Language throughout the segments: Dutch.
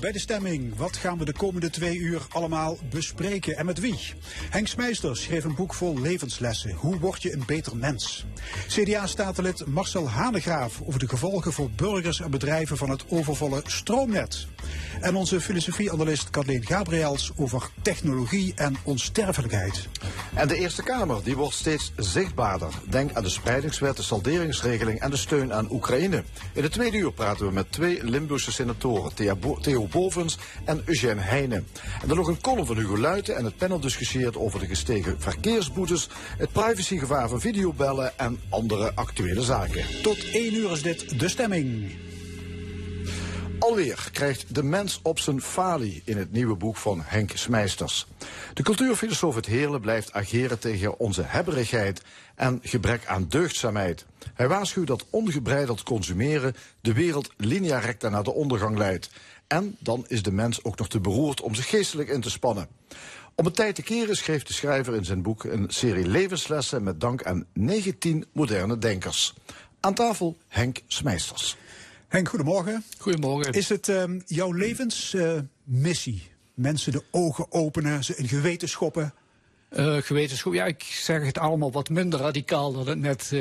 Bij de stemming. Wat gaan we de komende twee uur allemaal bespreken en met wie? Henk Smeijster schreef een boek vol levenslessen. Hoe word je een beter mens? CDA-statenlid Marcel Hanegraaf over de gevolgen voor burgers en bedrijven van het overvolle stroomnet. En onze filosofieanalist Kathleen Gabriels over technologie en onsterfelijkheid. En de Eerste Kamer die wordt steeds zichtbaarder. Denk aan de spreidingswet, de salderingsregeling en de steun aan Oekraïne. In het tweede uur praten we met twee Limburgse senatoren, Theo Bovens en Eugène Heijnen. En dan nog een column van Hugo Luiten en het panel discussieert over de gestegen verkeersboetes, het privacygevaar van videobellen en andere actuele zaken. Tot één uur is dit de stemming. Alweer krijgt de mens op zijn falie in het nieuwe boek van Henk Smeisters. De cultuurfilosoof Het Heerle blijft ageren tegen onze hebberigheid en gebrek aan deugdzaamheid. Hij waarschuwt dat ongebreideld consumeren de wereld linea recta naar de ondergang leidt. En dan is de mens ook nog te beroerd om zich geestelijk in te spannen. Om het tijd te keren schreef de schrijver in zijn boek een serie levenslessen met dank aan 19 moderne denkers. Aan tafel Henk Smeisters. Henk, goedemorgen. Goedemorgen. Is het ehm, jouw levensmissie? Mensen de ogen openen, ze in geweten schoppen. Eh gewetenschap, ja, ik zeg het allemaal wat minder radicaal dan het net eh,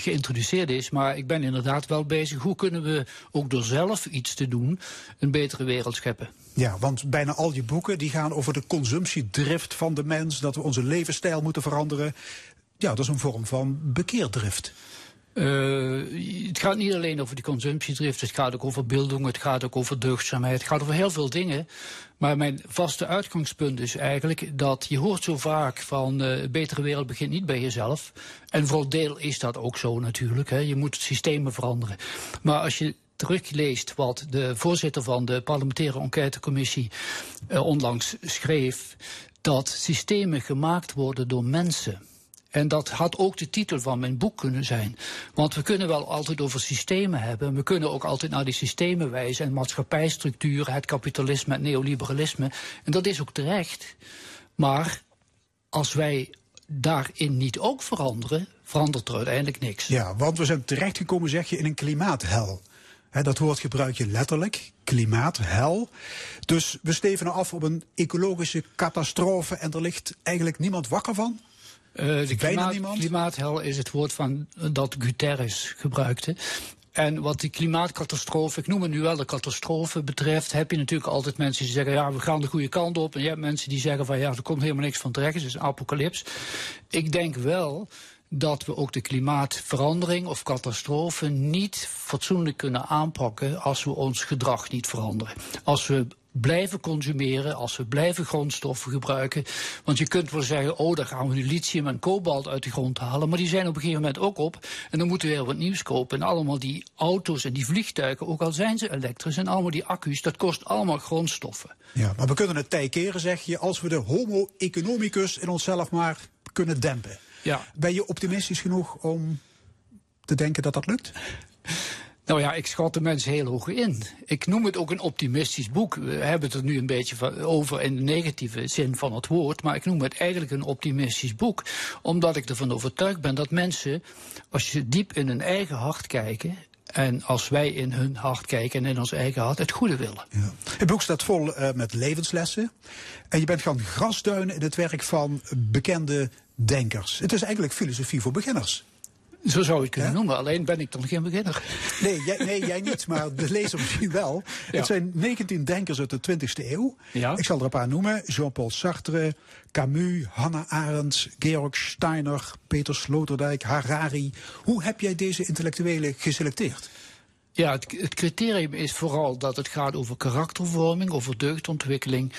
geïntroduceerd is. Maar ik ben inderdaad wel bezig. Hoe kunnen we ook door zelf iets te doen een betere wereld scheppen? Ja, want bijna al je boeken die gaan over de consumptiedrift van de mens, dat we onze levensstijl moeten veranderen. Ja, dat is een vorm van bekeerdrift. Eh, het gaat niet alleen over die consumptiedrift, het gaat ook over bildung, het gaat ook over deugdzaamheid, het gaat over heel veel dingen. Maar mijn vaste uitgangspunt is eigenlijk dat je hoort zo vaak van een betere wereld begint niet bij jezelf. En voor een deel is dat ook zo natuurlijk. Hè. Je moet systemen veranderen. Maar als je terugleest wat de voorzitter van de parlementaire enquêtecommissie eh, onlangs schreef, dat systemen gemaakt worden door mensen. En dat had ook de titel van mijn boek kunnen zijn. Want we kunnen wel altijd over systemen hebben. We kunnen ook altijd naar die systemen wijzen. En maatschappijstructuren, het kapitalisme, het neoliberalisme. En dat is ook terecht. Maar als wij daarin niet ook veranderen, verandert er uiteindelijk niks. Ja, want we zijn terechtgekomen, zeg je, in een klimaathel. Dat woord gebruik je letterlijk, klimaathel. Dus we stevenen af op een ecologische catastrofe en er ligt eigenlijk niemand wakker van. Eh, de klimaat, klimaathel is het woord van, dat Guterres gebruikte. En wat die klimaatcatastrofe, ik noem het nu wel de catastrofe betreft, heb je natuurlijk altijd mensen die zeggen, ja, we gaan de goede kant op. En je hebt mensen die zeggen van, ja, er komt helemaal niks van terecht, het is een apocalyps. Ik denk wel dat we ook de klimaatverandering of catastrofe niet fatsoenlijk kunnen aanpakken als we ons gedrag niet veranderen. Als we blijven consumeren, als we blijven grondstoffen gebruiken. Want je kunt wel zeggen, oh, daar gaan we nu lithium en kobalt uit de grond halen. Maar die zijn op een gegeven moment ook op. En dan moeten we weer wat nieuws kopen. En allemaal die auto's en die vliegtuigen, ook al zijn ze elektrisch, en allemaal die accu's, dat kost allemaal grondstoffen. Ja, maar we kunnen het tij keren, zeg je, als we de homo economicus in onszelf maar kunnen dempen. Ja. Ben je optimistisch genoeg om te denken dat dat lukt? Nou ja, ik schat de mensen heel hoog in. Ik noem het ook een optimistisch boek. We hebben het er nu een beetje over in de negatieve zin van het woord. Maar ik noem het eigenlijk een optimistisch boek. Omdat ik ervan overtuigd ben dat mensen, als je diep in hun eigen hart kijken. En als wij in hun hart kijken en in ons eigen hart het goede willen. Ja. Het boek staat vol eh, met levenslessen. En je bent gaan grasduinen in het werk van bekende denkers. Het is eigenlijk filosofie voor beginners. Zo zou je het kunnen Ja? noemen. Alleen ben ik dan geen beginner. Nee, jij, nee, jij niet, maar de lezer misschien wel. Ja. Het zijn 19 denkers uit de 20e eeuw. Ja. Ik zal er een paar noemen. Jean-Paul Sartre, Camus, Hannah Arendt, Georg Steiner, Peter Sloterdijk, Harari. Hoe heb jij deze intellectuelen geselecteerd? Ja, het, het criterium is vooral dat het gaat over karaktervorming, over deugdontwikkeling.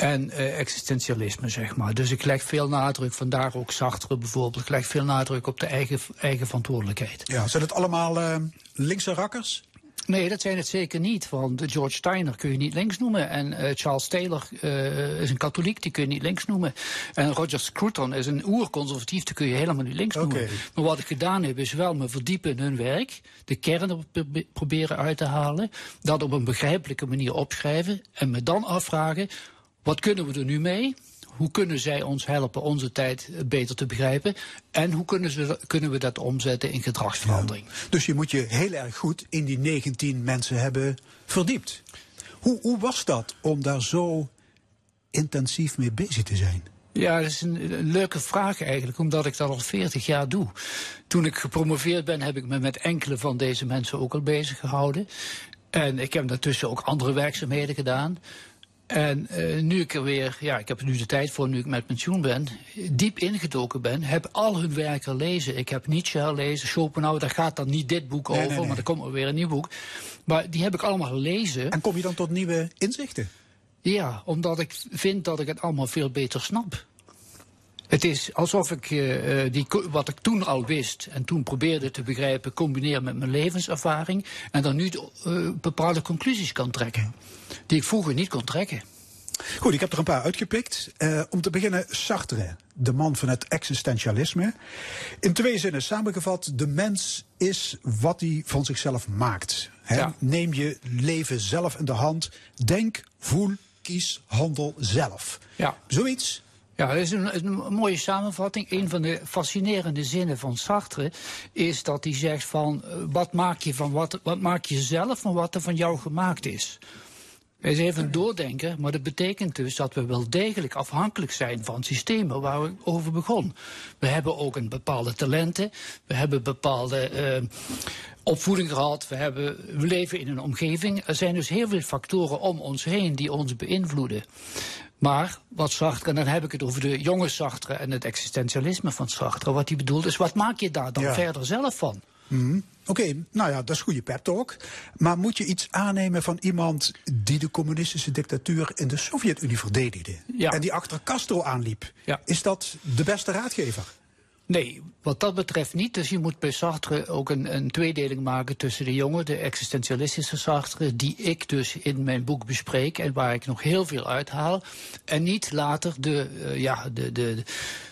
En eh, existentialisme, zeg maar. Dus ik leg veel nadruk, vandaar ook Sartre bijvoorbeeld. Ik leg veel nadruk op de eigen, eigen verantwoordelijkheid. Ja, zijn het allemaal eh, linkse rakkers? Nee, dat zijn het zeker niet. Want George Steiner kun je niet links noemen. En uh, Charles Taylor uh, is een katholiek, die kun je niet links noemen. En Roger Scruton is een oerconservatief, die kun je helemaal niet links noemen. Okay. Maar wat ik gedaan heb, is wel me verdiepen in hun werk. De kern proberen uit te halen. Dat op een begrijpelijke manier opschrijven. En me dan afvragen, wat kunnen we er nu mee? Hoe kunnen zij ons helpen onze tijd beter te begrijpen? En hoe kunnen, ze, kunnen we dat omzetten in gedragsverandering? Dus je moet je heel erg goed in die 19 mensen hebben verdiept. Hoe, hoe was dat om daar zo intensief mee bezig te zijn? Ja, dat is een, leuke vraag eigenlijk, omdat ik dat al 40 jaar doe. Toen ik gepromoveerd ben, heb ik me met enkele van deze mensen ook al bezig gehouden. En ik heb daartussen ook andere werkzaamheden gedaan. En uh, nu ik er weer, ja, ik heb er nu de tijd voor, nu ik met pensioen ben, diep ingedoken ben, heb al hun werken gelezen. Ik heb Nietzsche gelezen, Schopenhauer, daar gaat dan niet dit boek over, maar er komt er weer een nieuw boek. Maar die heb ik allemaal gelezen. En kom je dan tot nieuwe inzichten? Ja, omdat ik vind dat ik het allemaal veel beter snap. Het is alsof ik uh, die, wat ik toen al wist en toen probeerde te begrijpen, combineer met mijn levenservaring. En dan nu uh, bepaalde conclusies kan trekken. Die ik vroeger niet kon trekken. Goed, ik heb er een paar uitgepikt. Uh, om te beginnen Sartre, de man van het existentialisme. In twee zinnen samengevat, de mens is wat hij van zichzelf maakt. Ja. Neem je leven zelf in de hand. Denk, voel, kies, handel zelf. Ja. Zoiets ja, dat is een, een, mooie samenvatting. Een van de fascinerende zinnen van Sartre is dat hij zegt van uh, wat maak je van wat, wat maak je zelf van wat er van jou gemaakt is. Wij zijn even doordenken, maar dat betekent dus dat we wel degelijk afhankelijk zijn van systemen waar we over begon. We hebben ook een bepaalde talenten, we hebben bepaalde uh, opvoeding gehad, we, hebben, we leven in een omgeving. Er zijn dus heel veel factoren om ons heen die ons beïnvloeden. Maar wat Sartre, en dan heb ik het over de jonge Sartre en het existentialisme van Sartre. Wat hij bedoelt is, wat maak je daar dan verder zelf van? Mm Oké, nou ja, dat is goede pep talk. Maar moet je iets aannemen van iemand die de communistische dictatuur in de Sovjet-Unie verdedigde? Ja. En die achter Castro aanliep? Ja. Is dat de beste raadgever? Nee, wat dat betreft niet. Dus je moet bij Sartre ook een, een, tweedeling maken tussen de jonge, de existentialistische Sartre, die ik dus in mijn boek bespreek en waar ik nog heel veel uithaal. En niet later de, uh, ja, de, de,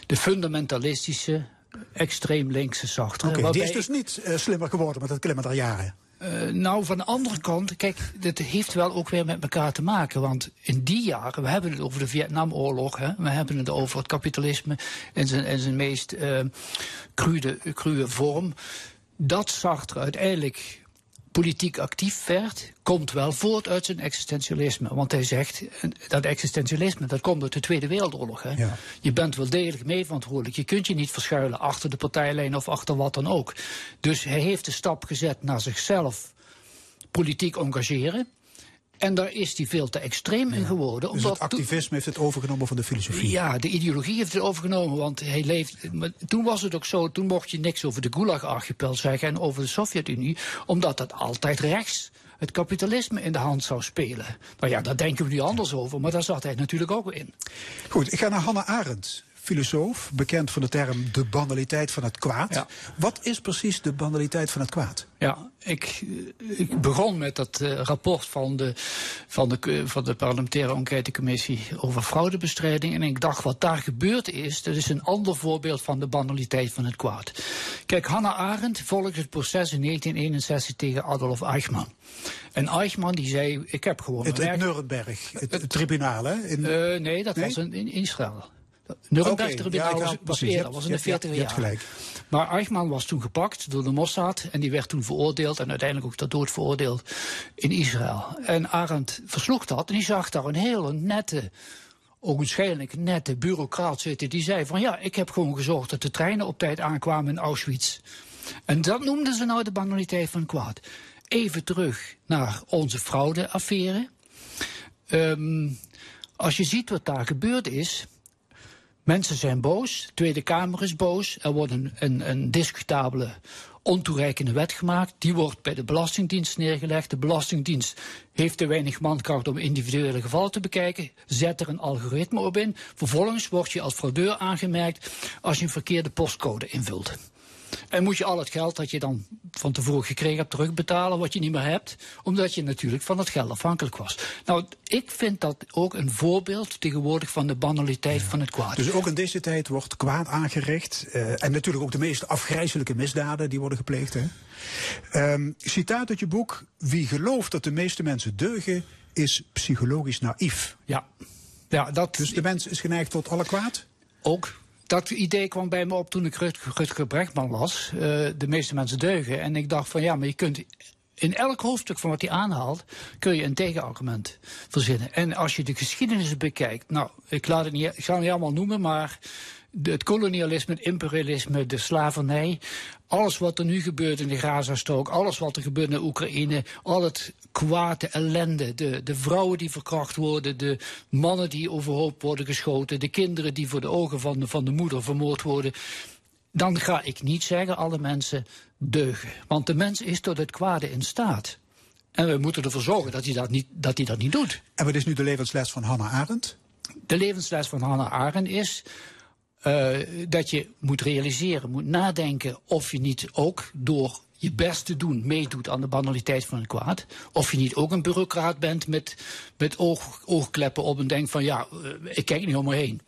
de fundamentalistische, extreem linkse Sartre. Okay, die is dus niet uh, slimmer geworden met het klimmen der jaren. Uh, nou, van de andere kant, kijk, dit heeft wel ook weer met elkaar te maken. Want in die jaren, we hebben het over de Vietnamoorlog, hè, we hebben het over het kapitalisme in zijn, in zijn meest uh, crude, crude vorm. Dat zag er uiteindelijk politiek actief werd, komt wel voort uit zijn existentialisme. Want hij zegt, dat existentialisme, dat komt uit de Tweede Wereldoorlog. Hè? Ja. Je bent wel degelijk mee verantwoordelijk. Je kunt je niet verschuilen achter de partijlijn of achter wat dan ook. Dus hij heeft de stap gezet naar zichzelf politiek engageren. En daar is hij veel te extreem in geworden. Dus het activisme heeft het overgenomen van de filosofie? Ja, de ideologie heeft het overgenomen. Want hij leeft. Maar toen was het ook zo, toen mocht je niks over de Gulag-archipel zeggen en over de Sovjet-Unie, omdat dat altijd rechts het kapitalisme in de hand zou spelen. Nou ja, daar denken we nu anders over, maar daar zat hij natuurlijk ook in. Goed, ik ga naar Hannah Arendt filosoof, bekend van de term de banaliteit van het kwaad. Wat is precies de banaliteit van het kwaad? Ja, ik, ik begon met dat uh, rapport van de, van, de, van de parlementaire enquêtecommissie over fraudebestrijding. En ik dacht, wat daar gebeurd is, dat is een ander voorbeeld van de banaliteit van het kwaad. Kijk, Hannah Arendt volgde het proces in 1961 tegen Adolf Eichmann. En Eichmann die zei, ik heb gewoon... Het, het Nuremberg, het, het, tribunaal, hè? In... Uh, nee, dat was in, in Israël. Nuremberg-tribunaal okay, ja, was, eerder, was in de 40 jaar. Maar Eichmann was toen gepakt door de Mossad en die werd toen veroordeeld en uiteindelijk ook tot dood veroordeeld in Israël. En Arendt versloeg dat en die zag daar een hele nette, ogenschijnlijk nette bureaucraat zitten. Die zei van ja, ik heb gewoon gezorgd dat de treinen op tijd aankwamen in Auschwitz. En dat noemden ze nou de banaliteit van kwaad. Even terug naar onze fraudeaffaire. Um, als je ziet wat daar gebeurd is, Mensen zijn boos, de Tweede Kamer is boos, er wordt een, een, een discutabele ontoereikende wet gemaakt. Die wordt bij de Belastingdienst neergelegd. De Belastingdienst heeft te weinig mankracht om individuele gevallen te bekijken. Zet er een algoritme op in. Vervolgens word je als fraudeur aangemerkt als je een verkeerde postcode invult. En moet je al het geld dat je dan van tevoren gekregen hebt terugbetalen, wat je niet meer hebt, omdat je natuurlijk van het geld afhankelijk was. Nou, ik vind dat ook een voorbeeld tegenwoordig van de banaliteit van het kwaad. Dus ook in deze tijd wordt kwaad aangericht. Uh, en natuurlijk ook de meest afgrijzelijke misdaden die worden gepleegd. Hè? Um, citaat uit je boek: Wie gelooft dat de meeste mensen deugen, is psychologisch naïef. Ja. ja dat... Dus de mens is geneigd tot alle kwaad? Ook dat idee kwam bij me op toen ik Rutger Brechtman las. Uh, de meeste mensen deugen. En ik dacht van ja, maar je kunt in elk hoofdstuk van wat hij aanhaalt, kun je een tegenargument verzinnen. En als je de geschiedenis bekijkt, nou, ik, laat het niet, ik ga het niet allemaal noemen, maar het kolonialisme, het imperialisme, de slavernij. Alles wat er nu gebeurt in de Gazastrook, alles wat er gebeurt in Oekraïne, al het kwaad, de ellende, de, de vrouwen die verkracht worden, de mannen die overhoop worden geschoten, de kinderen die voor de ogen van de, van de moeder vermoord worden. Dan ga ik niet zeggen alle mensen deugen. Want de mens is tot het kwade in staat. En we moeten ervoor zorgen dat hij dat niet, dat hij dat niet doet. En wat is nu de levensles van Hannah Arendt? De levensles van Hannah Arendt is uh, dat je moet realiseren, moet nadenken of je niet ook door je best te doen meedoet aan de banaliteit van het kwaad. Of je niet ook een bureaucraat bent met, met oog, oogkleppen op en denkt van ja, uh, ik kijk niet om me heen.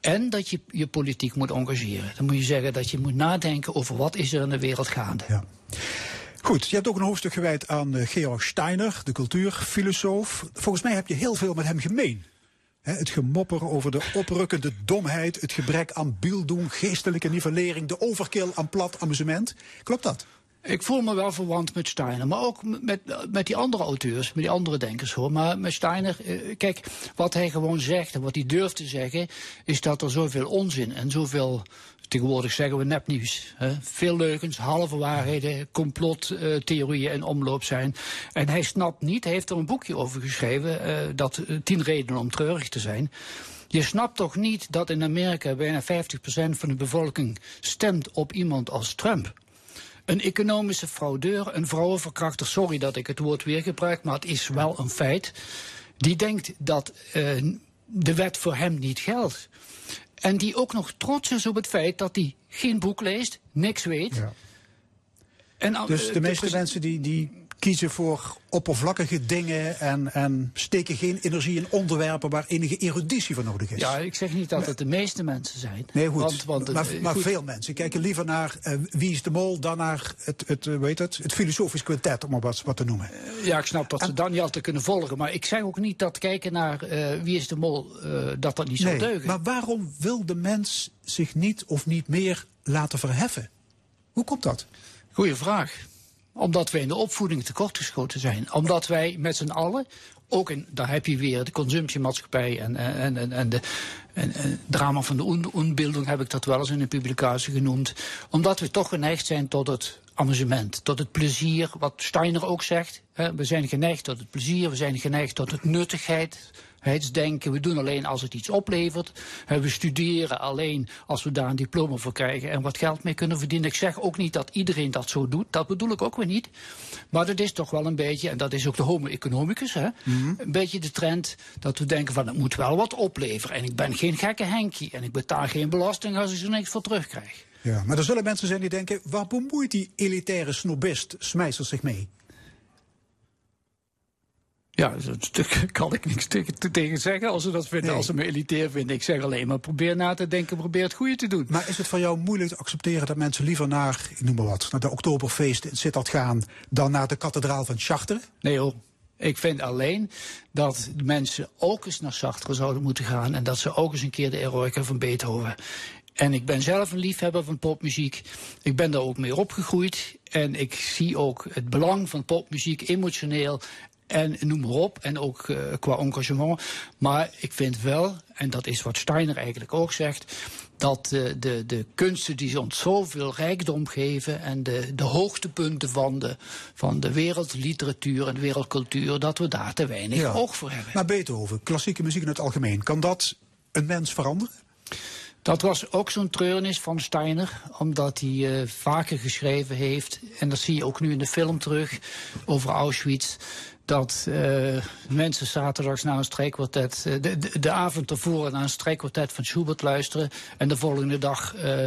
En dat je je politiek moet engageren. Dan moet je zeggen dat je moet nadenken over wat is er in de wereld gaande. Ja. Goed, je hebt ook een hoofdstuk gewijd aan uh, Georg Steiner, de cultuurfilosoof. Volgens mij heb je heel veel met hem gemeen het gemopper over de oprukkende domheid, het gebrek aan bieldoen, geestelijke nivellering, de overkill aan plat amusement. Klopt dat? Ik voel me wel verwant met Steiner, maar ook met, met die andere auteurs, met die andere denkers hoor. Maar met Steiner, eh, kijk, wat hij gewoon zegt en wat hij durft te zeggen, is dat er zoveel onzin en zoveel Tegenwoordig zeggen we nepnieuws. Hè? Veel leugens, halve waarheden, complottheorieën in omloop zijn. En hij snapt niet, hij heeft er een boekje over geschreven, uh, dat uh, tien redenen om treurig te zijn. Je snapt toch niet dat in Amerika bijna 50% van de bevolking stemt op iemand als Trump? Een economische fraudeur, een vrouwenverkrachter, sorry dat ik het woord weer gebruik, maar het is wel een feit. Die denkt dat uh, de wet voor hem niet geldt. En die ook nog trots is op het feit dat hij geen boek leest, niks weet. Ja. En, dus de meeste mensen die, die kiezen voor oppervlakkige dingen en, en steken geen energie in onderwerpen waar enige eruditie voor nodig is. Ja, ik zeg niet dat het de meeste mensen zijn. Nee, goed. Want, want maar, maar goed. veel mensen kijken liever naar uh, Wie is de Mol dan naar het, het, uh, weet het, het filosofisch quintet, om maar wat, wat te noemen. Ja, ik snap dat en, ze dan niet altijd kunnen volgen. Maar ik zeg ook niet dat kijken naar Wie is de Mol, dat dat niet nee, zou deugen. Maar waarom wil de mens zich niet of niet meer laten verheffen? Hoe komt dat? Goeie vraag omdat wij in de opvoeding tekortgeschoten zijn. Omdat wij met z'n allen, ook in, daar heb je weer de consumptiemaatschappij en, en, en, en de en, en drama van de onbeelding heb ik dat wel eens in een publicatie genoemd. Omdat we toch geneigd zijn tot het amusement, tot het plezier, wat Steiner ook zegt. Hè, we zijn geneigd tot het plezier, we zijn geneigd tot het nuttigheid, We doen alleen als het iets oplevert. We studeren alleen als we daar een diploma voor krijgen en wat geld mee kunnen verdienen. Ik zeg ook niet dat iedereen dat zo doet. Dat bedoel ik ook weer niet. Maar dat is toch wel een beetje, en dat is ook de homo economicus, hè, mm -hmm. een beetje de trend dat we denken van het moet wel wat opleveren. En ik ben geen gekke Henkie en ik betaal geen belasting als ik er niks voor terugkrijg. Ja, maar er zullen mensen zijn die denken, waar bemoeit die elitaire snobist Smijsel zich mee? Ja, daar kan ik niks tegen, zeggen als ze dat vinden, nee. als ze me elitair vinden. Ik zeg alleen maar probeer na te denken, probeer het goede te doen. Maar is het voor jou moeilijk te accepteren dat mensen liever naar, ik noem maar wat, naar de Oktoberfeest in Sittard gaan dan naar de kathedraal van Chartres? Nee hoor. Ik vind alleen dat mensen ook eens naar Chartres zouden moeten gaan en dat ze ook eens een keer de Eroica van Beethoven en ik ben zelf een liefhebber van popmuziek. Ik ben daar ook mee opgegroeid. En ik zie ook het belang van popmuziek emotioneel en noem maar op, en ook uh, qua engagement. Maar ik vind wel, en dat is wat Steiner eigenlijk ook zegt, dat uh, de, de kunsten die ons zoveel rijkdom geven en de, de hoogtepunten van de, van de wereldliteratuur en de wereldcultuur, dat we daar te weinig ja. oog voor hebben. Maar Beethoven, klassieke muziek in het algemeen, kan dat een mens veranderen? Dat was ook zo'n treurnis van Steiner, omdat hij uh, vaker geschreven heeft, en dat zie je ook nu in de film terug over Auschwitz, dat uh, mensen zaterdags naar een strijkkwartet, uh, de, de, de, avond ervoor naar een strijkkwartet van Schubert luisteren en de volgende dag uh,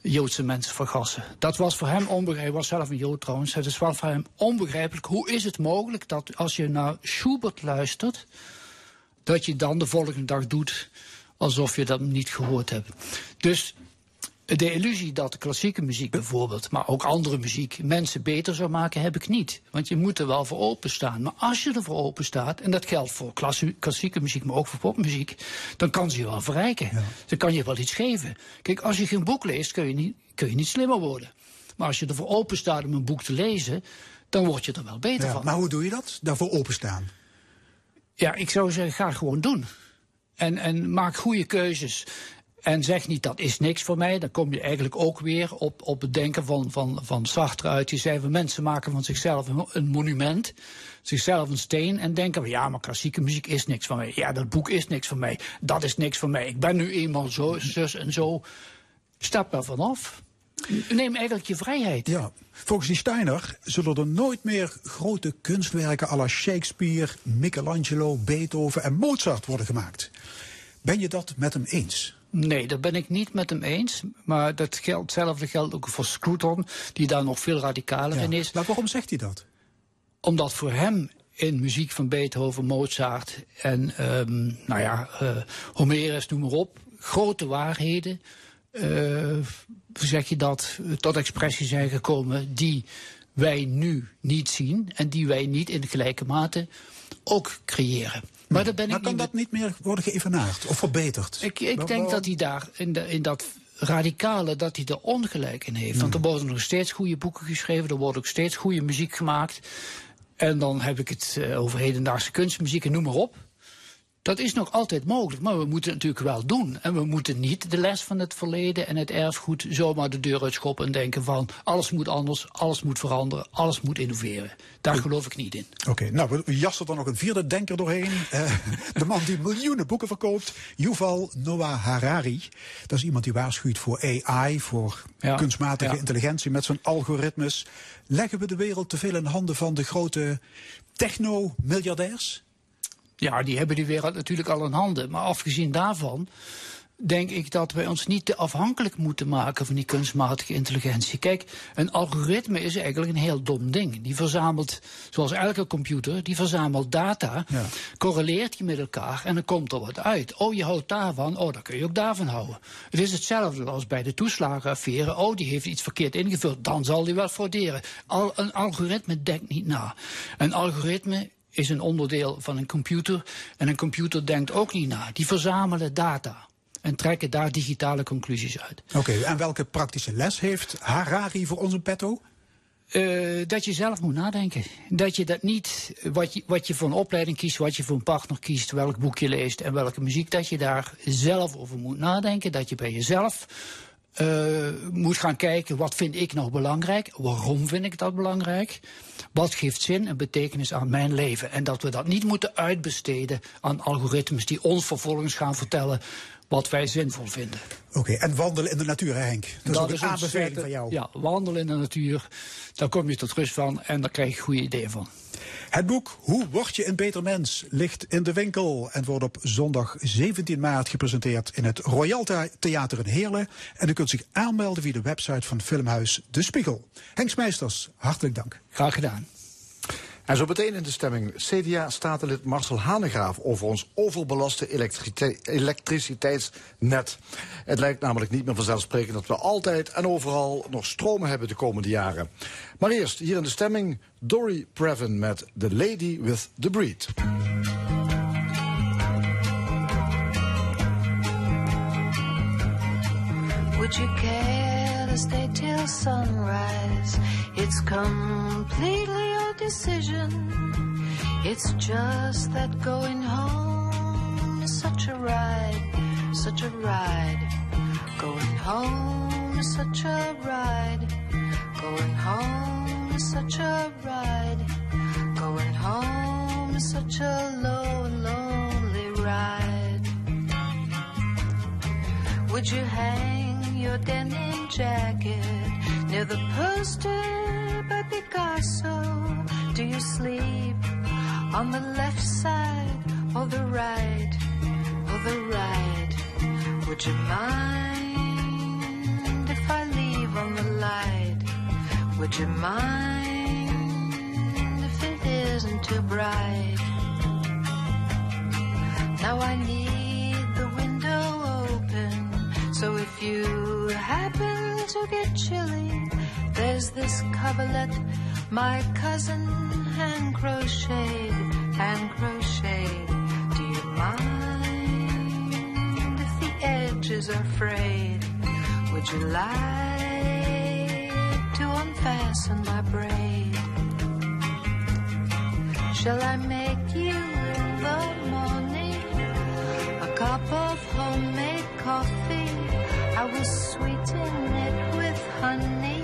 Joodse mensen vergassen. Dat was voor hem onbegrijpelijk. Hij was zelf een Jood trouwens. Het is wel voor hem onbegrijpelijk. Hoe is het mogelijk dat als je naar Schubert luistert, dat je dan de volgende dag doet alsof je dat niet gehoord hebt? Dus de illusie dat de klassieke muziek bijvoorbeeld, maar ook andere muziek, mensen beter zou maken, heb ik niet. Want je moet er wel voor openstaan. Maar als je er voor open staat, en dat geldt voor klassieke muziek, maar ook voor popmuziek, dan kan ze je wel verrijken. Dan kan je wel iets geven. Kijk, als je geen boek leest, kun je niet, kun je niet slimmer worden. Maar als je ervoor open staat om een boek te lezen, dan word je er wel beter ja, van. Maar hoe doe je dat? Daarvoor openstaan? Ja, ik zou zeggen, ga gewoon doen. En, en maak goede keuzes. En zeg niet dat is niks voor mij. Dan kom je eigenlijk ook weer op, op het denken van, van, van Sartre uit. Die zei mensen maken van zichzelf een, monument. Zichzelf een steen. En denken ja, maar klassieke muziek is niks van mij. Ja, dat boek is niks van mij. Dat is niks van mij. Ik ben nu eenmaal zo, zus en zo. Stap er vanaf. Neem eigenlijk je vrijheid. Ja, volgens die Steiner zullen er nooit meer grote kunstwerken à la Shakespeare, Michelangelo, Beethoven en Mozart worden gemaakt. Ben je dat met hem eens? Nee, dat ben ik niet met hem eens. Maar dat geldt, hetzelfde geldt ook voor Scruton, die daar nog veel radicaler in is. Maar waarom zegt hij dat? Omdat voor hem in muziek van Beethoven, Mozart en um, nou ja, uh, Homerus, noem maar op, grote waarheden, uh, hoe zeg je dat, tot expressie zijn gekomen die wij nu niet zien en die wij niet in gelijke mate ook creëren. Maar, ben ik kan dat niet meer worden geëvenaard of verbeterd? Ik, ik denk dat hij daar in, de, in dat radicale, dat hij er ongelijk in heeft. Want er worden nog steeds goede boeken geschreven, er wordt ook steeds goede muziek gemaakt. En dan heb ik het uh, over hedendaagse kunstmuziek en noem maar op. Dat is nog altijd mogelijk, maar we moeten het natuurlijk wel doen. En we moeten niet de les van het verleden en het erfgoed zomaar de deur uitschoppen en denken van alles moet anders, alles moet veranderen, alles moet innoveren. Daar geloof ik niet in. Oké, nou we jassen er nog een vierde denker doorheen. Uh, de man die miljoenen boeken verkoopt, Yuval Noah Harari. Dat is iemand die waarschuwt voor AI, voor kunstmatige intelligentie met zijn algoritmes. Leggen we de wereld te veel in handen van de grote techno-miljardairs? Ja, die hebben die wereld natuurlijk al in handen. Maar afgezien daarvan denk ik dat wij ons niet te afhankelijk moeten maken van die kunstmatige intelligentie. Kijk, een algoritme is eigenlijk een heel dom ding. Die verzamelt, zoals elke computer, die verzamelt data, ja. correleert die met elkaar en dan komt er wat uit. Oh, je houdt daarvan, oh, dan kun je ook daarvan houden. Het is hetzelfde als bij de toeslagenaffaire. Oh, die heeft iets verkeerd ingevuld, dan zal die wel frauderen. Al, een algoritme denkt niet na. Een algoritme is een onderdeel van een computer. En een computer denkt ook niet na. Die verzamelen data. En trekken daar digitale conclusies uit. Oké, en welke praktische les heeft Harari voor onze petto? Uh, dat je zelf moet nadenken. Dat je dat niet, wat je, wat je voor een opleiding kiest, wat je voor een partner kiest, welk boek je leest en welke muziek, dat je daar zelf over moet nadenken. Dat je bij jezelf uh, moet gaan kijken, wat vind ik nog belangrijk? Waarom vind ik dat belangrijk? Wat geeft zin en betekenis aan mijn leven? En dat we dat niet moeten uitbesteden aan algoritmes die ons vervolgens gaan vertellen wat wij zinvol vinden. Oké, en wandelen in de natuur, Henk? Dat, dat is een aanbeveling van jou. Ja, wandelen in de natuur. Daar kom je tot rust van en daar krijg je goede ideeën van. Het boek Hoe word je een beter mens ligt in de winkel en wordt op zondag 17 maart gepresenteerd in het Royal Theater in Heerlen. En u kunt zich aanmelden via de website van Filmhuis De Spiegel. Henk Smeisters, hartelijk dank. Graag gedaan. En zo meteen in de stemming CDA-statenlid Marcel Hanegraaf over ons overbelaste elektriciteitsnet. Het lijkt namelijk niet meer vanzelfsprekend dat we altijd en overal nog stromen hebben de komende jaren. Maar eerst hier in de stemming Dory Previn met The Lady with the Breed. Would you care to stay till sunrise? It's completely your decision. It's just that going home is such a ride, such a ride. Going home is such a ride. Going home is such a ride. Going home is such a low and lonely ride. Would you hang your denim jacket near the poster by Picasso? Do you sleep on the left side or the right or the right. Would you mind if I leave on the light? Would you mind if it isn't too bright? Now I need so if you happen to get chilly, there's this coverlet my cousin hand crocheted, hand crocheted. Do you mind if the edges are frayed? Would you like to unfasten my braid? Shall I make you in the morning a cup of homemade coffee? I will sweeten it with honey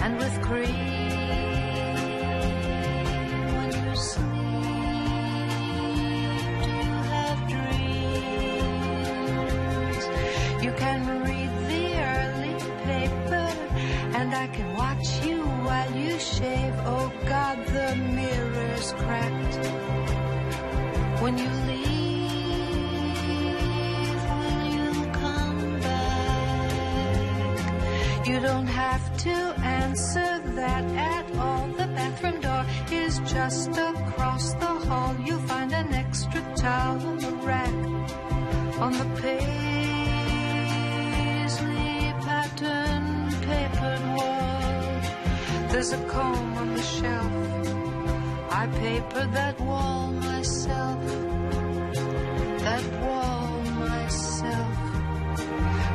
and with cream. When you sleep, do you have dreams? You can read the early paper, and I can watch you while you shave. Oh God, the mirror's cracked. When you leave, have to answer that at all. The bathroom door is just across the hall. You'll find an extra towel on the rack on the paisley pattern papered wall. There's a comb on the shelf. I papered that wall myself. That wall myself.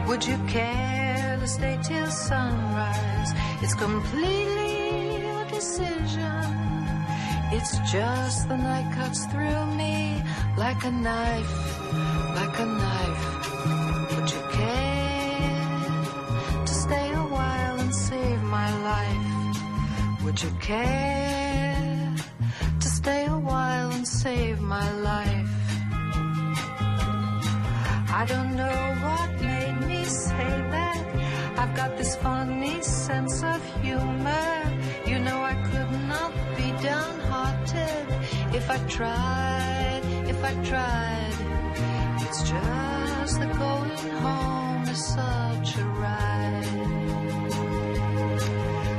Would you care to stay till sunrise? It's completely your decision. It's just the night cuts through me like a knife, like a knife. Would you care to stay a while and save my life? Would you care to stay a while and save my life? I don't know what made me say. I've got this funny sense of humor. You know I could not be downhearted if I tried, if I tried. It's just that going home is such a ride.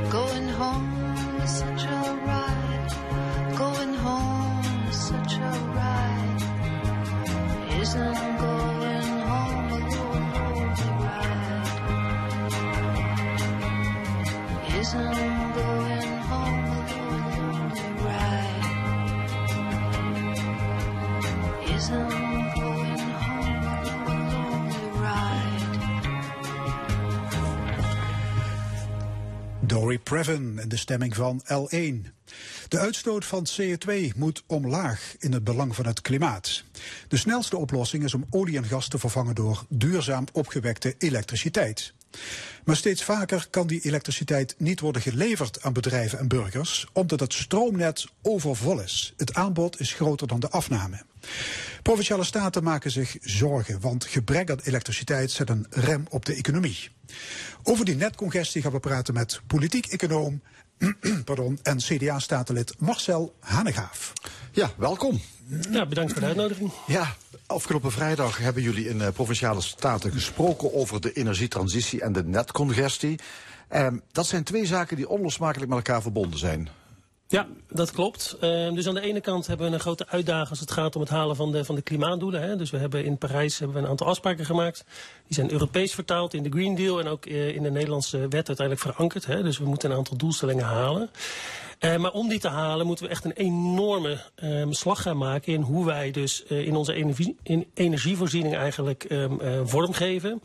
Going home is such a ride. Going home is such a ride. Isn't Dory Previn in de stemming van L1. De uitstoot van CO2 moet omlaag in het belang van het klimaat. De snelste oplossing is om olie en gas te vervangen door duurzaam opgewekte elektriciteit. Maar steeds vaker kan die elektriciteit niet worden geleverd aan bedrijven en burgers, omdat het stroomnet overvol is. Het aanbod is groter dan de afname. Provinciale staten maken zich zorgen, want gebrek aan elektriciteit zet een rem op de economie. Over die netcongestie gaan we praten met politiek econoom pardon, en CDA-statenlid Marcel Hanegaaf. Ja, welkom. Ja, bedankt voor de uitnodiging. Ja, afgelopen vrijdag hebben jullie in uh, Provinciale Staten gesproken over de energietransitie en de netcongestie. Um, dat zijn twee zaken die onlosmakelijk met elkaar verbonden zijn. Ja, dat klopt. Uh, dus aan de ene kant hebben we een grote uitdaging als het gaat om het halen van de, van de klimaatdoelen. Hè. Dus we hebben in Parijs hebben we een aantal afspraken gemaakt. Die zijn Europees vertaald in de Green Deal en ook uh, in de Nederlandse wet uiteindelijk verankerd. Hè. Dus we moeten een aantal doelstellingen halen. Uh, maar om die te halen moeten we echt een enorme um, slag gaan maken in hoe wij dus in onze energie, in energievoorziening eigenlijk um, vormgeven.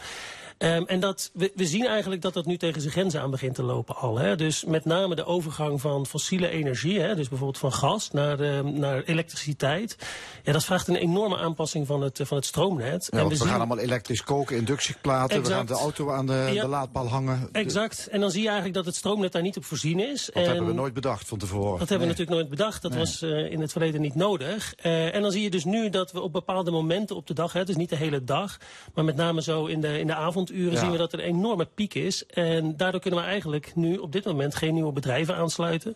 Um, en dat, we, we zien eigenlijk dat dat nu tegen zijn grenzen aan begint te lopen al. Hè? Dus met name de overgang van fossiele energie, hè? dus bijvoorbeeld van gas naar, uh, naar elektriciteit. Ja, dat vraagt een enorme aanpassing van het, van het stroomnet. Ja, en we, we zien... gaan allemaal elektrisch koken, inductieplaten, exact. we gaan de auto aan de, ja. de laadpaal hangen. Exact. En dan zie je eigenlijk dat het stroomnet daar niet op voorzien is. Dat en hebben we nooit bedacht van tevoren. Dat hebben we natuurlijk nooit bedacht. Dat nee. was uh, in het verleden niet nodig. Uh, en dan zie je dus nu dat we op bepaalde momenten op de dag, hè, dus niet de hele dag, maar met name zo in de, in de avond Ja. zien we dat er een enorme piek is. En daardoor kunnen we eigenlijk nu op dit moment geen nieuwe bedrijven aansluiten.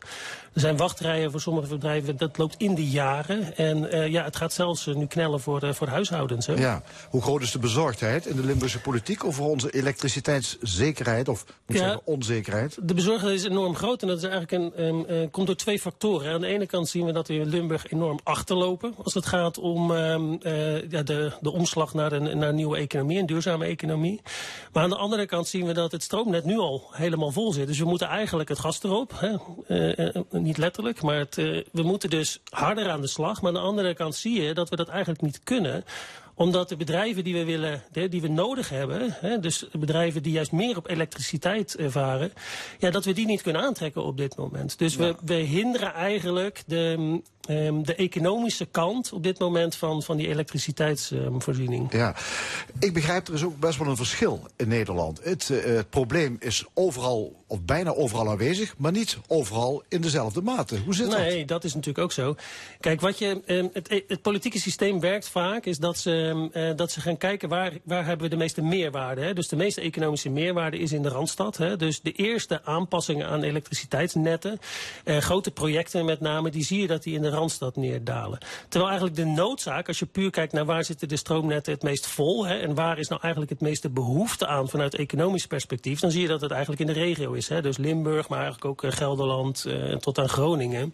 Er zijn wachtrijen voor sommige bedrijven, dat loopt in de jaren. En eh, ja, het gaat zelfs eh, nu knellen voor, eh, voor huishoudens. Hè? Ja. Hoe groot is de bezorgdheid in de Limburgse politiek over onze elektriciteitszekerheid, of moet ik Ja. zeggen onzekerheid? De bezorgdheid is enorm groot en dat is eigenlijk een, komt door twee factoren. Aan de ene kant zien we dat we in Limburg enorm achterlopen als het gaat om ehm, eh, ja, de, de omslag naar een, naar een nieuwe economie, een duurzame economie. Maar aan de andere kant zien we dat het stroomnet nu al helemaal vol zit. Dus we moeten eigenlijk het gas erop. Hè? Eh, eh, niet letterlijk, maar het, eh, we moeten dus harder aan de slag. Maar aan de andere kant zie je dat we dat eigenlijk niet kunnen omdat de bedrijven die we willen, die we nodig hebben, hè, dus bedrijven die juist meer op elektriciteit varen, ja, dat we die niet kunnen aantrekken op dit moment. Dus we, we hinderen eigenlijk de, ehm, de economische kant op dit moment van, van die elektriciteitsvoorziening. Ja, ik begrijp er is ook best wel een verschil in Nederland. Het, eh, het probleem is overal, of bijna overal aanwezig, maar niet overal in dezelfde mate. Hoe zit dat? Nee, dat is natuurlijk ook zo. Kijk, wat je, ehm, het, het politieke systeem werkt vaak, is dat ze, ehm, eh, dat ze gaan kijken waar, waar hebben we de meeste meerwaarde. Hè? Dus de meeste economische meerwaarde is in de Randstad. Hè? Dus de eerste aanpassingen aan elektriciteitsnetten, eh, grote projecten met name, die zie je dat die in de Randstad neerdalen. Terwijl eigenlijk de noodzaak, als je puur kijkt naar waar zitten de stroomnetten het meest vol, hè, en waar is nou eigenlijk het meeste behoefte aan vanuit economisch perspectief, dan zie je dat het eigenlijk in de regio is. Hè? Dus Limburg, maar eigenlijk ook eh, Gelderland eh, tot aan Groningen.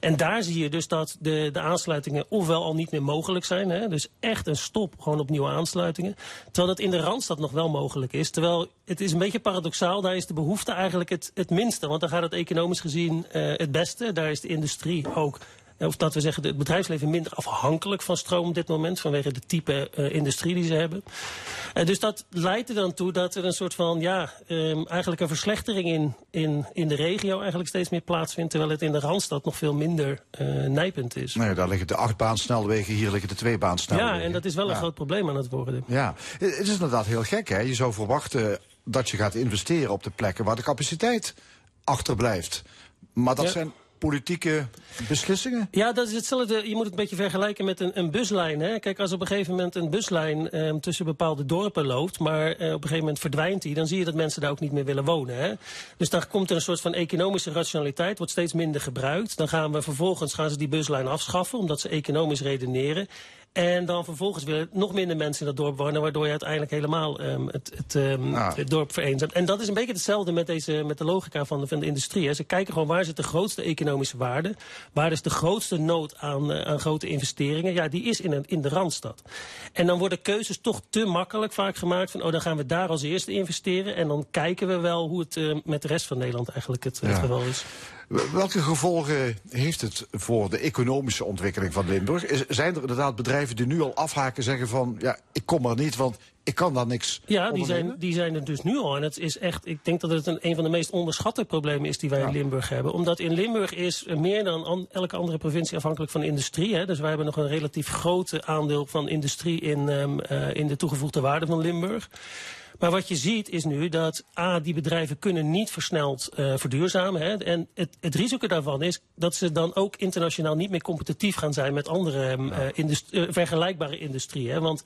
En daar zie je dus dat de, de aansluitingen ofwel al niet meer mogelijk zijn. Hè? Dus echt een stop gewoon op nieuwe aansluitingen. Terwijl dat in de Randstad nog wel mogelijk is. Terwijl het is een beetje paradoxaal. Daar is de behoefte eigenlijk het, het minste. Want dan gaat het economisch gezien eh, het beste. Daar is de industrie ook of dat we zeggen, het bedrijfsleven minder afhankelijk van stroom op dit moment. Vanwege de type eh, industrie die ze hebben. Eh, dus dat leidt er dan toe dat er een soort van, ja, ehm, eigenlijk een verslechtering in, in, in de regio eigenlijk steeds meer plaatsvindt. Terwijl het in de Randstad nog veel minder eh, nijpend is. Nee, daar liggen de achtbaansnelwegen, hier liggen de tweebaansnelwegen. Ja, en dat is wel een Ja. groot probleem aan het worden. Ja, het is inderdaad heel gek. Hè? Je zou verwachten dat je gaat investeren op de plekken waar de capaciteit achterblijft. Maar dat Ja. zijn politieke beslissingen. Ja, dat is hetzelfde. Je moet het een beetje vergelijken met een, een buslijn. Hè? Kijk, als op een gegeven moment een buslijn ehm, tussen bepaalde dorpen loopt, maar eh, op een gegeven moment verdwijnt die, dan zie je dat mensen daar ook niet meer willen wonen. Hè? Dus dan komt er een soort van economische rationaliteit, wordt steeds minder gebruikt. Dan gaan we vervolgens gaan ze die buslijn afschaffen, omdat ze economisch redeneren. En dan vervolgens willen nog minder mensen in dat dorp wonen, waardoor je uiteindelijk helemaal ehm, het, het, ehm, Ah. het dorp vereenzamt. En dat is een beetje hetzelfde met, deze, met de logica van de, van de industrie. Hè. Ze kijken gewoon waar zit de grootste economische waarde, waar is de grootste nood aan, eh, aan grote investeringen. Ja, die is in, een, in de Randstad. En dan worden keuzes toch te makkelijk vaak gemaakt van, oh dan gaan we daar als eerste investeren. En dan kijken we wel hoe het eh, met de rest van Nederland eigenlijk het, het Ja. geval is. Welke gevolgen heeft het voor de economische ontwikkeling van Limburg? Is- zijn er inderdaad bedrijven die nu al afhaken zeggen van... ja, ik kom er niet, want ik kan daar niks Ja, die zijn, die zijn er dus nu al. En het is echt, ik denk dat het een, een van de meest onderschatte problemen is die wij in Limburg hebben. Omdat in Limburg is meer dan an- elke andere provincie afhankelijk van industrie. Hè. Dus wij hebben nog een relatief groot aandeel van industrie in, ehm, eh, in de toegevoegde waarde van Limburg. Maar wat je ziet is nu dat A, die bedrijven kunnen niet versneld eh verduurzamen. Hè. En het, het risico daarvan is dat ze dan ook internationaal niet meer competitief gaan zijn met andere ehm, eh, eh, vergelijkbare industrieën. Want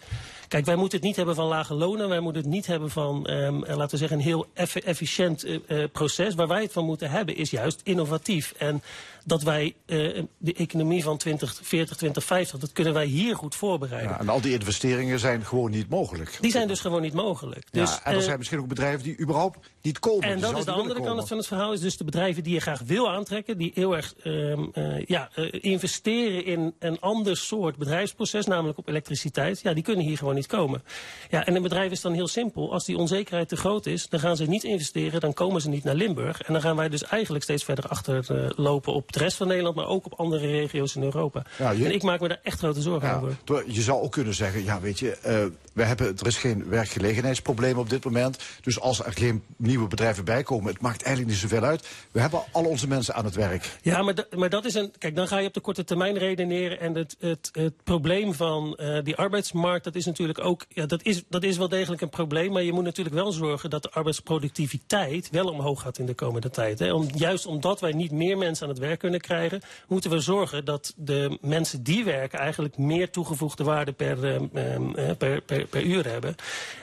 kijk, wij moeten het niet hebben van lage lonen. Wij moeten het niet hebben van, ehm, eh, laten we zeggen, een heel efficiënt proces. Waar wij het van moeten hebben is juist innovatief. En dat wij eh, de economie van 2040, 2050, dat kunnen wij hier goed voorbereiden. Ja, en al die investeringen zijn gewoon niet mogelijk. Die zijn dus gewoon niet mogelijk. Ja, Dus, en er eh, zijn misschien ook bedrijven die überhaupt niet komen. en dat is de andere kant van het verhaal. Is dus de bedrijven die je graag wil aantrekken. Die heel erg ehm, eh, ja, investeren in een ander soort bedrijfsproces. Namelijk op elektriciteit. Ja, die kunnen hier gewoon niet komen. Ja, en een bedrijf is dan heel simpel. Als die onzekerheid te groot is. Dan gaan ze niet investeren. Dan komen ze niet naar Limburg. En dan gaan wij dus eigenlijk steeds verder achterlopen lopen op de rest van Nederland. Maar ook op andere regio's in Europa. Ja, je- En ik maak me daar echt grote zorgen Ja, over. je zou ook kunnen zeggen, ja weet je, eh, we hebben, er is geen werkgelegenheidsprobleem op dit moment. Dus als er geen nieuwe bedrijven bij komen, het maakt eigenlijk niet zoveel uit. We hebben al onze mensen aan het werk. Ja, maar, maar dat is een. Kijk, dan ga je op de korte termijn redeneren. En het, het, het probleem van eh, die arbeidsmarkt, dat is natuurlijk ook. Ja, dat is, dat is wel degelijk een probleem. Maar je moet natuurlijk wel zorgen dat de arbeidsproductiviteit wel omhoog gaat in de komende tijd. Hè. Om, juist omdat wij niet meer mensen aan het werk kunnen krijgen, moeten we zorgen dat de mensen die werken eigenlijk meer toegevoegde waarde per, ehm, ehm, eh, per, per, per uur hebben.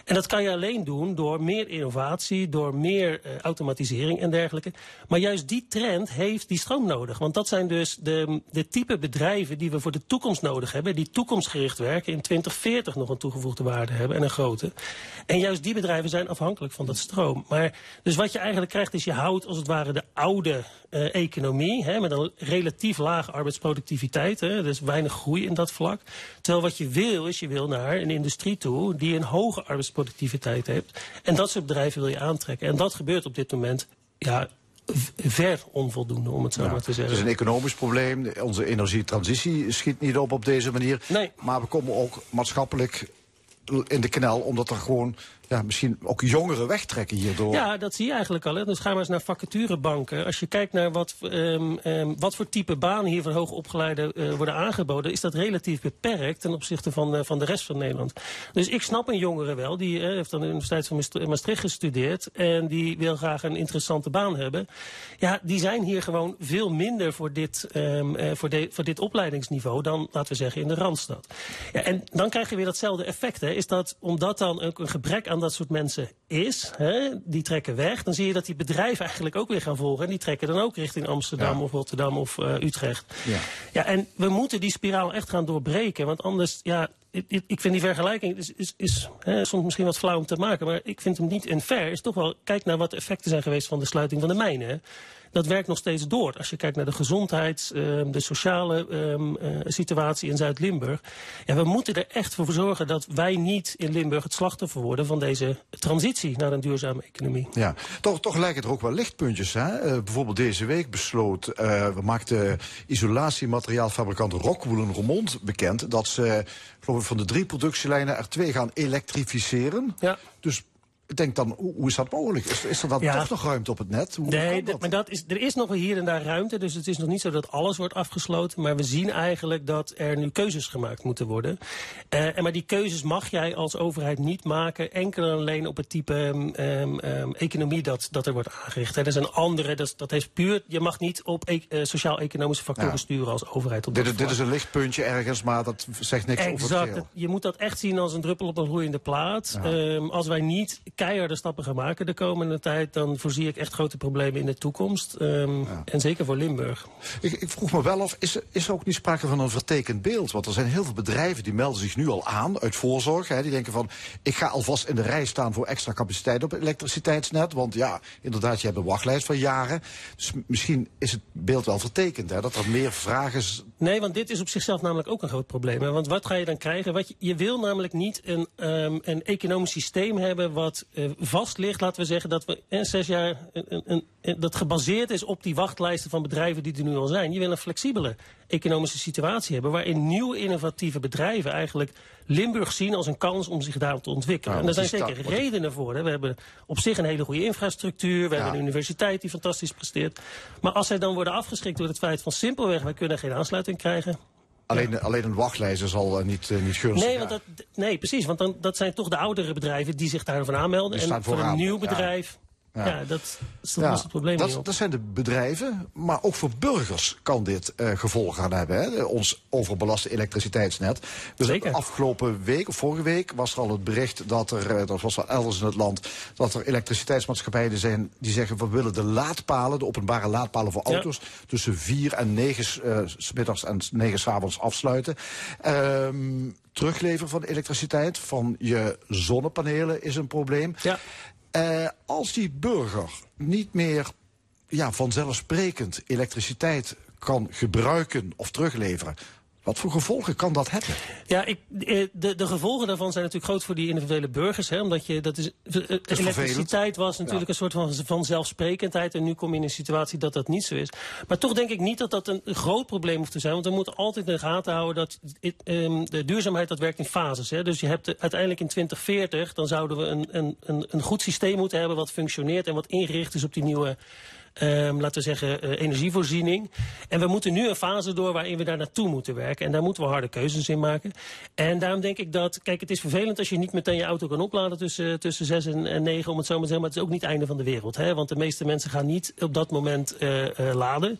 En dat kan je alleen doen door meer innovatie, door meer eh, automatisering en dergelijke. Maar juist die trend heeft die stroom nodig. Want dat zijn dus de, de type bedrijven die we voor de toekomst nodig hebben, die toekomstgericht werken, in 2040 nog een toegevoegde waarde hebben en een grote. En juist die bedrijven zijn afhankelijk van dat stroom. Maar dus wat je eigenlijk krijgt is je houdt als het ware de oude eh, economie hè, met een relatief lage arbeidsproductiviteit. Hè, dus weinig groei in dat vlak. Terwijl wat je wil is je wil naar een industrie toe die een hoge arbeidsproductiviteit heeft. En dat soort bedrijven wil je aantrekken. En dat gebeurt op dit moment ja, ver onvoldoende, om het zo maar te Het is zeggen. een economisch probleem. Onze energietransitie schiet niet op op deze manier. Nee. Maar we komen ook maatschappelijk in de knel, omdat er gewoon ja, misschien ook jongeren wegtrekken hierdoor. Ja, dat zie je eigenlijk al. Hè. Dus ga maar eens naar vacaturebanken. Als je kijkt naar wat, ehm, ehm, wat voor type banen hier van hoogopgeleiden eh, worden aangeboden, is dat relatief beperkt ten opzichte van, eh, van de rest van Nederland. Dus ik snap een jongere wel, die eh, heeft aan de Universiteit van Maast- Maastricht gestudeerd en die wil graag een interessante baan hebben. Ja, die zijn hier gewoon veel minder voor dit, ehm, eh, voor de, voor dit opleidingsniveau dan, laten we zeggen, in de Randstad. Ja, en dan krijg je weer datzelfde effect. Hè, is dat omdat dan ook een gebrek aan dat soort mensen is, hè, die trekken weg, dan zie je dat die bedrijven eigenlijk ook weer gaan volgen. En die trekken dan ook richting Amsterdam Ja. of Rotterdam of eh, Utrecht. Ja. Ja, en we moeten die spiraal echt gaan doorbreken. Want anders, ja, ik, vind die vergelijking is, is, is hè, soms misschien wat flauw om te maken. Maar ik vind hem niet unfair. Is toch wel, kijk naar wat de effecten zijn geweest van de sluiting van de mijnen. Dat werkt nog steeds door. Als je kijkt naar de gezondheids, ehm, de sociale ehm, eh, situatie in Zuid-Limburg. Ja, we moeten er echt voor zorgen dat wij niet in Limburg het slachtoffer worden van deze transitie naar een duurzame economie. Ja, toch, toch lijken er ook wel lichtpuntjes. Hè? Eh, bijvoorbeeld deze week besloot, eh we maakte isolatiemateriaalfabrikant Rockwool en Roermond bekend dat ze geloof ik, van de drie productielijnen er twee gaan elektrificeren. Ja. Dus ik denk dan, hoe is dat mogelijk? Is, is er dan Ja. toch nog ruimte op het net? Hoe Nee, dat? maar dat is, er is nog wel hier en daar ruimte. Dus het is nog niet zo dat alles wordt afgesloten. Maar we zien eigenlijk dat er nu keuzes gemaakt moeten worden. Eh, en maar die keuzes mag jij als overheid niet maken. Enkel en alleen op het type ehm, ehm, ehm, economie dat, dat er wordt aangericht. Hè. Er zijn andere, dat, dat heeft puur... Je mag niet op e- eh, sociaal-economische factoren Ja. sturen als overheid. Op Dit, dat is- dit is een lichtpuntje ergens, maar dat zegt niks over het Exact. geheel. Je moet dat echt zien als een druppel op een gloeiende plaat. Als wij niet keiharde stappen gaan maken de komende tijd... dan voorzie ik echt grote problemen in de toekomst. Ehm, En zeker voor Limburg. Ik, ik vroeg me wel af, is, er- is er ook niet sprake van een vertekend beeld? Want er zijn heel veel bedrijven die melden zich nu al aan uit voorzorg. Hè, die denken van, ik ga alvast in de rij staan voor extra capaciteit op het elektriciteitsnet. Want ja, inderdaad, je hebt een wachtlijst van jaren. Dus misschien is het beeld wel vertekend, hè, dat er meer vragen... s- Nee, want dit is op zichzelf namelijk ook een groot probleem. Hè. Want wat ga je dan krijgen? Wat je, je wil namelijk niet een, ehm, een economisch systeem hebben wat vast ligt. Laten we zeggen dat we in zes jaar een, een, dat gebaseerd is op die wachtlijsten van bedrijven die er nu al zijn. Je wil een flexibele economische situatie hebben waarin nieuwe innovatieve bedrijven eigenlijk Limburg zien als een kans om zich daar te ontwikkelen. Ja, en daar zijn zeker redenen voor. Hè. We hebben op zich een hele goede infrastructuur. We hebben een universiteit die fantastisch presteert. Maar als zij dan worden afgeschrikt door het feit van simpelweg wij kunnen geen aansluiting krijgen. Alleen, alleen een wachtlijst is al eh, niet, eh, niet gunstig. Nee, want dat, nee, precies. Want dan, dat zijn toch de oudere bedrijven die zich daarvan aanmelden. Die en voor een nieuw bedrijf, Ja. ja, dat, dat Ja, het probleem dat, dat zijn de bedrijven, maar ook voor burgers kan dit eh, gevolgen gaan hebben. Hè? Ons overbelaste elektriciteitsnet. Dus Zeker. afgelopen week, of vorige week, was er al het bericht dat er, eh, dat was wel elders in het land, dat er elektriciteitsmaatschappijen zijn die zeggen we willen de laadpalen, de openbare laadpalen voor Ja. auto's, tussen vier en negen eh, s middags en s- negen s'avonds afsluiten. Ehm, terugleveren van elektriciteit van je zonnepanelen is een probleem. Ja. Eh, als die burger niet meer ja, vanzelfsprekend elektriciteit kan gebruiken of terugleveren, wat voor gevolgen kan dat hebben? Ja, ik, eh, de, de gevolgen daarvan zijn natuurlijk groot voor die individuele burgers. Hè, omdat je, dat is, eh, elektriciteit was natuurlijk een soort van vanzelfsprekendheid. En nu kom je in een situatie dat dat niet zo is. Maar toch denk ik niet dat dat een, groot probleem hoeft te zijn. Want we moeten altijd in de gaten houden dat ehm, de duurzaamheid dat werkt in fases. Hè. Dus je hebt de- uiteindelijk in 2040, dan zouden we een, een, een, een goed systeem moeten hebben wat functioneert en wat ingericht is op die nieuwe ehm, laten we zeggen, eh, energievoorziening. En we moeten nu een fase door waarin we daar naartoe moeten werken. En daar moeten we harde keuzes in maken. En daarom denk ik dat, kijk, het is vervelend als je niet meteen je auto kan opladen tussen, tussen 6 en, en 9, om het zo maar te zeggen. Maar het is ook niet het einde van de wereld. Hè? Want de meeste mensen gaan niet op dat moment eh, eh, laden.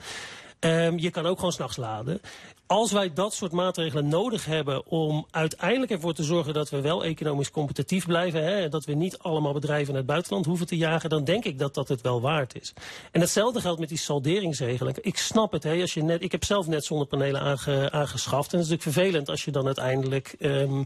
Ehm, je kan ook gewoon s'nachts laden. Als wij dat soort maatregelen nodig hebben om uiteindelijk ervoor te zorgen dat we wel economisch competitief blijven, hè, dat we niet allemaal bedrijven naar het buitenland hoeven te jagen, dan denk ik dat dat het wel waard is. En hetzelfde geldt met die salderingsregeling. Ik snap het, hè, als je net, ik heb zelf net zonnepanelen aange, aangeschaft en het is natuurlijk vervelend als je dan uiteindelijk um,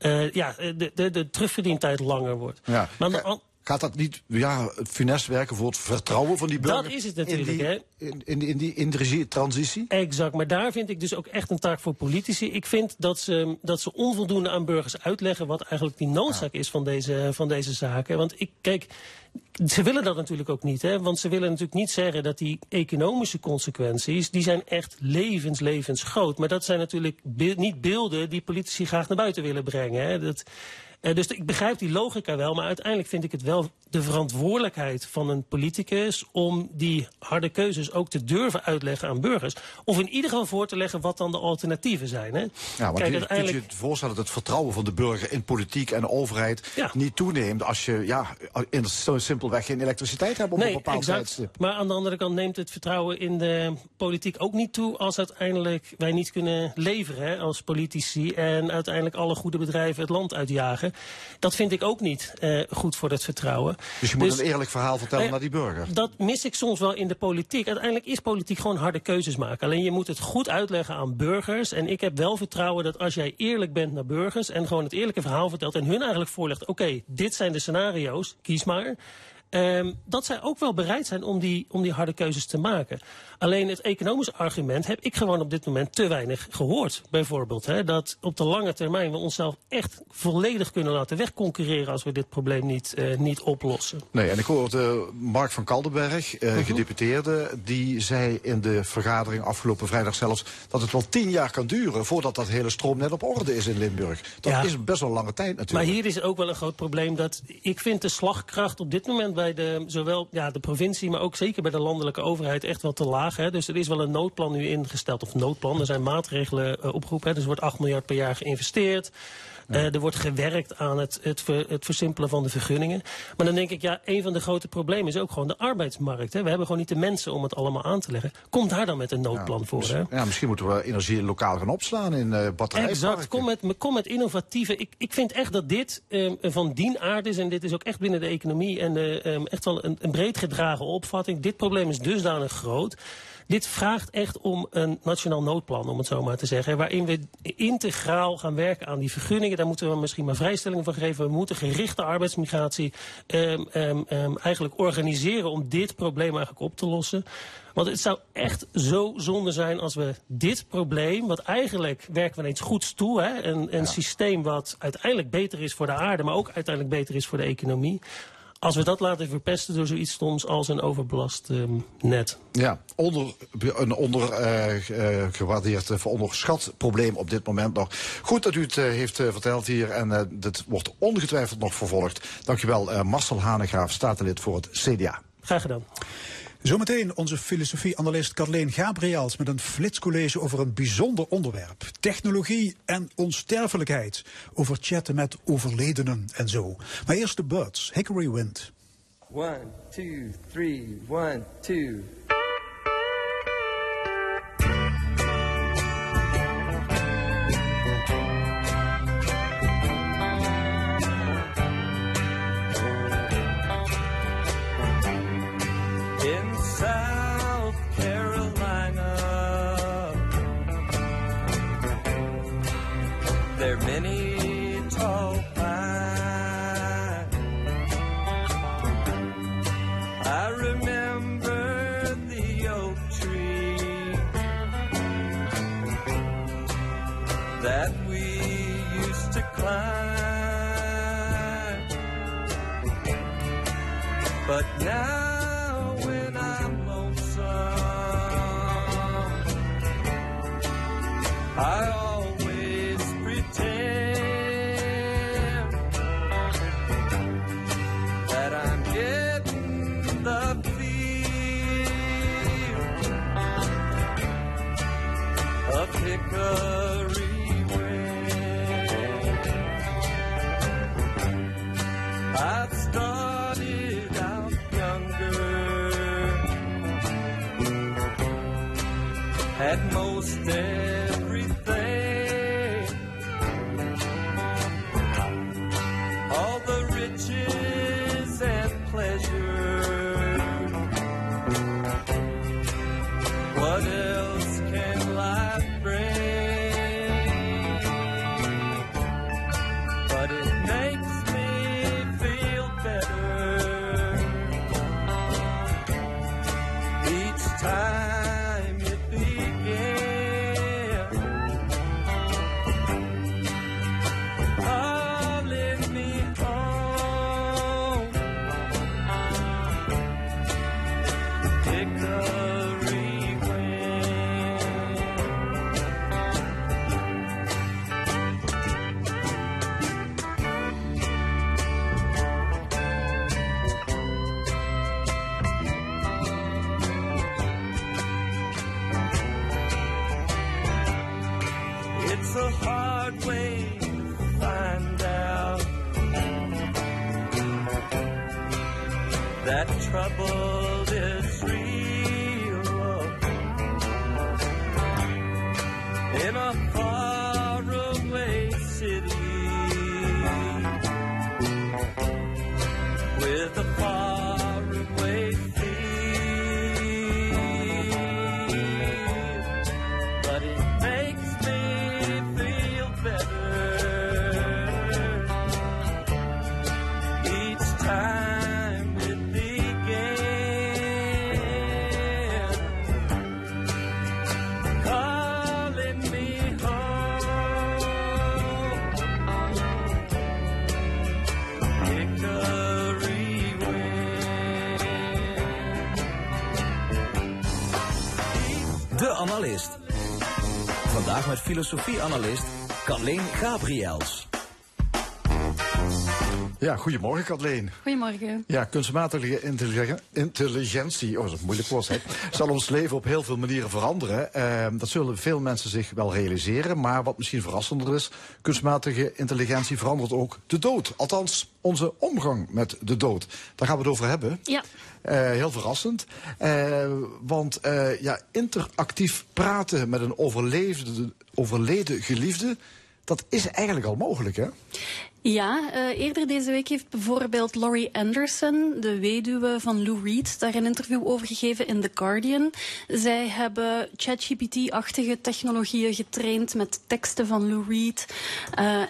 uh, ja, de, de, de terugverdientijd langer wordt. Ja. Maar Gaat dat niet ja, funest werken voor het vertrouwen van die burger? Dat is het natuurlijk, in die, hè? In, in, in, die, in de transitie? Exact, maar daar vind ik dus ook echt een taak voor politici. Ik vind dat ze, dat ze onvoldoende aan burgers uitleggen... wat eigenlijk die noodzaak is van deze, van deze zaken. Want ik, kijk, ze willen dat natuurlijk ook niet. Hè? Want ze willen natuurlijk niet zeggen dat die economische consequenties... die zijn echt levens, levens groot. Maar dat zijn natuurlijk be niet beelden die politici graag naar buiten willen brengen. Hè? Dat, uh, dus ik begrijp die logica wel, maar uiteindelijk vind ik het wel de verantwoordelijkheid van een politicus om die harde keuzes ook te durven uitleggen aan burgers. Of in ieder geval voor te leggen wat dan de alternatieven zijn. Hè? Ja, want Kijk, uiteindelijk... kun je je voorstellen dat het vertrouwen van de burger in politiek en overheid ja. niet toeneemt als je ja, in, zo simpelweg geen elektriciteit hebt op nee, een bepaald exact. tijdstip. Maar aan de andere kant neemt het vertrouwen in de politiek ook niet toe als uiteindelijk wij niet kunnen leveren hè, als politici en uiteindelijk alle goede bedrijven het land uitjagen. Dat vind ik ook niet uh, goed voor het vertrouwen. Dus je moet dus, een eerlijk verhaal vertellen uh, naar die burger? Dat mis ik soms wel in de politiek. Uiteindelijk is politiek gewoon harde keuzes maken. Alleen je moet het goed uitleggen aan burgers. En ik heb wel vertrouwen dat als jij eerlijk bent naar burgers... en gewoon het eerlijke verhaal vertelt en hun eigenlijk voorlegt... oké, okay, dit zijn de scenario's, kies maar... Um, dat zij ook wel bereid zijn om die, om die harde keuzes te maken. Alleen het economische argument heb ik gewoon op dit moment te weinig gehoord. Bijvoorbeeld hè, dat op de lange termijn we onszelf echt volledig kunnen laten wegconcurreren als we dit probleem niet, uh, niet oplossen. Nee, en ik hoorde Mark van Kaldenberg, uh, uh -huh. gedeputeerde, die zei in de vergadering afgelopen vrijdag zelfs dat het wel tien jaar kan duren voordat dat hele stroomnet op orde is in Limburg. Dat ja. is best wel lange tijd natuurlijk. Maar hier is ook wel een groot probleem dat ik vind de slagkracht op dit moment zowel ja, de provincie, maar ook zeker bij de landelijke overheid echt wel te laag. Hè. Dus er is wel een noodplan nu ingesteld, of noodplan. Er zijn maatregelen uh, opgeroepen. Dus er wordt 8 miljard per jaar geïnvesteerd. Ja. Uh, er wordt gewerkt aan het, het, ver, het, versimpelen van de vergunningen. Maar dan denk ik, ja, een van de grote problemen is ook gewoon de arbeidsmarkt. Hè. We hebben gewoon niet de mensen om het allemaal aan te leggen. Kom daar dan met een noodplan ja, voor. Hè. Ja, misschien moeten we energie lokaal gaan opslaan in uh, batterijen. Exact, kom met, kom met innovatieve... Ik, ik vind echt dat dit um, van dien aard is. En dit is ook echt binnen de economie en de, um, echt wel een, een breed gedragen opvatting. Dit probleem is dusdanig groot. Dit vraagt echt om een nationaal noodplan, om het zo maar te zeggen. Waarin we integraal gaan werken aan die vergunningen. Daar moeten we misschien maar vrijstellingen van geven. We moeten gerichte arbeidsmigratie um, um, um, eigenlijk organiseren om dit probleem eigenlijk op te lossen. Want het zou echt zo zonde zijn als we dit probleem, wat eigenlijk werken we ineens goeds toe, hè, een, een ja. systeem wat uiteindelijk beter is voor de aarde, maar ook uiteindelijk beter is voor de economie. Als we dat laten verpesten door zoiets stoms als een overbelast um, net. Ja, onder, een onder, uh, uh, gewaardeerd, uh, onderschat probleem op dit moment nog. Goed dat u het heeft verteld hier en dit wordt ongetwijfeld nog vervolgd. Dankjewel Marcel Hanegraaf, statenlid voor het CDA. Graag gedaan. Zometeen onze filosofie-analyst Kathleen Gabriels met een flitscollege over een bijzonder onderwerp. Technologie en onsterfelijkheid. Over chatten met overledenen en zo. Maar eerst de Birds, Hickory Wind. One, two, three, one, two. Filosofie-analyst Carleen Gabriels. Ja, goedemorgen Kathleen. Goedemorgen. Ja, kunstmatige intelligen- intelligentie, oh dat is een moeilijk woord, hè, zal ons leven op heel veel manieren veranderen. Ehm, dat zullen veel mensen zich wel realiseren, maar wat misschien verrassender is, kunstmatige intelligentie verandert ook de dood. Althans, onze omgang met de dood. Daar gaan we het over hebben. Ja. Eh, heel verrassend. Eh, want eh, ja, interactief praten met een overleefde, overleden geliefde, dat is eigenlijk al mogelijk, hè? Ja, eerder deze week heeft bijvoorbeeld Laurie Anderson, de weduwe van Lou Reed, daar een interview over gegeven in The Guardian. Zij hebben ChatGPT-achtige technologieën getraind met teksten van Lou Reed.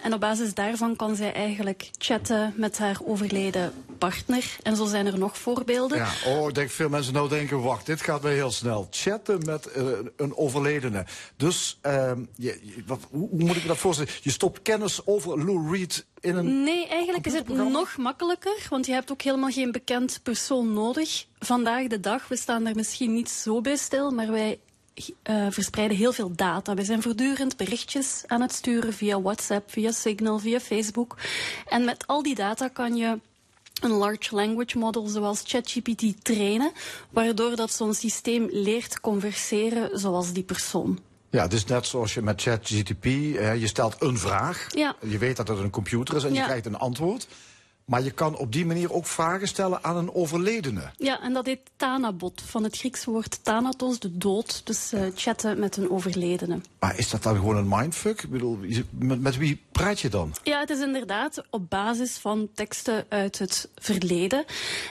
En op basis daarvan kan zij eigenlijk chatten met haar overleden partner. En zo zijn er nog voorbeelden. Ja, oh, ik denk veel mensen nou denken, wacht, dit gaat wel heel snel. Chatten met eh, een overledene. Dus, ehm, je, je- wat, hoe, hoe moet ik me dat voorstellen? Je stopt kennis over Lou Reed in een... Nee, eigenlijk is het nog makkelijker, want je hebt ook helemaal geen bekend persoon nodig. Vandaag de dag, we staan daar misschien niet zo bij stil, maar wij eh, verspreiden heel veel data. Wij zijn voortdurend berichtjes aan het sturen via WhatsApp, via Signal, via Facebook. En met al die data kan je een large language model zoals ChatGPT trainen, waardoor dat zo'n systeem leert converseren zoals die persoon. Ja, het is net zoals je met ChatGTP, eh, je stelt een vraag. Ja. Je weet dat het een computer is en je krijgt een antwoord. Maar je kan op die manier ook vragen stellen aan een overledene. Ja, en dat heet Thanabot, van het Griekse woord thanatos, de dood. Dus eh, chatten met een overledene. Maar is dat dan gewoon een mindfuck? Ik bedoel, met wie praat je dan? Ja, het is inderdaad op basis van teksten uit het verleden.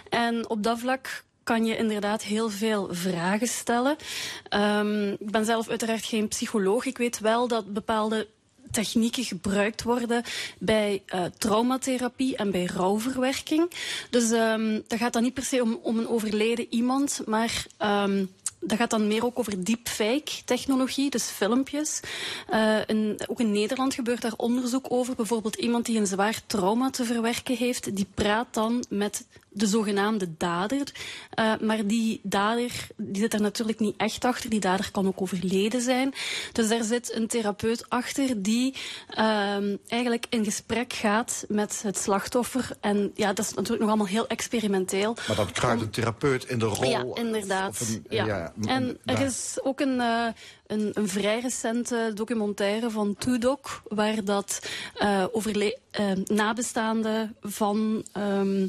En op dat vlak kan je inderdaad heel veel vragen stellen. Ehm, ik ben zelf uiteraard geen psycholoog. Ik weet wel dat bepaalde technieken gebruikt worden bij eh, traumatherapie en bij rouwverwerking. Dus ehm dat gaat dan niet per se om, om een overleden iemand, maar ehm, dat gaat dan meer ook over deepfake-technologie, dus filmpjes. Eh, in, ook in Nederland gebeurt daar onderzoek over. Bijvoorbeeld iemand die een zwaar trauma te verwerken heeft, die praat dan met de zogenaamde dader. Eh, maar die dader die zit er natuurlijk niet echt achter. Die dader kan ook overleden zijn. Dus daar zit een therapeut achter die ehm, eigenlijk in gesprek gaat met het slachtoffer. En ja, dat is natuurlijk nog allemaal heel experimenteel. Maar dan kruipt een therapeut in de rol. Ja, inderdaad. een- ja. en er is ook een, eh, een, een vrij recente documentaire van Tudok, waar dat eh overle- nabestaanden van ehm,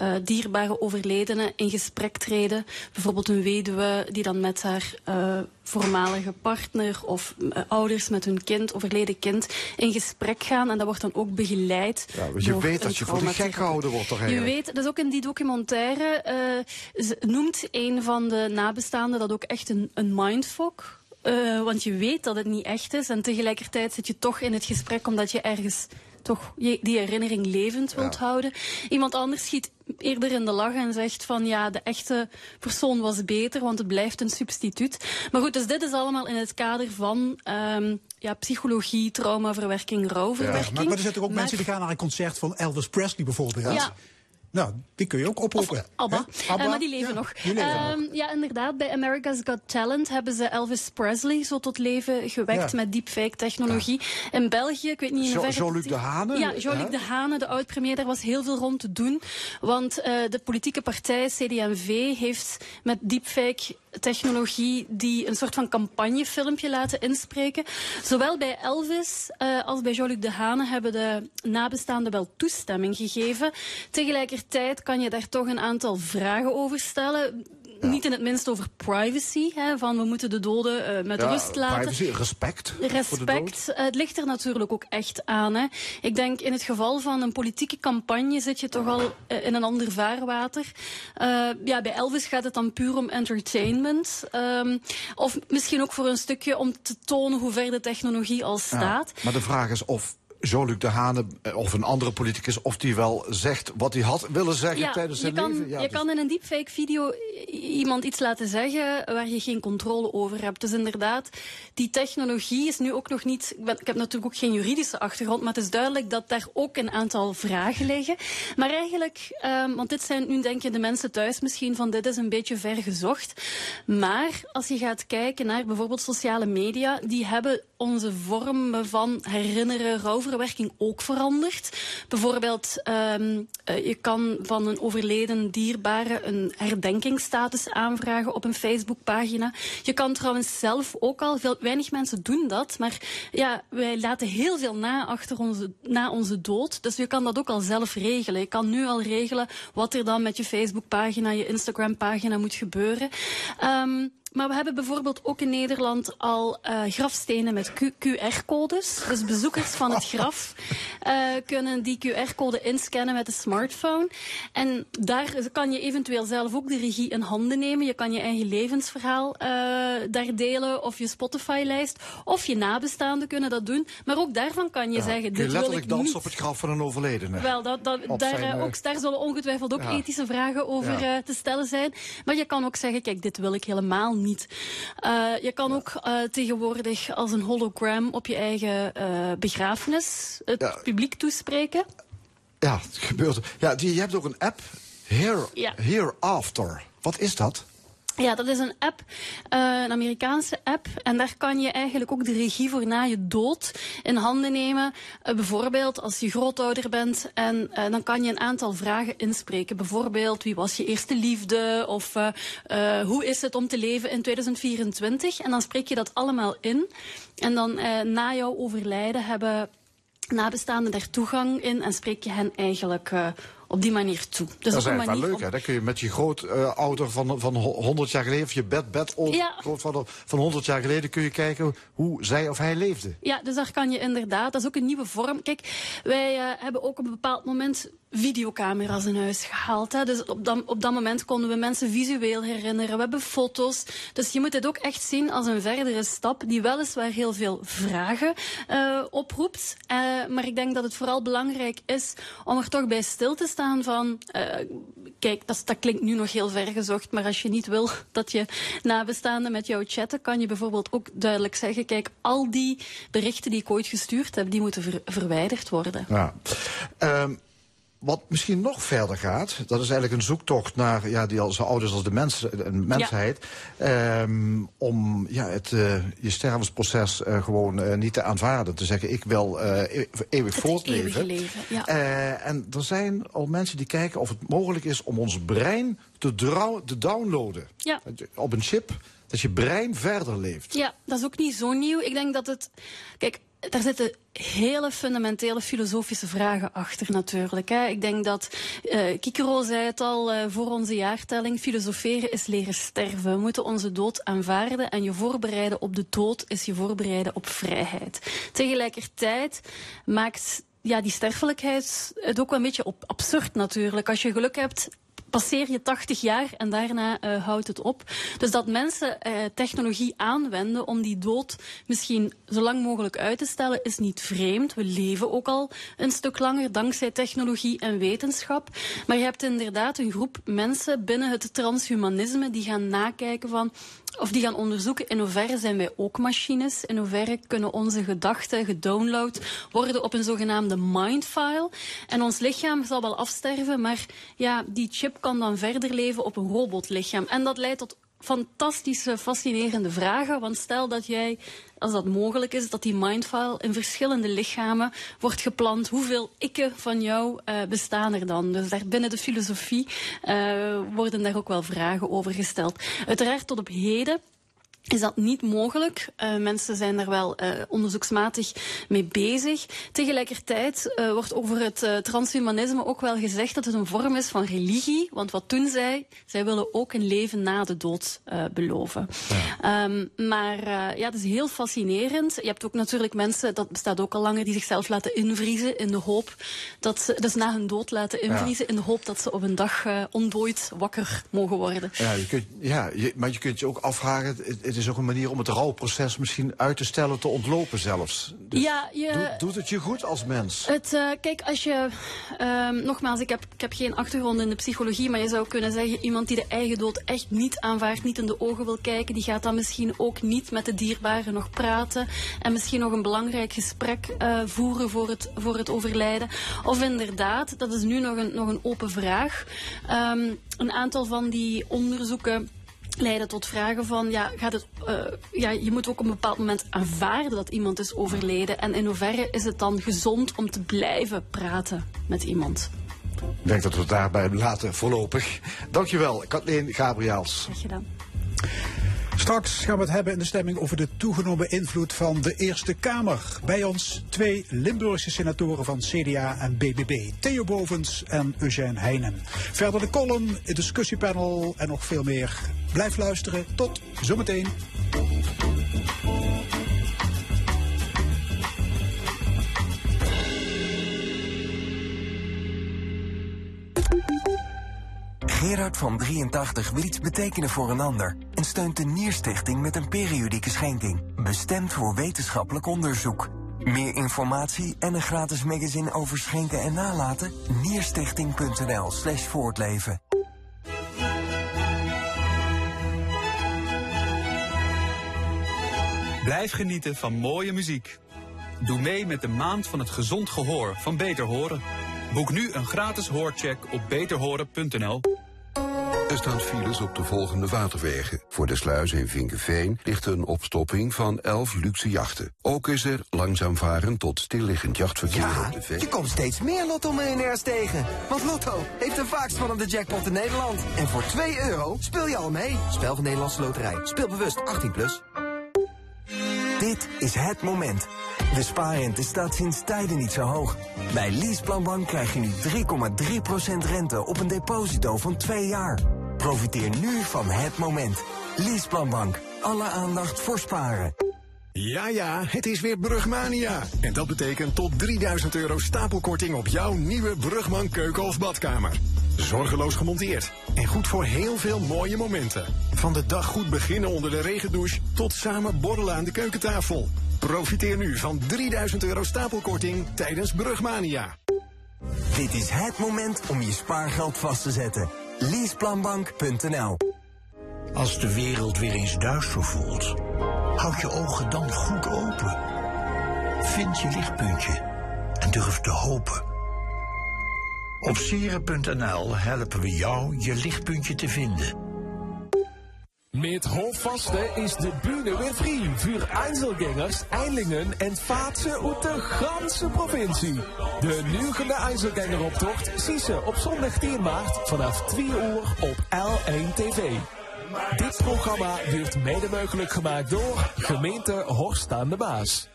eh, dierbare overledenen in gesprek treden. Bijvoorbeeld een weduwe die dan met haar eh, voormalige partner of eh, ouders met hun kind, overleden kind, in gesprek gaan. En dat wordt dan ook begeleid. Ja, je weet dat je voor de gek gehouden wordt toch Je eigenlijk? weet, dus ook in die documentaire noemt een van de nabestaanden dat ook echt een, een mindfuck. Want je weet dat het niet echt is. En tegelijkertijd zit je toch in het gesprek omdat je ergens toch die herinnering levend wilt houden. Iemand anders schiet eerder in de lach en zegt van ja, de echte persoon was beter, want het blijft een substituut. Maar goed, dus dit is allemaal in het kader van ehm, ja, psychologie, traumaverwerking, rouwverwerking. Maar, maar er zijn toch ook Maar- mensen die gaan naar een concert van Elvis Presley bijvoorbeeld. Ja. Nou, die kun je ook oproepen. Abba. Hè? Eh, maar die leven Ja, nog. die leven nog. Ehm, Ja, inderdaad. Bij America's Got Talent hebben ze Elvis Presley zo tot leven gewekt Ja. met deepfake-technologie. In België, ik weet niet in hoeverre... Jean-Luc Dehaene, Ja, hè? Jean-Luc Dehaene, de oud-premier, daar was heel veel rond te doen. Want eh, de politieke partij CD&V heeft met deepfake-technologie die een soort van campagnefilmpje laten inspreken. Zowel bij Elvis eh, als bij Jean-Luc Dehaene hebben de nabestaanden wel toestemming gegeven. Tegelijkertijd Tegelijkertijd kan je daar toch een aantal vragen over stellen. Niet in het minst over privacy, hè, van we moeten de doden eh, met Ja, rust laten. privacy, respect. Respect, eh, het ligt er natuurlijk ook echt aan. Hè. Ik denk in het geval van een politieke campagne zit je toch al eh, in een ander vaarwater. Ja, bij Elvis gaat het dan puur om entertainment. Ehm, of misschien ook voor een stukje om te tonen hoe ver de technologie al Ja, staat. maar de vraag is of Jean-Luc Dehane eh, of een andere politicus... of die wel zegt wat hij had willen zeggen tijdens zijn kan, leven. Ja, je dus- kan in een deepfake video iemand iets laten zeggen waar je geen controle over hebt. Dus inderdaad, die technologie is nu ook nog niet... Ik, ben- ik heb natuurlijk ook geen juridische achtergrond, maar het is duidelijk dat daar ook een aantal vragen liggen. Maar eigenlijk, ehm, want dit zijn nu denken de mensen thuis misschien van dit is een beetje ver gezocht. Maar als je gaat kijken naar bijvoorbeeld sociale media, die hebben onze vormen van herinneren, rouwverwerking ook veranderd. Bijvoorbeeld, eh, je kan van een overleden dierbare een herdenkingsstatus aanvragen op een Facebookpagina. Je kan trouwens zelf ook al, veel, weinig mensen doen dat, maar ja, wij laten heel veel na achter onze, na onze dood. Dus je kan dat ook al zelf regelen. Je kan nu al regelen wat er dan met je Facebookpagina, je Instagram-pagina moet gebeuren. Ehm, maar we hebben bijvoorbeeld ook in Nederland al eh, grafstenen met QR-codes. Dus bezoekers van het graf eh, kunnen die QR-code inscannen met een smartphone. En daar kan je eventueel zelf ook de regie in handen nemen. Je kan je eigen levensverhaal eh, daar delen of je Spotify-lijst. Of je nabestaanden kunnen dat doen. Maar ook daarvan kan je Ja, zeggen, kun je dit wil ik dansen niet. op het graf van een overledene. Wel, dat, dat, Op daar, zijn, ook, daar zullen ongetwijfeld ook ja. ethische vragen over Ja. te stellen zijn. Maar je kan ook zeggen, kijk, dit wil ik helemaal niet. Eh, je kan ook eh, tegenwoordig als een hologram op je eigen eh, begrafenis het Ja. publiek toespreken. Ja, het gebeurt. Ja, die, je hebt ook een app, Here, Ja. Hereafter. Wat is dat? Ja, dat is een app, eh, een Amerikaanse app. En daar kan je eigenlijk ook de regie voor na je dood in handen nemen. Eh, bijvoorbeeld als je grootouder bent en eh, dan kan je een aantal vragen inspreken. Bijvoorbeeld, wie was je eerste liefde? Of hoe is het om te leven in 2024? En dan spreek je dat allemaal in. En dan na jouw overlijden hebben nabestaanden daar toegang in en spreek je hen eigenlijk op die manier toe. Dus dat is eigenlijk wel leuk, hè? Dan kun je met je grootouder van, van ho- 100 jaar geleden... of je bed, bed Ja. grootvader van 100 jaar geleden... kun je kijken hoe zij of hij leefde. Ja, dus daar kan je inderdaad, dat is ook een nieuwe vorm. Kijk, wij eh, hebben ook op een bepaald moment videocamera's in huis gehaald. Hè. Dus op dat, op dat moment konden we mensen visueel herinneren. We hebben foto's. Dus je moet dit ook echt zien als een verdere stap die weliswaar heel veel vragen eh, oproept. Eh, maar ik denk dat het vooral belangrijk is om er toch bij stil te staan van... eh, kijk, dat, dat klinkt nu nog heel ver gezocht, maar als je niet wil dat je nabestaanden met jou chatten, kan je bijvoorbeeld ook duidelijk zeggen, kijk, al die berichten die ik ooit gestuurd heb, die moeten ver- verwijderd worden. Ja. Ehm, wat misschien nog verder gaat, dat is eigenlijk een zoektocht naar ja, die al zo oud is als de, mens, de mensheid. Ehm, om ja, het, eh, je stervensproces eh, gewoon eh, niet te aanvaarden. Te zeggen, ik wil eh, e- eeuwig Het voortleven. eeuwige leven, ja. Eh, en er zijn al mensen die kijken of het mogelijk is om ons brein te, downloaden. Ja. Op een chip, dat je brein verder leeft. Ja, dat is ook niet zo nieuw. Ik denk dat het. Kijk, daar zitten hele fundamentele filosofische vragen achter natuurlijk. Hè. Ik denk dat, eh Kikero zei het al eh, voor onze jaartelling, filosoferen is leren sterven. We moeten onze dood aanvaarden en je voorbereiden op de dood is je voorbereiden op vrijheid. Tegelijkertijd maakt ja, die sterfelijkheid het ook wel een beetje op, absurd natuurlijk. Als je geluk hebt, passeer je 80 jaar en daarna eh, houdt het op. Dus dat mensen eh, technologie aanwenden om die dood misschien zo lang mogelijk uit te stellen, is niet vreemd. We leven ook al een stuk langer dankzij technologie en wetenschap. Maar je hebt inderdaad een groep mensen binnen het transhumanisme die gaan nakijken van of die gaan onderzoeken in hoeverre zijn wij ook machines, in hoeverre kunnen onze gedachten gedownload worden op een zogenaamde mindfile. En ons lichaam zal wel afsterven, maar ja, die chip kan dan verder leven op een robotlichaam. En dat leidt tot fantastische, fascinerende vragen. Want stel dat jij, als dat mogelijk is, dat die mindfile in verschillende lichamen wordt geplant. Hoeveel ikken van jou eh, bestaan er dan? Dus daar binnen de filosofie eh, worden daar ook wel vragen over gesteld. Uiteraard tot op heden is dat niet mogelijk. Uh, mensen zijn daar wel uh, onderzoeksmatig mee bezig. Tegelijkertijd uh, wordt over het transhumanisme ook wel gezegd dat het een vorm is van religie. Want wat doen zij? Zij willen ook een leven na de dood beloven. Ja. Um, maar ja, het is heel fascinerend. Je hebt ook natuurlijk mensen, dat bestaat ook al langer, die zichzelf laten invriezen in de hoop dat ze, dus na hun dood laten invriezen, ja. in de hoop dat ze op een dag ontdooid wakker mogen worden. Ja, je kunt, ja je, maar je kunt je ook afvragen, het, is ook een manier om het rouwproces misschien uit te stellen, te ontlopen zelfs. Dus ja, je, doet, doet, het je goed als mens? Het, uh, kijk, als je, uh, nogmaals, ik heb, ik heb geen achtergrond in de psychologie, maar je zou kunnen zeggen, iemand die de eigen dood echt niet aanvaardt, niet in de ogen wil kijken, die gaat dan misschien ook niet met de dierbaren nog praten en misschien nog een belangrijk gesprek uh, voeren voor het, voor het overlijden. Of inderdaad, dat is nu nog een, nog een open vraag. Um, een aantal van die onderzoeken leiden tot vragen van, ja, gaat het, uh, ja, je moet ook op een bepaald moment aanvaarden dat iemand is overleden. En in hoeverre is het dan gezond om te blijven praten met iemand? Ik denk dat we het daarbij laten voorlopig. Dankjewel, Kathleen Gabriels. Graag gedaan. Straks gaan we het hebben in de stemming over de toegenomen invloed van de Eerste Kamer. Bij ons twee Limburgse senatoren van CDA en BBB. Theo Bovens en Eugène Heijnen. Verder de column, het discussiepanel en nog veel meer. Blijf luisteren. Tot zometeen. Gerard van 83 wil iets betekenen voor een ander en steunt de Nierstichting met een periodieke schenking, bestemd voor wetenschappelijk onderzoek. Meer informatie en een gratis magazine over schenken en nalaten? Nierstichting.nl slash voortleven. Blijf genieten van mooie muziek. Doe mee met de Maand van het Gezond Gehoor van Beter Horen. Boek nu een gratis hoorcheck op beterhoren.nl. Er staan files op de volgende waterwegen. Voor de sluis in Vinkenveen ligt een opstopping van 11 luxe jachten. Ook is er langzaam varen tot stilliggend jachtverkeer ja, op de Veen. je komt steeds meer Lotto-miljonairs tegen. Want Lotto heeft de vaakst spannende jackpot in Nederland. En voor 2 euro speel je al mee. Spel van Nederlandse Loterij. Speel bewust 18+. Plus. Dit is het moment. De spaarrente staat sinds tijden niet zo hoog. Bij Leaseplanbank krijg je nu 3,3% rente op een deposito van 2 jaar. Profiteer nu van het moment. Leaseplanbank. Alle aandacht voor sparen. Ja, ja, het is weer Brugmania. En dat betekent tot 3000 euro stapelkorting op jouw nieuwe Brugman keuken of badkamer. Zorgeloos gemonteerd. En goed voor heel veel mooie momenten. Van de dag goed beginnen onder de regendouche tot samen borrelen aan de keukentafel. Profiteer nu van 3000 euro stapelkorting tijdens Brugmania. Dit is het moment om je spaargeld vast te zetten. Leaseplanbank.nl Als de wereld weer eens duister voelt, houd je ogen dan goed open. Vind je lichtpuntje en durf te hopen. Op sieren.nl helpen we jou je lichtpuntje te vinden. Mit Hochfaste ist de Bühne weer free für Einzelgängers, Eilingen en Vaatsen uit de ganze provincie. De nieuwende Einzelgängeroptocht zie ze op zondag 10 maart vanaf 2 uur op L1 TV. Dit programma wordt mede mogelijk gemaakt door gemeente Horst aan de Baas.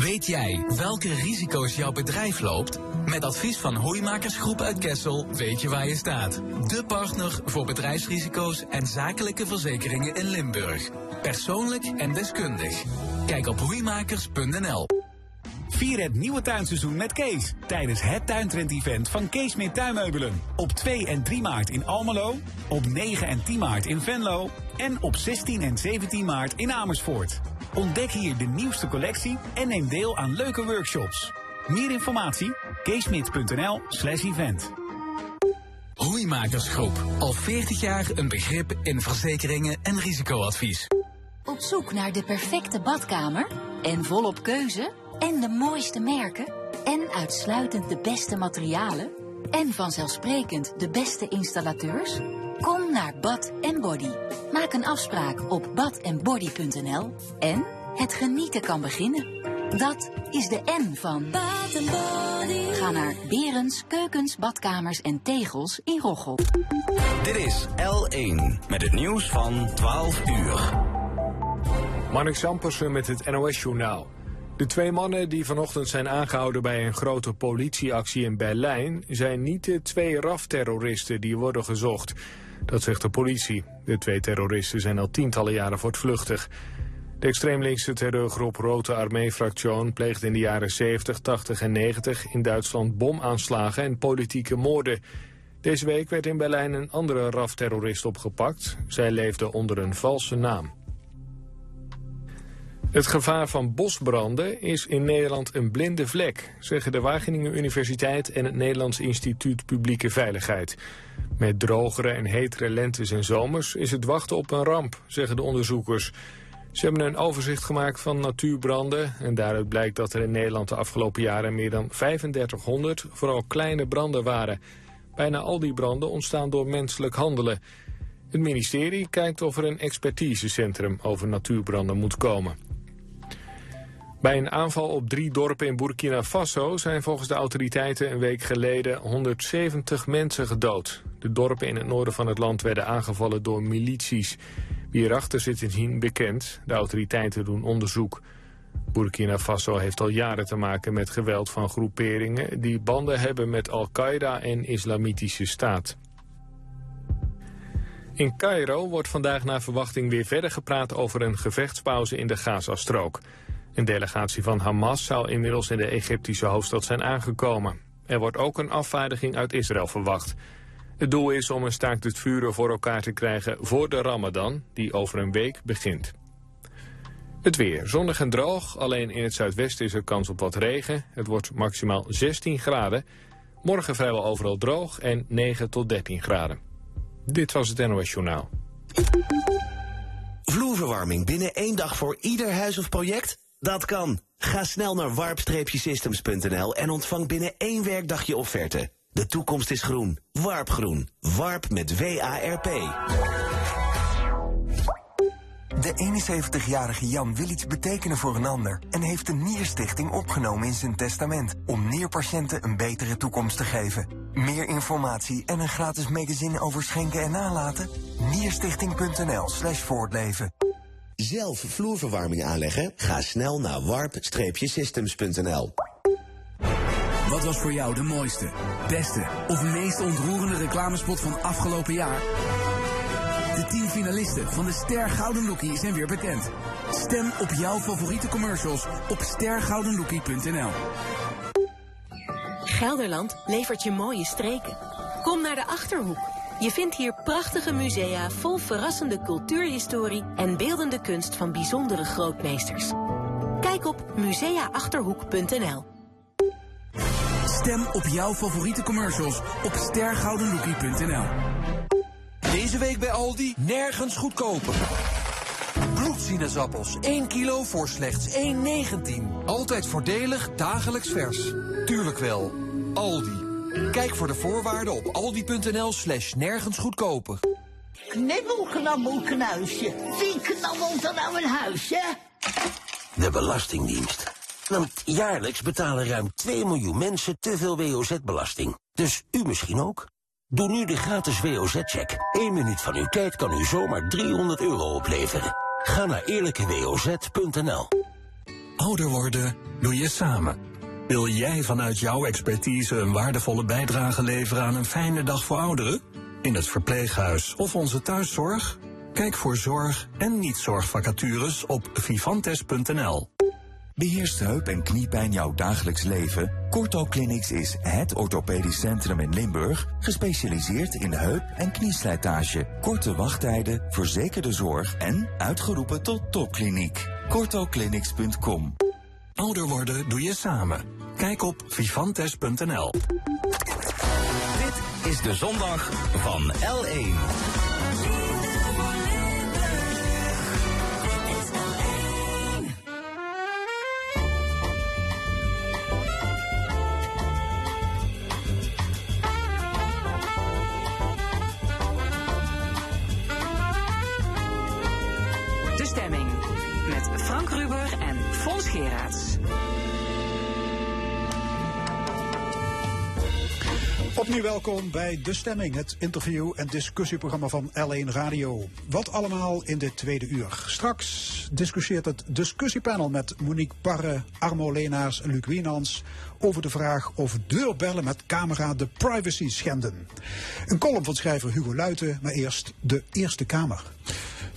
Weet jij welke risico's jouw bedrijf loopt? Met advies van Hoeimakersgroep uit Kessel weet je waar je staat. De partner voor bedrijfsrisico's en zakelijke verzekeringen in Limburg. Persoonlijk en deskundig. Kijk op hoeimakers.nl. Vier het nieuwe tuinseizoen met Kees tijdens het tuintrend-event van Kees met Tuinmeubelen. Op 2 en 3 maart in Almelo, op 9 en 10 maart in Venlo en op 16 en 17 maart in Amersfoort. Ontdek hier de nieuwste collectie en neem deel aan leuke workshops. Meer informatie? keesmit.nl slash event. Hoeimakersgroep. Al 40 jaar een begrip in verzekeringen en risicoadvies. Op zoek naar de perfecte badkamer? En volop keuze? En de mooiste merken? En uitsluitend de beste materialen? En vanzelfsprekend de beste installateurs? Kom naar Bad Body. Maak een afspraak op badandbody.nl en het genieten kan beginnen. Dat is de N van Bad Body. Ga naar Berens, Keukens, Badkamers en Tegels in Roggel. Dit is L1 met het nieuws van 12 uur. Marnik Sampersen met het NOS-journaal. De twee mannen die vanochtend zijn aangehouden bij een grote politieactie in Berlijn... zijn niet de twee RAF-terroristen die worden gezocht. Dat zegt de politie. De twee terroristen zijn al tientallen jaren voortvluchtig. De extreemlinkse terreurgroep Rote Armee-fractie pleegde in de jaren 70, 80 en 90 in Duitsland bomaanslagen en politieke moorden. Deze week werd in Berlijn een andere RAF-terrorist opgepakt. Zij leefde onder een valse naam. Het gevaar van bosbranden is in Nederland een blinde vlek, zeggen de Wageningen Universiteit en het Nederlands Instituut Publieke Veiligheid. Met drogere en hetere lentes en zomers is het wachten op een ramp, zeggen de onderzoekers. Ze hebben een overzicht gemaakt van natuurbranden en daaruit blijkt dat er in Nederland de afgelopen jaren meer dan 3500 vooral kleine branden waren. Bijna al die branden ontstaan door menselijk handelen. Het ministerie kijkt of er een expertisecentrum over natuurbranden moet komen. Bij een aanval op drie dorpen in Burkina Faso zijn volgens de autoriteiten een week geleden 170 mensen gedood. De dorpen in het noorden van het land werden aangevallen door milities. Wie erachter zit is niet bekend. De autoriteiten doen onderzoek. Burkina Faso heeft al jaren te maken met geweld van groeperingen... die banden hebben met Al-Qaeda en Islamitische Staat. In Cairo wordt vandaag naar verwachting weer verder gepraat over een gevechtspauze in de Gazastrook. Een delegatie van Hamas zou inmiddels in de Egyptische hoofdstad zijn aangekomen. Er wordt ook een afvaardiging uit Israël verwacht. Het doel is om een staakt het vuren voor elkaar te krijgen voor de Ramadan, die over een week begint. Het weer. Zonnig en droog. Alleen in het zuidwesten is er kans op wat regen. Het wordt maximaal 16 graden. Morgen vrijwel overal droog en 9 tot 13 graden. Dit was het NOS Journaal. Vloerverwarming binnen één dag voor ieder huis of project? Dat kan. Ga snel naar warp-systems.nl en ontvang binnen één werkdag je offerte. De toekomst is groen. Warpgroen. Warp met W-A-R-P. De 71-jarige Jan wil iets betekenen voor een ander en heeft de Nierstichting opgenomen in zijn testament om nierpatiënten een betere toekomst te geven. Meer informatie en een gratis magazine over schenken en nalaten? Nierstichting.nl/slash voortleven. Zelf vloerverwarming aanleggen? Ga snel naar warp-systems.nl. Wat was voor jou de mooiste, beste of meest ontroerende reclamespot van afgelopen jaar? De 10 finalisten van de Ster Gouden Lookie zijn weer bekend. Stem op jouw favoriete commercials op stergoudenlookie.nl. Gelderland levert je mooie streken. Kom naar de Achterhoek. Je vindt hier prachtige musea vol verrassende cultuurhistorie en beeldende kunst van bijzondere grootmeesters. Kijk op museaachterhoek.nl. Stem op jouw favoriete commercials op stergoudenlookie.nl. Deze week bij Aldi nergens goedkoper. Bloedsinaasappels 1 kilo voor slechts 1,19. Altijd voordelig, dagelijks vers. Tuurlijk wel. Aldi. Kijk voor de voorwaarden op aldi.nl slash nergens goedkoper. Knibbel, knabbel, knuisje. Wie knabbelt er nou een huisje? De Belastingdienst. Want jaarlijks betalen ruim 2 miljoen mensen te veel WOZ-belasting. Dus u misschien ook? Doe nu de gratis WOZ-check. 1 minuut van uw tijd kan u zomaar 300 euro opleveren. Ga naar eerlijkewoz.nl. Ouder worden doe je samen. Wil jij vanuit jouw expertise een waardevolle bijdrage leveren aan een fijne dag voor ouderen? In het verpleeghuis of onze thuiszorg? Kijk voor zorg- en niet-zorgvacatures op vivantes.nl. Beheerst heup- en kniepijn jouw dagelijks leven? Corto Clinics is het orthopedisch centrum in Limburg, gespecialiseerd in heup- en knieslijtage, korte wachttijden, verzekerde zorg en uitgeroepen tot topkliniek. Cortoclinics.com Ouder worden doe je samen. Kijk op vivantes.nl. Dit is de zondag van L1. De stemming met Frank Ruber en Fons Geraerts. Op Opnieuw welkom bij De Stemming, het interview- en discussieprogramma van L1 Radio. Wat allemaal in dit tweede uur. Straks discussieert het discussiepanel met Monique Parre, Armo Leenaars en Luc Wienans over de vraag of deurbellen met camera de privacy schenden. Een column van schrijver Hugo Luiten, maar eerst de Eerste Kamer.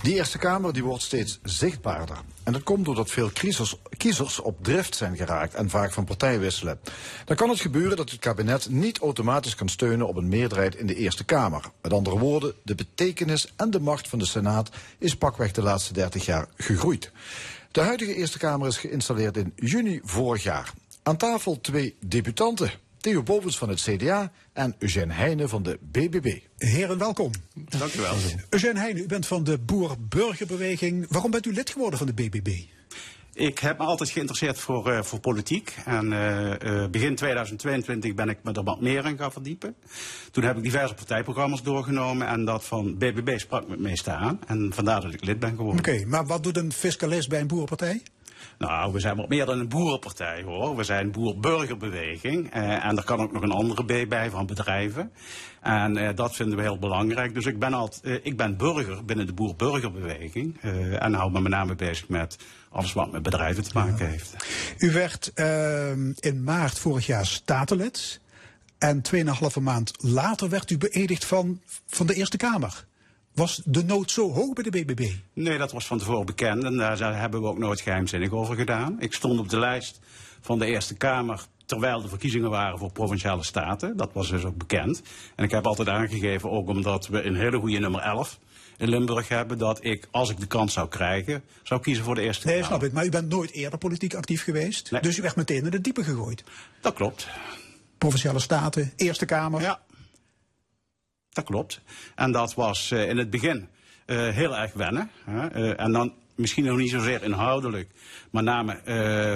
Die Eerste Kamer die wordt steeds zichtbaarder. En dat komt doordat veel kiezers, kiezers op drift zijn geraakt en vaak van partij wisselen. Dan kan het gebeuren dat het kabinet niet automatisch kan steunen op een meerderheid in de Eerste Kamer. Met andere woorden, de betekenis en de macht van de Senaat is pakweg de laatste 30 jaar gegroeid. De huidige Eerste Kamer is geïnstalleerd in juni vorig jaar. Aan tafel twee debutanten. Theo Bovens van het CDA en Eugène Heijnen van de BBB. Heren, welkom. Dank u wel. Eugène Heijnen, u bent van de Boer-Burgerbeweging. Waarom bent u lid geworden van de BBB? Ik heb me altijd geïnteresseerd voor, uh, voor politiek. En uh, uh, begin 2022 ben ik me er wat meer in gaan verdiepen. Toen heb ik diverse partijprogramma's doorgenomen. En dat van BBB sprak me het meeste aan. En vandaar dat ik lid ben geworden. Oké, okay, maar wat doet een fiscalist bij een boerenpartij? Nou, we zijn wat meer dan een boerenpartij hoor. We zijn boer-burgerbeweging. Uh, en er kan ook nog een andere B bij van bedrijven. En uh, dat vinden we heel belangrijk. Dus ik ben, altijd, uh, ik ben burger binnen de boer-burgerbeweging. en hou me met name bezig met alles wat met bedrijven te maken ja. heeft. U werd in maart vorig jaar statenlid. En 2,5 maand later werd u beëdigd van, van de Eerste Kamer. Was de nood zo hoog bij de BBB? Nee, dat was van tevoren bekend en daar hebben we ook nooit geheimzinnig over gedaan. Ik stond op de lijst van de Eerste Kamer terwijl de verkiezingen waren voor provinciale staten. Dat was dus ook bekend. En ik heb altijd aangegeven, ook omdat we een hele goede nummer 11 in Limburg hebben, dat ik, als ik de kans zou krijgen, zou kiezen voor de Eerste nee, Kamer. Nee, snap ik. Maar u bent nooit eerder politiek actief geweest. Nee. Dus u werd meteen in de diepe gegooid. Dat klopt. Provinciale staten, Eerste Kamer. Ja. Dat klopt. En dat was uh, in het begin uh, heel erg wennen. Hè? Uh, en dan misschien nog niet zozeer inhoudelijk, maar name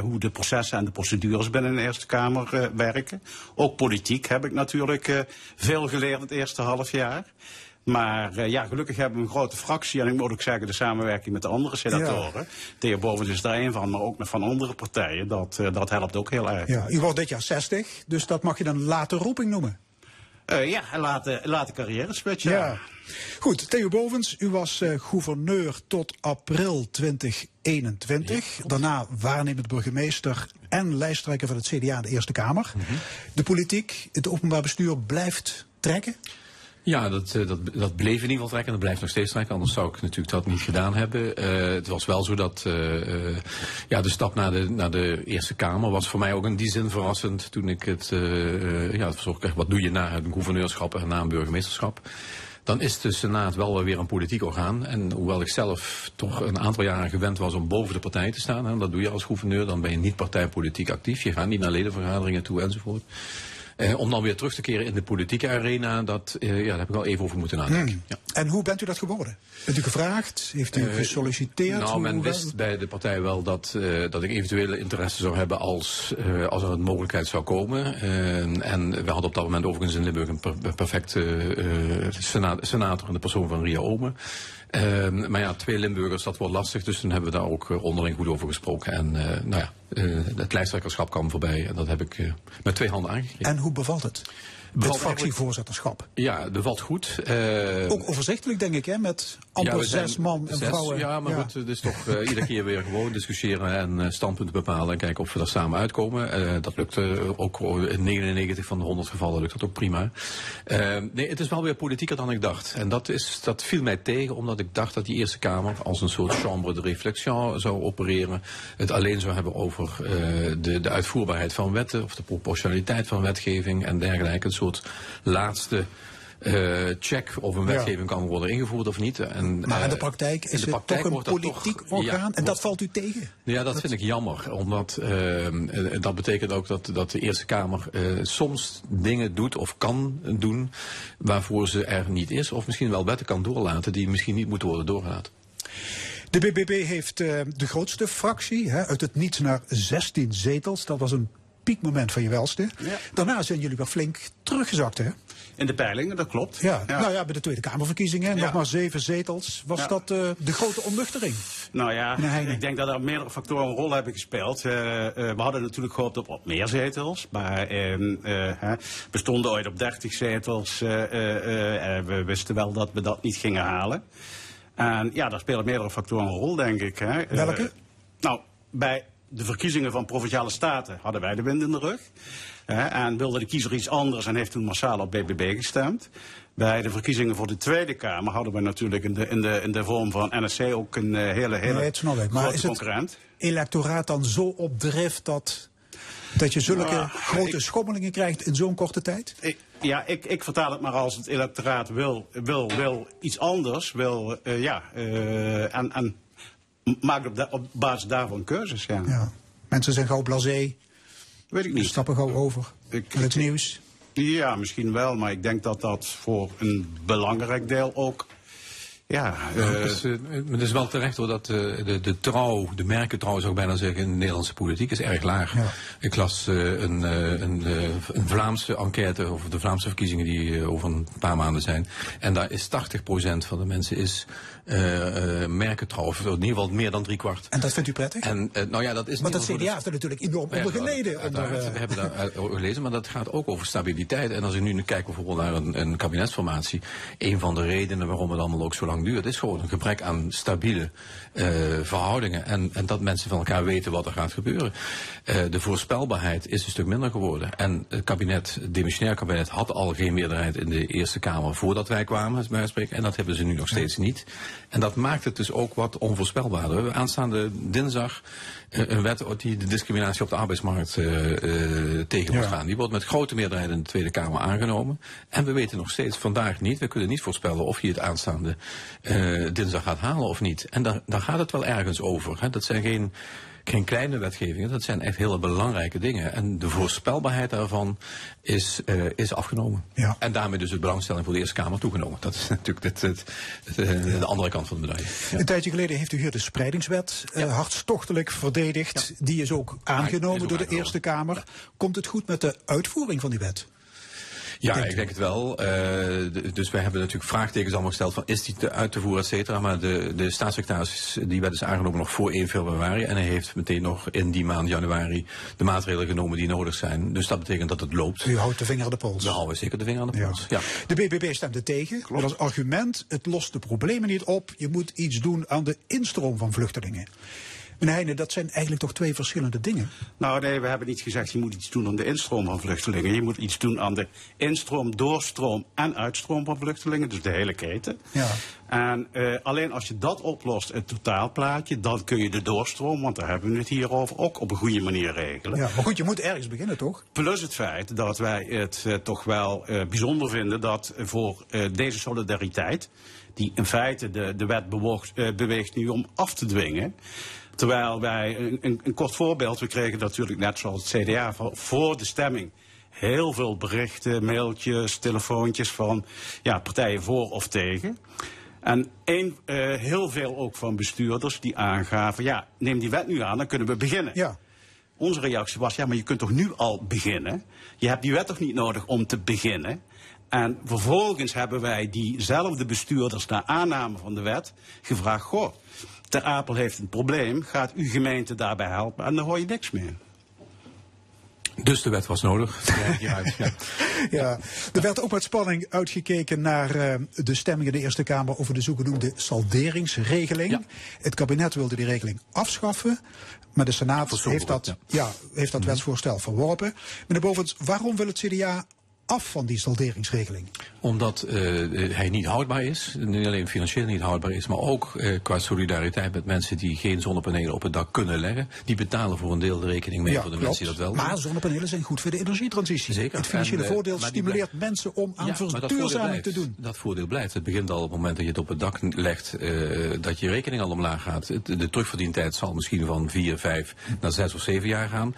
hoe de processen en de procedures binnen de Eerste Kamer werken. Ook politiek heb ik natuurlijk veel geleerd het eerste half jaar. Maar ja, gelukkig hebben we een grote fractie. En ik moet ook zeggen, de samenwerking met de andere senatoren. Ja. Bovens is daar een van, maar ook van andere partijen. Dat, dat helpt ook heel erg. Ja, u wordt dit jaar 60, dus dat mag je dan late roeping noemen. Uh, ja, late, late carrière switch. Ja. ja. Goed, Theo Bovens, u was uh, gouverneur tot april 2021. Ja, Daarna waarnemend burgemeester en lijsttrekker van het CDA in de Eerste Kamer. Mm -hmm. De politiek, het openbaar bestuur blijft trekken? Ja, dat, dat, dat bleef in ieder geval trekken en dat blijft nog steeds trekken. Anders zou ik natuurlijk dat niet gedaan hebben. Uh, het was wel zo dat uh, ja, de stap naar de, naar de Eerste Kamer was voor mij ook in die zin verrassend. Toen ik het, ja, het ook echt, wat doe je na het gouverneurschap en na een burgemeesterschap? Dan is de Senaat wel weer een politiek orgaan. En hoewel ik zelf toch een aantal jaren gewend was om boven de partij te staan. Hè, dat doe je als gouverneur, dan ben je niet partijpolitiek actief. Je gaat niet naar ledenvergaderingen toe enzovoort. Eh, om dan weer terug te keren in de politieke arena, dat, eh, ja, daar heb ik wel even over moeten nadenken. Hmm. Ja. En hoe bent u dat geworden? Bent u gevraagd? Heeft u uh, gesolliciteerd? Nou, men wist bij de partij wel dat, dat ik eventuele interesse zou hebben als, als er een mogelijkheid zou komen. en we hadden op dat moment overigens in Limburg een per perfecte senator, senator in de persoon van Ria Omen. Uh, maar ja, twee Limburgers, dat wordt lastig. Dus toen hebben we daar ook uh, onderling goed over gesproken. En uh, nou ja, het lijsttrekkerschap kwam voorbij. En dat heb ik met twee handen aangegrepen. En hoe bevalt het? Het fractievoorzitterschap. Ja, dat valt goed. Ook overzichtelijk, denk ik, hè? Met amper ja, zes man en zes, vrouwen. Ja, maar ja. goed, het is toch iedere keer weer gewoon discussiëren en standpunten bepalen. En kijken of we er samen uitkomen. dat lukt ook in 99 van de 100 gevallen lukt dat ook prima. nee, het is wel weer politieker dan ik dacht. En dat, is, dat viel mij tegen, omdat ik dacht dat die Eerste Kamer als een soort chambre de réflexion zou opereren. Het alleen zou hebben over de, de uitvoerbaarheid van wetten of de proportionaliteit van wetgeving en dergelijke. Soort laatste uh, check of een wetgeving ja. kan worden ingevoerd of niet. En, maar in de praktijk is de praktijk het toch een politiek toch, orgaan ja, en dat wordt, valt u tegen? Ja, dat, dat vind ik jammer. Omdat uh, dat betekent ook dat, dat de Eerste Kamer uh, soms dingen doet of kan doen waarvoor ze er niet is. Of misschien wel wetten kan doorlaten die misschien niet moeten worden doorgelaten. De BBB heeft de grootste fractie, hè, uit het niets naar 16 zetels. Dat was een piekmoment van je welste. Ja. Daarna zijn jullie wel flink teruggezakt, hè? In de peilingen, dat klopt. Ja, nou ja, bij de Tweede Kamerverkiezingen, nog maar zeven zetels. Was dat eh, de grote onnuchtering? Nou ja, ik denk dat er meerdere factoren een rol hebben gespeeld. Eh, eh, we hadden natuurlijk gehoopt op, op meer zetels. Maar ehm, eh, we stonden ooit op 30 zetels. en we wisten wel dat we dat niet gingen halen. En ja, daar spelen meerdere factoren een rol, denk ik. Hè. Welke? nou, bij de verkiezingen van provinciale staten hadden wij de wind in de rug. Hè, en wilde de kiezer iets anders en heeft toen massaal op BBB gestemd. Bij de verkiezingen voor de Tweede Kamer hadden we natuurlijk in de, in de, in de vorm van NSC ook een eh, hele, hele Nee, het snap ik. Maar grote is het concurrent. electoraat dan zo op drift dat, dat je zulke Nou, grote schommelingen krijgt in zo'n korte tijd? Ik, ja, ik, ik vertaal het maar als het electoraat wil, wil, wil iets anders, wil, eh, ja, eh, en, en maakt op, da- op basis daarvan keuzes, ja. Ja. Mensen zijn gauw blasé. Weet ik niet. Stappen gauw over. Ik- Met het nieuws. Ja, misschien wel, maar ik denk dat dat voor een belangrijk deel ook, ja... Ja, eh, het, is, eh, het is wel terecht hoor dat eh, de, de trouw, de merkentrouw zou ik bijna zeggen in de Nederlandse politiek is erg laag. Ik las eh, een, eh, een, een Vlaamse enquête over de Vlaamse verkiezingen die over een paar maanden zijn. En daar is 80% van de mensen is eh, eh, merkentrouw, of in ieder geval meer dan drie kwart. En dat vindt u prettig? En eh, nou ja, dat is Want het de- CDA heeft er natuurlijk enorm onder geleden. Onder, eh, we hebben daar gelezen, maar dat gaat ook over stabiliteit. En als ik nu kijk bijvoorbeeld naar een, een kabinetsformatie, een van de redenen waarom het allemaal ook zo lang duurt, is gewoon een gebrek aan stabiele verhoudingen. En, en dat mensen van elkaar weten wat er gaat gebeuren. Eh, de voorspelbaarheid is een stuk minder geworden. En het kabinet, het demissionair kabinet, had al geen meerderheid in de Eerste Kamer voordat wij kwamen. En dat hebben ze nu nog steeds niet. En dat maakt het dus ook wat onvoorspelbaarder. We hebben aanstaande dinsdag eh, een wet die de discriminatie op de arbeidsmarkt eh, eh, tegen moet gaan. Die wordt met grote meerderheid in de Tweede Kamer aangenomen. En we weten nog steeds vandaag niet, we kunnen niet voorspellen of hij het aanstaande dinsdag gaat halen of niet. En daar, daar gaat het wel ergens over. Hè. Dat zijn geen, geen kleine wetgevingen, dat zijn echt hele belangrijke dingen. En de voorspelbaarheid daarvan is, eh, is afgenomen. Ja. En daarmee dus de belangstelling voor de Eerste Kamer toegenomen. Dat is natuurlijk het, het, het, eh, de andere kant van de medaille. Ja. Een tijdje geleden heeft u hier de spreidingswet eh, hartstochtelijk verdedigd. Die is ook aangenomen is ook door de. Eerste Kamer. Komt het goed met de uitvoering van die wet? Ja, ik denk het wel. Eh, dus wij hebben natuurlijk vraagtekens allemaal gesteld van is die te uit te voeren, et cetera. Maar de, de staatssecretaris, die wet is aangenomen nog voor 1 februari. En hij heeft meteen nog in die maand januari de maatregelen genomen die nodig zijn. Dus dat betekent dat het loopt. U houdt de vinger aan de pols. We houden zeker de vinger aan de pols. Ja. De BBB stemde tegen. Met als argument, het lost de problemen niet op. Je moet iets doen aan de instroom van vluchtelingen. Meneer Heijnen, dat zijn eigenlijk toch twee verschillende dingen? Nou nee, we hebben niet gezegd je moet iets doen aan de instroom van vluchtelingen. Je moet iets doen aan de instroom, doorstroom en uitstroom van vluchtelingen. Dus de hele keten. Ja. En eh, alleen als je dat oplost, het totaalplaatje, dan kun je de doorstroom, want daar hebben we het hier over, ook op een goede manier regelen. Ja, maar goed, je moet ergens beginnen, toch? Plus het feit dat wij het eh, toch wel eh, bijzonder vinden dat voor deze solidariteit, die in feite de, de wet bewoog- beweegt nu om af te dwingen. Terwijl wij, een, een, kort voorbeeld, we kregen natuurlijk net zoals het CDA voor, voor de stemming heel veel berichten, mailtjes, telefoontjes van ja, partijen voor of tegen. En eh, heel veel ook van bestuurders die aangaven, ja, neem die wet nu aan, dan kunnen we beginnen. Ja. Onze reactie was, ja, maar je kunt toch nu al beginnen? Je hebt die wet toch niet nodig om te beginnen? En vervolgens hebben wij diezelfde bestuurders na aanname van de wet gevraagd, goh, Ter Apel heeft een probleem, gaat uw gemeente daarbij helpen? En dan hoor je niks meer. Dus de wet was nodig. Ja, hieruit, ja. Ja, er werd ook met spanning uitgekeken naar eh, de stemming in de Eerste Kamer over de zogenoemde salderingsregeling. Het kabinet wilde die regeling afschaffen, maar de Senaat heeft dat, ja. heeft dat wetsvoorstel verworpen. Meneer Bovens, waarom wil het CDA af van die salderingsregeling? Omdat eh, hij niet houdbaar is. Niet alleen financieel niet houdbaar is, maar ook eh, qua solidariteit met mensen die geen zonnepanelen op het dak kunnen leggen. Die betalen voor een deel de rekening mee voor de mensen die dat wel doen. Maar zonnepanelen zijn goed voor de energietransitie. Zeker. Het financiële En, eh, voordeel stimuleert blijft- mensen om aan Ja, verduurzaming te doen. Dat voordeel blijft. Het begint al op het moment dat je het op het dak legt, eh, dat je rekening al omlaag gaat. De terugverdientijd zal misschien van vier, vijf naar zes of zeven jaar gaan.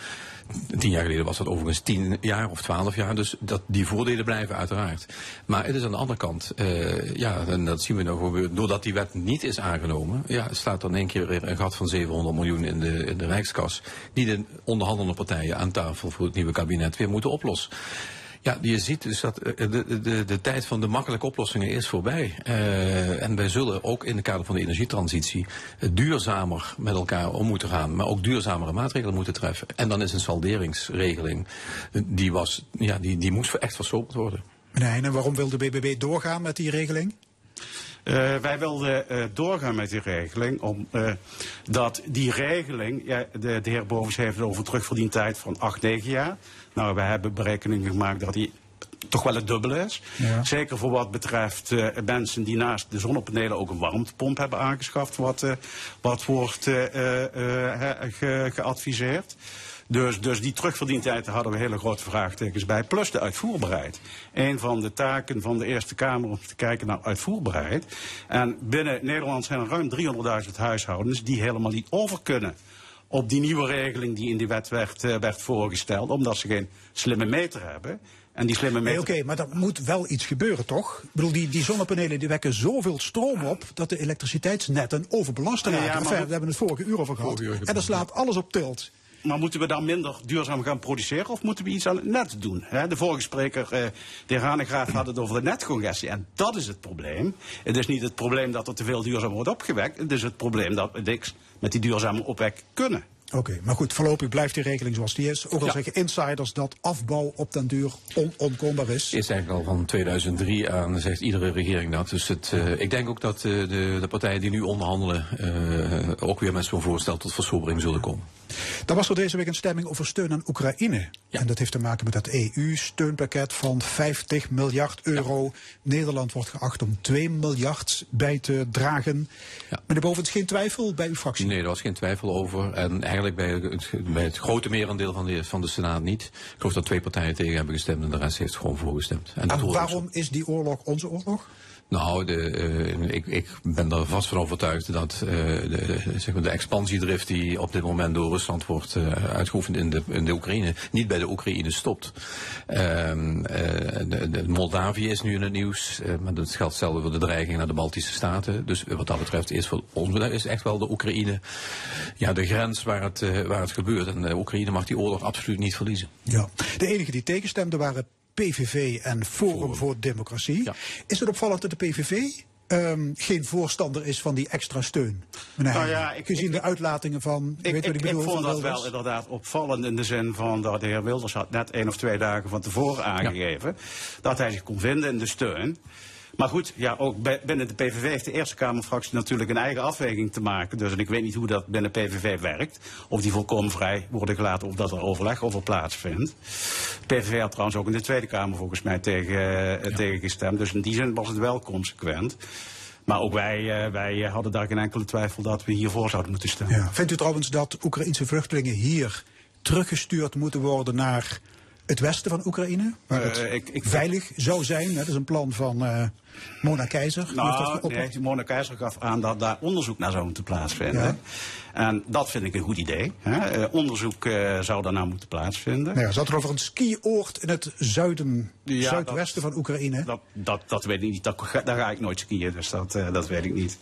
Tien jaar geleden was dat overigens tien jaar of twaalf jaar. Dus dat, die voordelen blijven uiteraard. Maar het is aan de andere kant, eh, ja, en dat zien we nog gebeuren. Doordat die wet niet is aangenomen, ja, staat dan één keer weer een gat van 700 miljoen in de, in de Rijkskas. Die de onderhandelende partijen aan tafel voor het nieuwe kabinet weer moeten oplossen. Ja, je ziet dus dat eh, de, de, de, de tijd van de makkelijke oplossingen is voorbij. Uh, en wij zullen ook in het kader van de energietransitie duurzamer met elkaar om moeten gaan. Maar ook duurzamere maatregelen moeten treffen. En dan is een salderingsregeling, die, was, ja, die, die moest echt versoberd worden. Meneer Heijnen, waarom wil de BBB doorgaan met die regeling? Uh, wij wilden uh, doorgaan met die regeling, omdat uh, die regeling, ja, de, de heer Bovens heeft het over terugverdientijd van 8, 9 jaar. Nou, we hebben berekeningen gemaakt dat die toch wel het dubbele is. Ja. Zeker voor wat betreft uh, mensen die naast de zonnepanelen ook een warmtepomp hebben aangeschaft, wat, uh, wat wordt uh, ge geadviseerd. Dus, dus die terugverdientijd hadden we hele grote vraagtekens bij. Plus de uitvoerbaarheid. Een van de taken van de Eerste Kamer om te kijken naar uitvoerbaarheid. En binnen Nederland zijn er ruim 300.000 huishoudens die helemaal niet over kunnen op die nieuwe regeling die in die wet werd, uh, werd voorgesteld. Omdat ze geen slimme meter hebben. En die slimme meter... Nee, Oké, okay, maar er moet wel iets gebeuren, toch? Ik bedoel, die, die zonnepanelen die wekken zoveel stroom op dat de elektriciteitsnetten overbelast raken. Ja, enfin, we hebben het vorige uur over gehad. En dat slaat alles op tilt. Maar moeten we dan minder duurzaam gaan produceren of moeten we iets aan het net doen? De vorige spreker, eh, de heer Hanegraaf, had het over de netcongestie. En dat is het probleem. Het is niet het probleem dat er te veel duurzaam wordt opgewekt. Het is het probleem dat we niks met die duurzame opwek kunnen. Oké, okay, maar goed, voorlopig blijft die regeling zoals die is. Ook al ja. zeggen insiders dat afbouw op den duur onontkoombaar is. Is eigenlijk al van 2003 aan, zegt iedere regering dat. Dus het, uh, ik denk ook dat uh, de, de, partijen die nu onderhandelen uh, ook weer met zo'n voorstel tot versobering zullen komen. Dan was er deze week een stemming over steun aan Oekraïne. Ja. En dat heeft te maken met dat EU-steunpakket van 50 miljard euro. Ja. Nederland wordt geacht om 2 miljard bij te dragen. Ja. Bovens, geen twijfel bij uw fractie? Nee, er was geen twijfel over. En eigenlijk bij het, bij het grote merendeel van de, van de Senaat niet. Ik geloof dat twee partijen tegen hebben gestemd en de rest heeft gewoon voorgestemd. En, en waarom is die oorlog onze oorlog? Nou, de, uh, ik, ik, ben er vast van overtuigd dat uh, de, zeg maar de expansiedrift die op dit moment door Rusland wordt uh, uitgeoefend in de, in de Oekraïne, niet bij de Oekraïne stopt. Ehm, Moldavië is nu in het nieuws, maar dat geldt hetzelfde voor de dreiging naar de Baltische Staten. Dus wat dat betreft is voor ons is echt wel de Oekraïne ja, de grens waar het, waar het gebeurt. En de Oekraïne mag die oorlog absoluut niet verliezen. Ja. De enige die tegenstemden waren PVV en Forum, Forum. voor Democratie. Ja. Is het opvallend dat de PVV um, geen voorstander is van die extra steun? Meneer nou ja, ik, gezien ik, de uitlatingen van. Ik, weet wat ik, bedoel, ik vond dat wel inderdaad opvallend in de zin van dat de heer Wilders had net één of twee dagen van tevoren aangegeven ja. dat hij zich kon vinden in de steun. Maar goed, ja, ook binnen de PVV heeft de Eerste Kamerfractie natuurlijk een eigen afweging te maken. Dus en ik weet niet hoe dat binnen PVV werkt. Of die volkomen vrij worden gelaten of dat er overleg over plaatsvindt. De PVV had trouwens ook in de Tweede Kamer volgens mij tegen, uh, ja. tegen gestemd. Dus in die zin was het wel consequent. Maar ook wij, uh, wij hadden daar geen enkele twijfel dat we hiervoor zouden moeten stemmen. Ja. Vindt u trouwens dat Oekraïnse vluchtelingen hier teruggestuurd moeten worden naar het westen van Oekraïne, waar het uh, ik, ik, veilig zou zijn. Dat is een plan van uh, Mona Keizer. Nou, nee, Mona Keizer gaf aan dat daar onderzoek naar zou moeten plaatsvinden. Ja. En dat vind ik een goed idee. Hè. Uh, onderzoek zou daarna moeten plaatsvinden. Nou ja, zat er over een skioord in het zuiden, ja, zuidwesten dat, van Oekraïne? Dat, dat, dat weet ik niet. Dat, daar ga ik nooit skiën, dus dat, dat weet ik niet.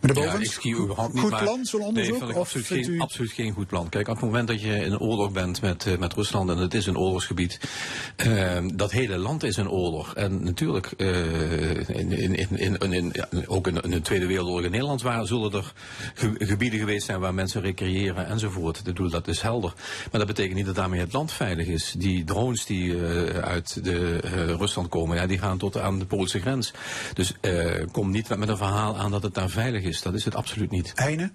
Meneer ja, ik überhaupt niet. Goed maar, plan, zo'n onderzoek? Nee, absoluut, geen, u... absoluut geen goed plan. Kijk, op het moment dat je in een oorlog bent met, uh, met Rusland en het is een oorlogsgebied, uh, dat hele land is een oorlog. En natuurlijk, uh, in, in, in, in, ja, ook in, de Tweede Wereldoorlog in Nederland waren, zullen er ge gebieden geweest zijn waar mensen recreëren enzovoort. Ik bedoel, dat is helder. Maar dat betekent niet dat daarmee het land veilig is. Die drones die uit de, Rusland komen, ja, die gaan tot aan de Poolse grens. Dus kom niet met een verhaal aan dat het daar veilig is is. Dat is het absoluut niet. Heine?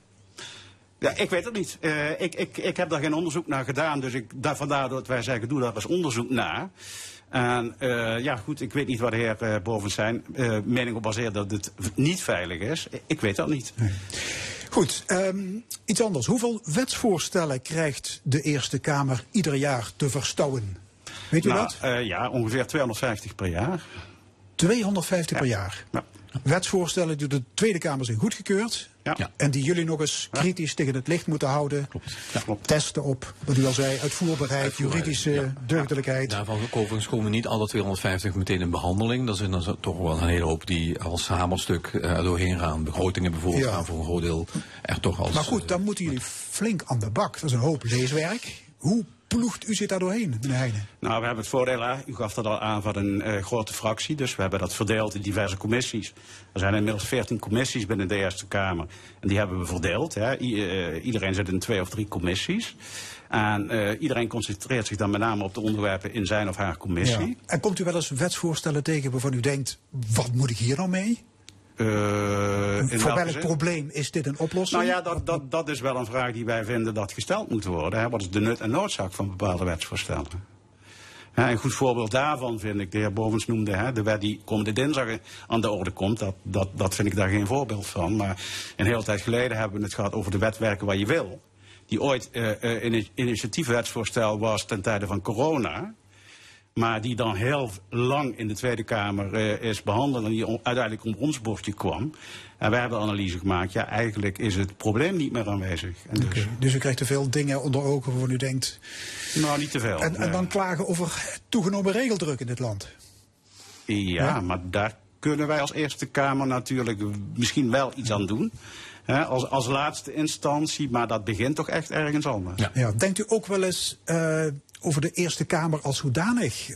Ja, ik weet het niet. Uh, ik, ik, ik heb daar geen onderzoek naar gedaan. Dus ik, daar, vandaar dat wij zeggen, doe daar eens onderzoek naar. En uh, ja, goed, ik weet niet waar de heer uh, boven zijn uh, mening op baseert dat het niet veilig is. Ik weet dat niet. Nee. Goed, um, iets anders. Hoeveel wetsvoorstellen krijgt de Eerste Kamer ieder jaar te verstouwen? Weet u nou, dat? ja, ongeveer 250 per jaar. 250 ja. per jaar? Ja wetsvoorstellen die door de Tweede Kamer zijn goedgekeurd. Ja. En die jullie nog eens kritisch ja. tegen het licht moeten houden. Klopt. Ja. Testen op, wat u al zei, uitvoerbaarheid, uitvoerbaarheid juridische ja. deugdelijkheid. Daarvan overigens komen niet alle 250 meteen in behandeling. Er zijn er toch wel een hele hoop die als hamerstuk uh, doorheen gaan. Begrotingen bijvoorbeeld gaan voor een groot deel er toch als... Maar goed, dan moeten jullie flink aan de bak. Dat is een hoop leeswerk. Hoe ploegt u zich daar doorheen, meneer Heijnen? Nou, we hebben het voordeel, hè, u gaf dat al aan, van een eh, grote fractie. Dus we hebben dat verdeeld in diverse commissies. Er zijn inmiddels 14 commissies binnen de Eerste Kamer. En die hebben we verdeeld. Hè. I- eh, iedereen zit in twee of drie commissies. En eh, iedereen concentreert zich dan met name op de onderwerpen in zijn of haar commissie. Ja. En komt u wel eens wetsvoorstellen tegen waarvan u denkt, wat moet ik hier nou mee? Eh, in Voor welk probleem is dit een oplossing? Nou ja, dat, dat, dat is wel een vraag die wij vinden dat gesteld moet worden. Hè. Wat is de nut en noodzaak van bepaalde wetsvoorstellen? Hè, een goed voorbeeld daarvan vind ik, de heer Bovens noemde, hè, de wet die komende dinsdag aan de orde komt. Dat, dat, dat vind ik daar geen voorbeeld van. Maar een hele tijd geleden hebben we het gehad over de wet werken waar je wil. Die ooit eh eh, een initiatiefwetsvoorstel was ten tijde van corona. Maar die dan heel lang in de Tweede Kamer eh, is behandeld en die uiteindelijk om ons bordje kwam. En wij hebben analyse gemaakt, ja eigenlijk is het probleem niet meer aanwezig. En dus, Dus u krijgt te veel dingen onder ogen waarvan u denkt... Nou, niet te veel. En, dan klagen over toegenomen regeldruk in dit land. Ja, Ja? maar daar kunnen wij als Eerste Kamer natuurlijk misschien wel iets aan doen. Hè, als, als laatste instantie, maar dat begint toch echt ergens anders. Ja. Denkt u ook wel eens eh, over de Eerste Kamer als zodanig?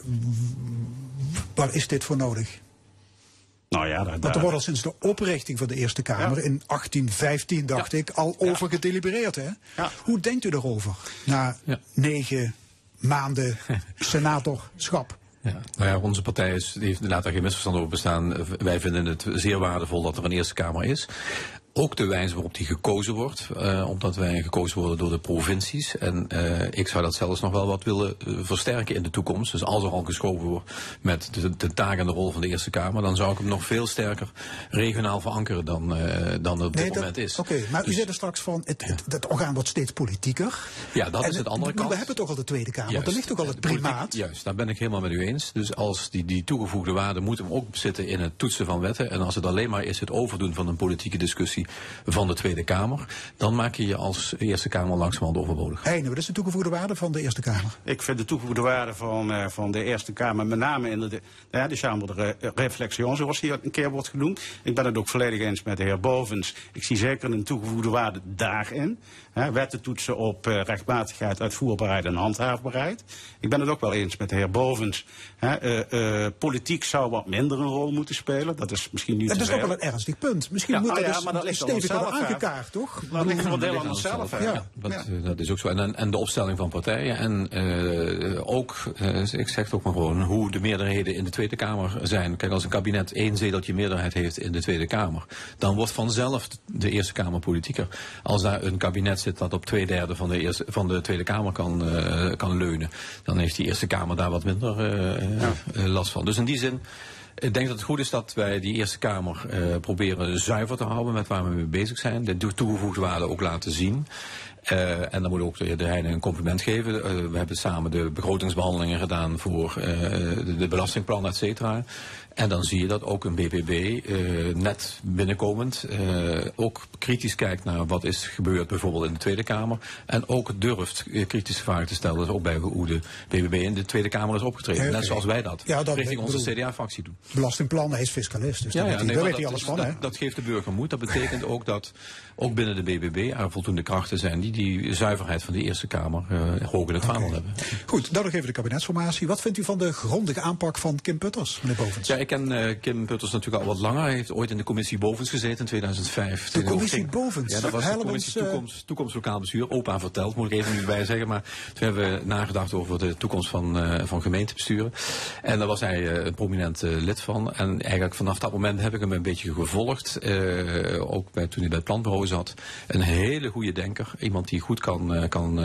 Waar is dit voor nodig? Nou ja, daar, Want er wordt al sinds de oprichting van de Eerste Kamer in 1815, dacht ik, al over gedelibereerd. Hè? Hoe denkt u daarover? Na negen maanden senatorschap. Ja, nou ja, onze partij is, die heeft, laat daar geen misverstand over bestaan. Wij vinden het zeer waardevol dat er een Eerste Kamer is. Ook de wijze waarop die gekozen wordt, eh, omdat wij gekozen worden door de provincies. En eh, ik zou dat zelfs nog wel wat willen eh, versterken in de toekomst. Dus als er al geschoven wordt met de, de taak en de rol van de Eerste Kamer, dan zou ik hem nog veel sterker regionaal verankeren dan, eh, dan het op dit dat- moment is. Oké, maar u Dus- zei er straks van, het, het, het orgaan wordt steeds politieker. Ja, dat En is het andere kant. We hebben toch al de Tweede Kamer, Juist. daar ligt ook al het politiek- primaat. Juist, daar ben ik helemaal met u eens. Dus als die, die toegevoegde waarde moet hem ook zitten in het toetsen van wetten. En als het alleen maar is het overdoen van een politieke discussie van de Tweede Kamer, dan maak je je als Eerste Kamer langzamerhand overbodig. Heine, wat is de toegevoegde waarde van de Eerste Kamer? Ik vind de toegevoegde waarde van, eh, van de Eerste Kamer, met name in de, de, ja, de Chambre de Re- Reflexion, zoals hier een keer wordt genoemd. Ik ben het ook volledig eens met de heer Bovens. Ik zie zeker een toegevoegde waarde daarin. Hè, wetten toetsen op eh, rechtmatigheid, uitvoerbaarheid en handhaafbaarheid. Ik ben het ook wel eens met de heer Bovens. Hè, eh, eh, politiek zou wat minder een rol moeten spelen. Dat is misschien niet Dat te is toch veel. wel een ernstig punt. Misschien Ja, moet nou dat ja, eens maar dat ligt aan stevig worden aangekaart, toch? Maar dat ligt voor een deel aan onszelf. hè. Ja. Dat, dat is ook zo. En, en de opstelling van partijen. En eh, ook, eh, ik zeg het ook maar gewoon, hoe de meerderheden in de Tweede Kamer zijn. Kijk, als een kabinet één zeteltje meerderheid heeft in de Tweede Kamer, dan wordt vanzelf de Eerste Kamer politieker. Als daar een kabinet zit dat op twee derde van de, eerste, van de Tweede Kamer kan, eh, kan leunen, dan heeft die Eerste Kamer daar wat minder eh, eh, last van. Dus in die zin. Ik denk dat het goed is dat wij die Eerste Kamer proberen zuiver te houden met waar we mee bezig zijn. De toe- toegevoegde waarde ook laten zien. En dan moet ook de heer De Heijnen een compliment geven. We hebben samen de begrotingsbehandelingen gedaan voor de, de belastingplan, et cetera. En dan zie je dat ook een BBB eh, net binnenkomend eh, ook kritisch kijkt naar wat is gebeurd bijvoorbeeld in de Tweede Kamer. En ook durft eh, kritische vragen te stellen. Dus ook bij hoe de BBB in de Tweede Kamer is opgetreden. Ja, Net zoals wij dat Ja, dat- richting onze CDA-fractie doen. Belastingplan, hij is fiscalist, dus daar weet hij, nee, daar weet hij alles van. dat, dat geeft de burger moed. Dat betekent ook dat ook binnen de BBB er voldoende krachten zijn die die zuiverheid van de Eerste Kamer hoog in het vaandel hebben. Goed, dan nog even de kabinetsformatie. Wat vindt u van de grondige aanpak van Kim Putters, meneer Bovens? Ik ken eh, Kim Putters natuurlijk al wat langer. Hij heeft ooit in de commissie Bovens gezeten in 2005. De commissie Bovens? Ja, dat was de Helmens, commissie eh, toekomst, toekomst Lokaal Bestuur. Opa verteld, moet ik even nu bij zeggen. Maar toen hebben we nagedacht over de toekomst van, eh, van gemeentebesturen. En daar was hij een prominent lid van. En eigenlijk vanaf dat moment heb ik hem een beetje gevolgd. Ook bij, toen hij bij het planbureau zat. Een hele goede denker. Iemand die goed kan, kan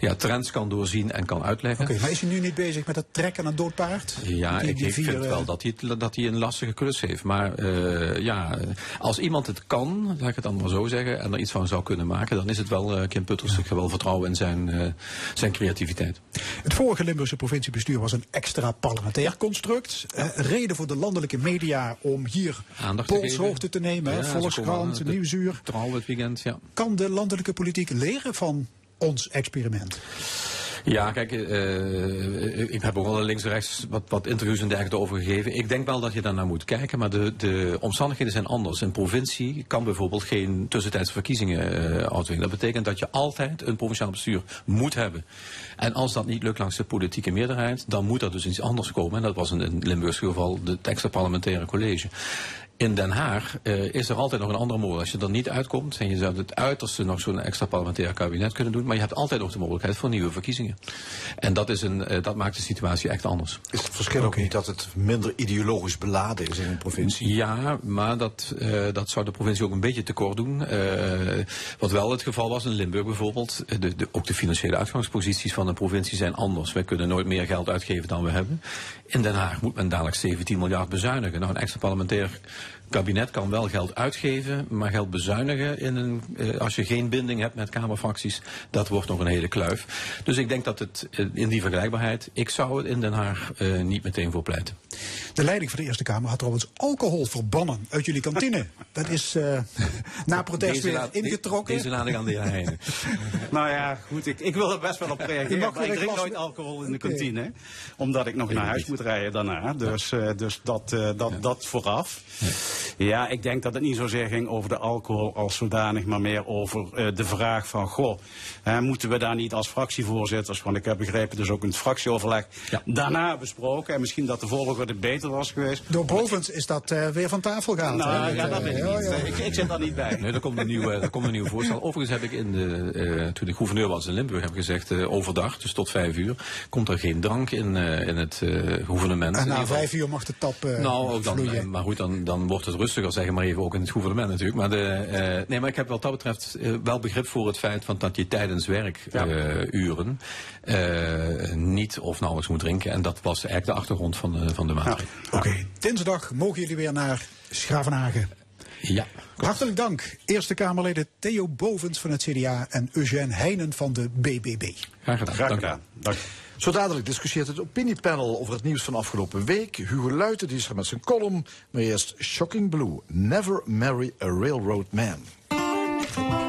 ja, trends kan doorzien en kan uitleggen. Oké, maar is hij nu niet bezig met het trekken aan dood paard? Ja, Die- ik, die ik vind eh, wel dat hij, dat hij een lastige klus heeft. Maar eh, ja, als iemand het kan, laat ik het dan maar zo zeggen, en er iets van zou kunnen maken, dan is het wel eh, Kim Putters. Ik heb wel vertrouwen in zijn, eh, zijn creativiteit. Het vorige Limburgse provinciebestuur was een extra parlementair construct. Reden voor de landelijke media om hier Aandacht te polshoogte te nemen. Ja, Volkskrant, Nieuwsuur. Trouw het weekend, ja. Kan de landelijke politiek leren van ons experiment? Ja, kijk, uh, ik heb ook al links-rechts wat, wat interviews en dergelijke over gegeven. Ik denk wel dat je daar naar moet kijken, maar de, de omstandigheden zijn anders. Een provincie kan bijvoorbeeld geen tussentijdse verkiezingen uh. Dat betekent dat je altijd een provinciaal bestuur moet hebben. En als dat niet lukt langs de politieke meerderheid, dan moet er dus iets anders komen. En dat was in, in Limburgs geval het extra parlementaire college. In Den Haag uh, is er altijd nog een andere mogelijkheid. Als je er niet uitkomt en je zou het uiterste nog zo'n extra parlementair kabinet kunnen doen, maar je hebt altijd nog de mogelijkheid voor nieuwe verkiezingen. En dat, is een, uh, dat maakt de situatie echt anders. Is het verschil ook niet dat het minder ideologisch beladen is in een provincie? Ja, maar dat, uh, dat zou de provincie ook een beetje tekort doen. wat wel het geval was in Limburg bijvoorbeeld, de, de, ook de financiële uitgangsposities van de provincie zijn anders. Wij kunnen nooit meer geld uitgeven dan we hebben. In Den Haag moet men dadelijk 17 miljard bezuinigen. Nou, een extra parlementair kabinet kan wel geld uitgeven, maar geld bezuinigen in een, eh, als je geen binding hebt met Kamerfracties, dat wordt nog een hele kluif. Dus ik denk dat het eh, in die vergelijkbaarheid, ik zou het in Den Haag uh, niet meteen voor pleiten. De leiding van de Eerste Kamer had trouwens alcohol verbannen uit jullie kantine. dat is uh, na protest weer ingetrokken. Deze laat ik aan de heer Heijnen. nou ja, goed, ik, ik wil er best wel op reageren. Maar ik drink nooit alcohol in de kantine, okay. omdat ik nog naar huis moet rijden daarna. Dus, uh, dus dat, uh, dat, ja. dat vooraf. Ja. Ja, ik denk dat het niet zozeer ging over de alcohol als zodanig, maar meer over uh, de vraag van, goh, hè, moeten we daar niet als fractievoorzitters, want ik heb begrepen dus ook in het fractieoverleg, ja. daarna besproken en misschien dat de volgorde beter was geweest. Door Bovens is dat uh, weer van tafel gehaald. Nou, ja, dat weet ik niet. Ja, ik, ik, zit daar niet bij. Nee, er komt een nieuw, er komt een nieuw voorstel. Overigens heb ik in de, uh, toen ik gouverneur was in Limburg, heb gezegd, overdag, dus tot vijf uur, komt er geen drank in, in het gouvernement. En na vijf uur mag de tap Nou, ook dan, vloeien. maar goed, dan, dan wordt het rustiger, zeg maar even, ook in het gouvernement natuurlijk. Maar, de, uh, nee, maar ik heb wat dat betreft uh, wel begrip voor het feit van dat je tijdens werkuren ja. uh, niet of nauwelijks moet drinken. En dat was eigenlijk de achtergrond van de, van de maatregel. Ja. Oké, okay. dinsdag mogen jullie weer naar Schravenhagen. Ja. Hartelijk dank, Eerste Kamerleden Theo Bovens van het CDA en Eugène Heijnen van de BBB. Graag gedaan. Graag gedaan. Dank. Zo dadelijk discussieert het opiniepanel over het nieuws van afgelopen week. Hugo Luiten die is er met zijn column. Maar eerst Shocking Blue. Never marry a railroad man.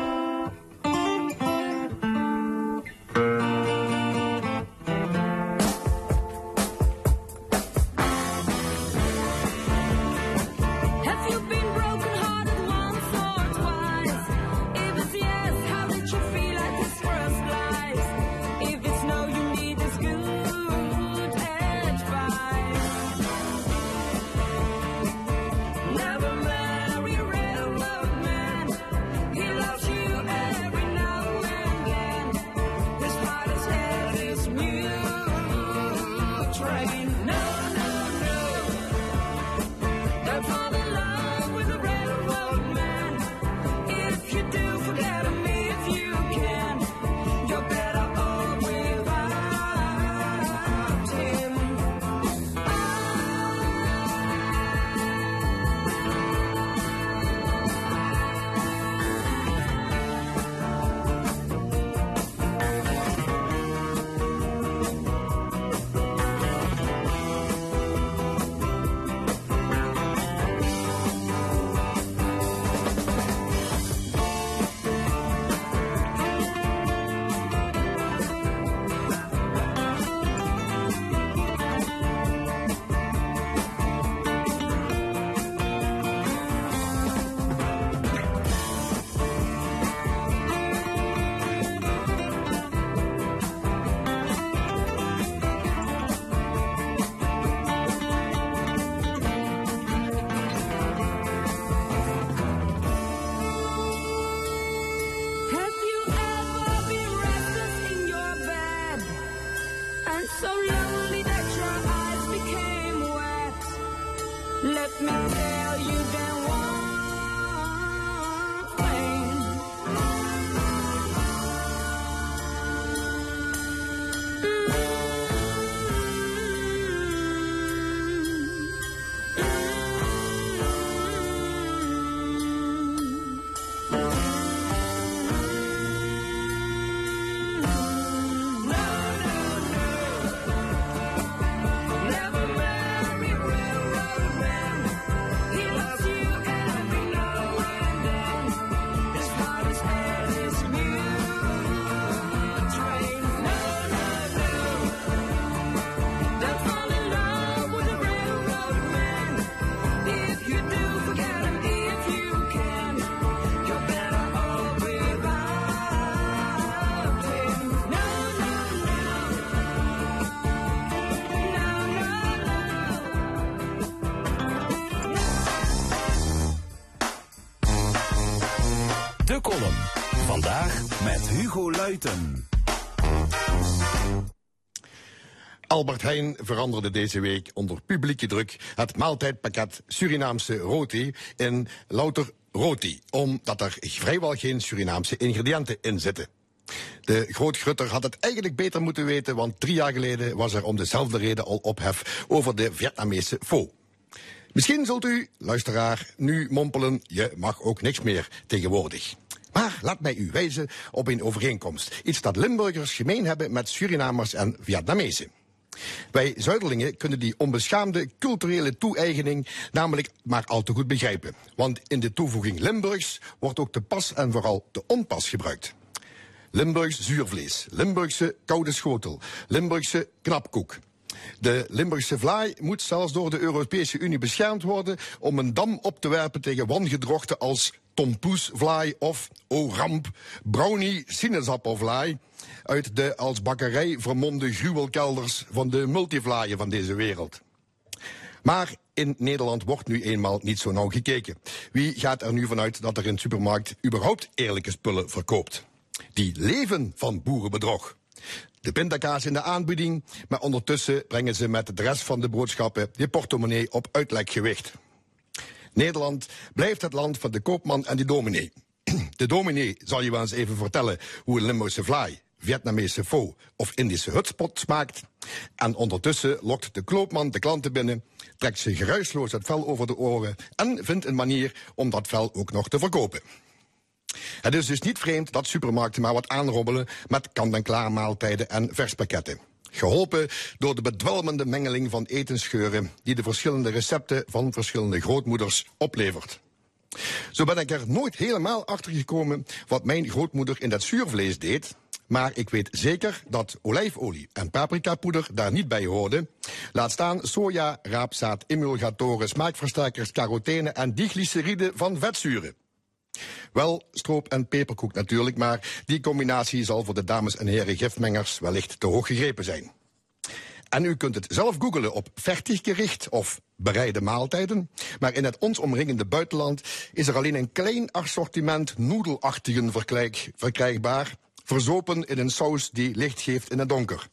Albert Heijn veranderde deze week onder publieke druk het maaltijdpakket Surinaamse roti in louter roti, omdat er vrijwel geen Surinaamse ingrediënten in zitten. De grootgrutter had het eigenlijk beter moeten weten, want drie jaar geleden was er om dezelfde reden al ophef over de Vietnamese pho. Misschien zult u, luisteraar, nu mompelen, je mag ook niks meer tegenwoordig. Maar laat mij u wijzen op een overeenkomst. Iets dat Limburgers gemeen hebben met Surinamers en Vietnamezen. Wij Zuiderlingen kunnen die onbeschaamde culturele toe-eigening namelijk maar al te goed begrijpen. Want in de toevoeging Limburgs wordt ook de pas en vooral de onpas gebruikt. Limburgs zuurvlees, Limburgse koude schotel, Limburgse knapkoek. De Limburgse vlaai moet zelfs door de Europese Unie beschermd worden om een dam op te werpen tegen wangedrochten als tompoesvlaai of, oh ramp, brownie sinaasappelvlaai uit de als bakkerij vermomde gruwelkelders van de multivlaaien van deze wereld. Maar in Nederland wordt nu eenmaal niet zo nauw gekeken. Wie gaat er nu vanuit dat er in de supermarkt überhaupt eerlijke spullen verkoopt? Die leven van boerenbedrog. De pindakaas in de aanbieding, maar ondertussen brengen ze met de rest van de boodschappen je portemonnee op uitlekgewicht. Nederland blijft het land van de koopman en de dominee. De dominee zal je wel eens even vertellen hoe een Limburgse vlaai, Vietnamese pho of Indische hutspot smaakt. En ondertussen lokt de koopman de klanten binnen, trekt zich geruisloos het vel over de oren en vindt een manier om dat vel ook nog te verkopen. Het is dus niet vreemd dat supermarkten maar wat aanrobbelen met kant-en-klaar maaltijden en verspakketten. Geholpen door de bedwelmende mengeling van etensgeuren die de verschillende recepten van verschillende grootmoeders oplevert. Zo ben ik er nooit helemaal achter gekomen wat mijn grootmoeder in dat zuurvlees deed. Maar ik weet zeker dat olijfolie en paprikapoeder daar niet bij hoorden. Laat staan soja, raapzaad, emulgatoren, smaakversterkers, carotene en diglyceride van vetzuren. Wel stroop en peperkoek natuurlijk, maar die combinatie zal voor de dames en heren gifmengers wellicht te hoog gegrepen zijn. En u kunt het zelf googelen op fertiggericht of bereide maaltijden. Maar in het ons omringende buitenland is er alleen een klein assortiment noedelachtigen verkrijgbaar. Verzopen in een saus die licht geeft in het donker.